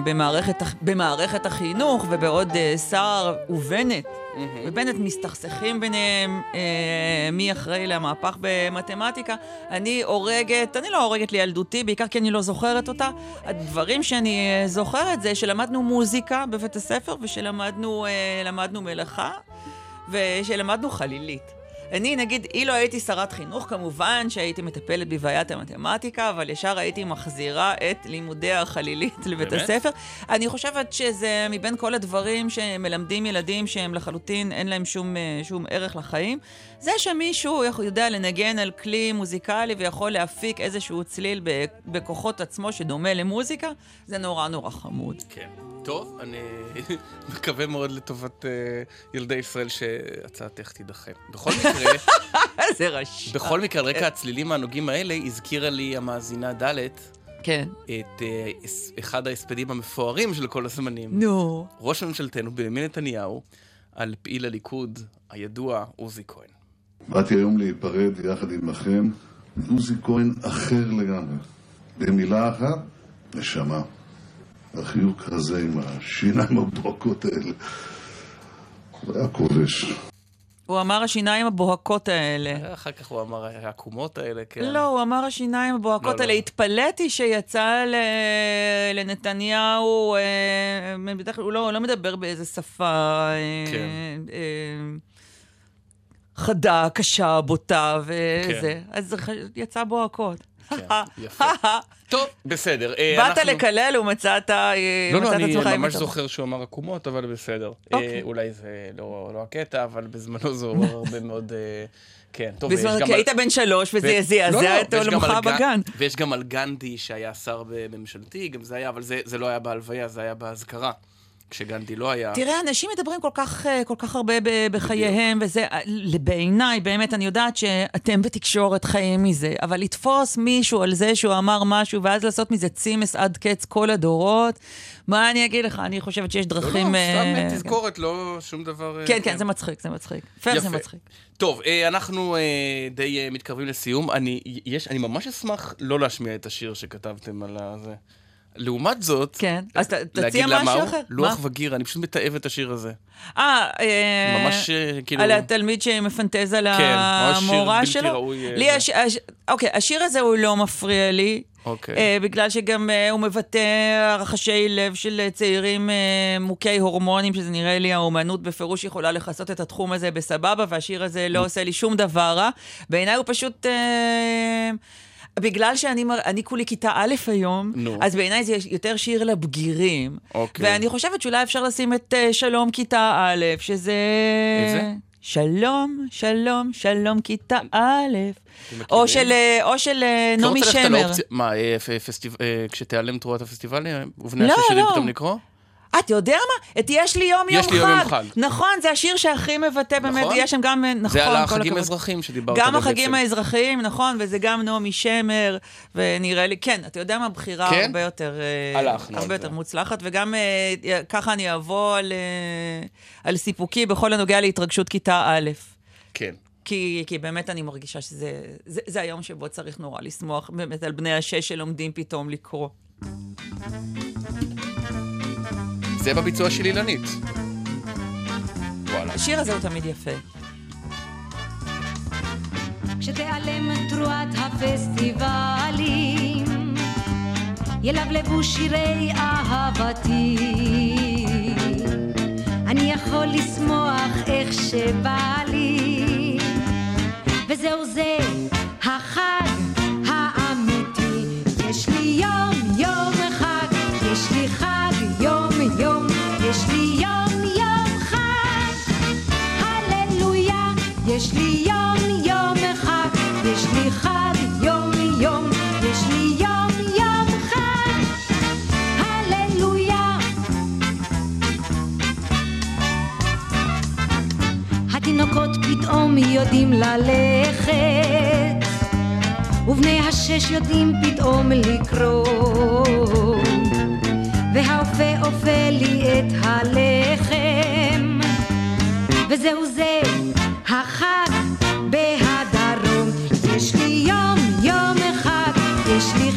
במערכת, במערכת החינוך, ובעוד סער ובנט, ובנט מסתכסכים ביניהם אה, מי אחראי למהפך במתמטיקה. אני הורגת, אני לא הורגת לילדותי, בעיקר כי אני לא זוכרת אותה. הדברים שאני אה, זוכרת זה שלמדנו מוזיקה בבית הספר, ושלמדנו אה, מלאכה, ושלמדנו חלילית. אני, נגיד, אילו הייתי שרת חינוך, כמובן שהייתי מטפלת בבעיית המתמטיקה, אבל ישר הייתי מחזירה את לימודי החלילית לבית באמת? הספר. אני חושבת שזה מבין כל הדברים שמלמדים ילדים שהם לחלוטין, אין להם שום, אה, שום ערך לחיים. זה שמישהו יודע לנגן על כלי מוזיקלי ויכול להפיק איזשהו צליל בכוחות עצמו שדומה למוזיקה, זה נורא נורא חמוד. כן. טוב, אני מקווה מאוד לטובת אה, ילדי ישראל שהצעתך תידחה. בכל מקרה, זה רשע. בכל מקרה, על רקע הצלילים הנוגעים האלה, הזכירה לי המאזינה ד' כן. את הס- אחד ההספדים המפוארים של כל הזמנים. נו. ראש ממשלתנו, בנימין נתניהו, על פעיל הליכוד הידוע עוזי כהן. באתי היום להיפרד יחד עמכם עוזי כהן אחר לגמרי. במילה אחת, נשמה. החיוק הזה עם השיניים הבוהקות האלה. הוא היה כובש. הוא אמר השיניים הבוהקות האלה. אחר כך הוא אמר העקומות האלה, כן. לא, הוא אמר השיניים הבוהקות לא, האלה. לא. התפלאתי שיצא ל... לנתניהו, אה, בדרך כלל הוא לא, הוא לא מדבר באיזה שפה אה, כן. אה, חדה, קשה, בוטה וזה. כן. אז יצא בוהקות. יפה. טוב, בסדר. אה, באת לקלל ומצאת אה, לא, לא, עצמך אני ממש. זוכר שהוא אמר עקומות, אבל בסדר. אוקיי. אה, אולי זה לא לא הקטע, אבל בזמנו זה עורר הרבה מאוד... כן, טוב, ויש בזמן, גם כי היית בן שלוש וזה ו- זעזע לא, לא, את עולמך בגן. ויש גם על גנדי שהיה שר בממשלתי, גם זה היה, אבל זה לא היה בהלוויה, זה היה באזכרה. כשגנדי לא היה. תראה, אנשים מדברים כל כך, אה, כל כך הרבה בחייהם, וזה, אה, בעיניי, באמת, אני יודעת שאתם בתקשורת חיים מזה, אבל לתפוס מישהו על זה שהוא אמר משהו, ואז לעשות מזה צימס עד קץ כל הדורות, מה אני אגיד לך? אני חושבת שיש לא, לא, דרכים... סתם אה, תזכורת, לא שום דבר... אה, כן, כן, זה מצחיק, זה מצחיק. פייר זה. מצחיק. טוב, אנחנו די מתקרבים לסיום. אני, יש, אני ממש אשמח לא להשמיע את השיר שכתבתם על הזה. לעומת זאת, כן, אז ת- תציע להגיד משהו? אחר. לוח מה? וגיר, אני פשוט מתעב את השיר הזה. אה, אה, ממש, אה, כאילו- על התלמיד שמפנטז על כן, ממש שיר המורה בלתי שלו? ראוי, אה, לי. הש... הש... אוקיי, השיר הזה הוא לא מפריע לי. אוקיי. אה, בגלל שגם אה, הוא מבטא רחשי לב של צעירים אה, מוכי הורמונים, שזה נראה לי האומנות בפירוש יכולה לכסות את התחום הזה בסבבה, והשיר הזה לא עושה לי שום דבר רע. בעיניי הוא פשוט... אה, בגלל שאני מר... אני כולי כיתה א' היום, נו. אז בעיניי זה יותר שיר לבגירים. אוקיי. ואני חושבת שאולי אפשר לשים את אה, שלום כיתה א', שזה... איזה? שלום, שלום, שלום כיתה א'. מכירים? או של, אה, או של אה, לא נעמי רוצה ללכת על שמר. האופציה- מה, אה, פסטיב- אה, כשתיעלם תרועת הפסטיבל, אה, ובני לא, השש יודעים לא. פתאום לקרוא? את יודע מה? את יש לי יום יש יום לי יום יום חג. חג. נכון, זה השיר שהכי מבטא באמת, נכון? יש שם גם, נכון, זה על החגים. האזרחיים שדיברת גם עליהם החגים בעצם. האזרחיים, נכון, וזה גם נעמי שמר, ונראה לי, כן, אתה יודע מה, בחירה כן? הרבה יותר, אה, הרבה. יותר מוצלחת, וגם אה, ככה אני אבוא על, אה, על סיפוקי בכל הנוגע להתרגשות כיתה א'. כן. כי, כי באמת אני מרגישה שזה זה, זה היום שבו צריך נורא לשמוח באמת על בני השש שלומדים פתאום לקרוא. זה בביצוע של אילנית. וואלה. השיר הזה הוא תמיד יפה. כשתיעלם תרועת הפסטיבלים, ילבלבו שירי אהבתי. אני יכול לשמוח איך שבא לי, וזהו זה החג האמיתי. יש לי יום יום יש לי יום יום חג. הללויה, יש לי יום יום חג, יש לי חג יום יש לי יום יום חג. הללויה. יודעים ללכת, ובני השש יודעים פתאום לקרוא, והאופה אופה לי את הלחם, וזהו זה החג בהדרום. יש לי יום יום אחד, יש לי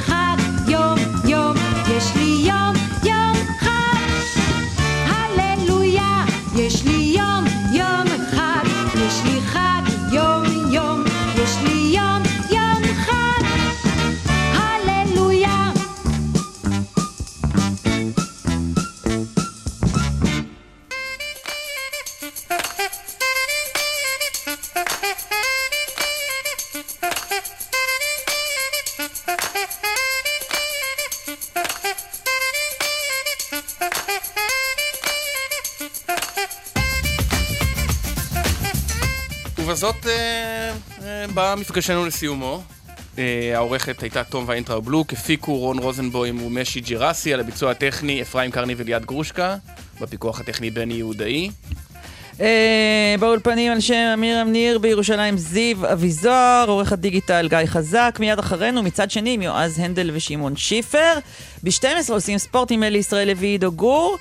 ובזאת אה, אה, בא מפגשנו לסיומו. אה, העורכת הייתה תום ויינטראובלוק, הפיקו רון רוזנבוים ומשי ג'רסי, על הביצוע הטכני אפרים קרני וליעד גרושקה, בפיקוח הטכני בני יהודאי. אה, באולפנים על שם אמירם ניר בירושלים זיו אביזוהר, עורך הדיגיטל גיא חזק, מיד אחרינו מצד שני עם יועז הנדל ושמעון שיפר. ב-12 עושים ספורט עם אלי ישראל לוי עידו גור.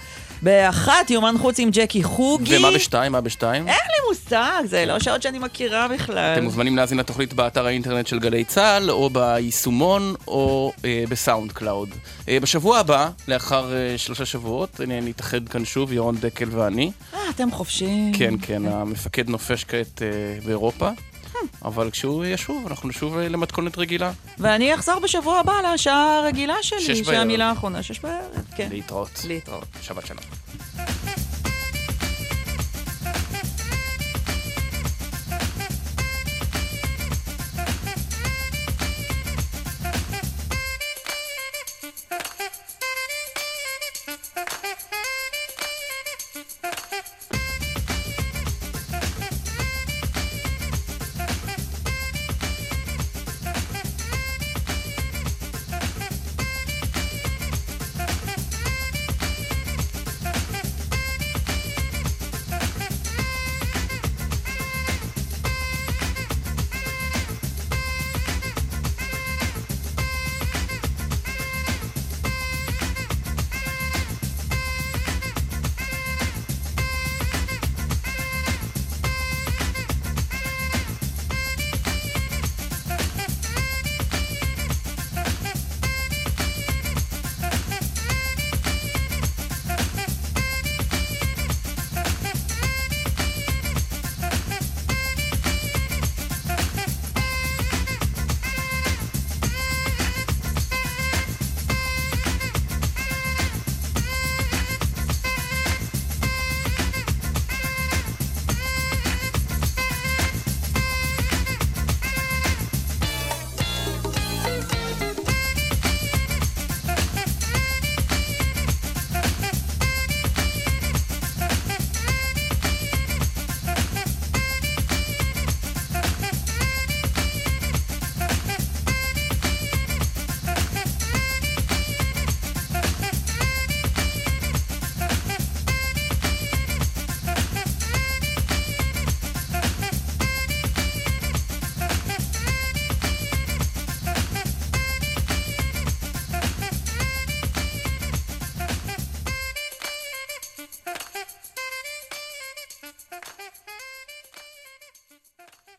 באחת יומן חוץ עם ג'קי חוגי. ומה בשתיים? מה בשתיים? אין לי מושג, זה לא שעות שאני מכירה בכלל. אתם מוזמנים להאזין לתוכנית באתר האינטרנט של גלי צה"ל, או ביישומון, או אה, ב SoundCloud. אה, בשבוע הבא, לאחר אה, שלושה שבועות, נתאחד כאן שוב, ירון דקל ואני. אה, אתם חופשיים. כן, כן, המפקד נופש כעת אה, באירופה. אבל כשהוא ישוב, אנחנו נשוב אה, למתכונת רגילה. ואני אחזור בשבוע הבא לשעה הרגילה שלי. של המילה האחרונה, שש בערב, כן. להתראות. להתראות. שבת שלום.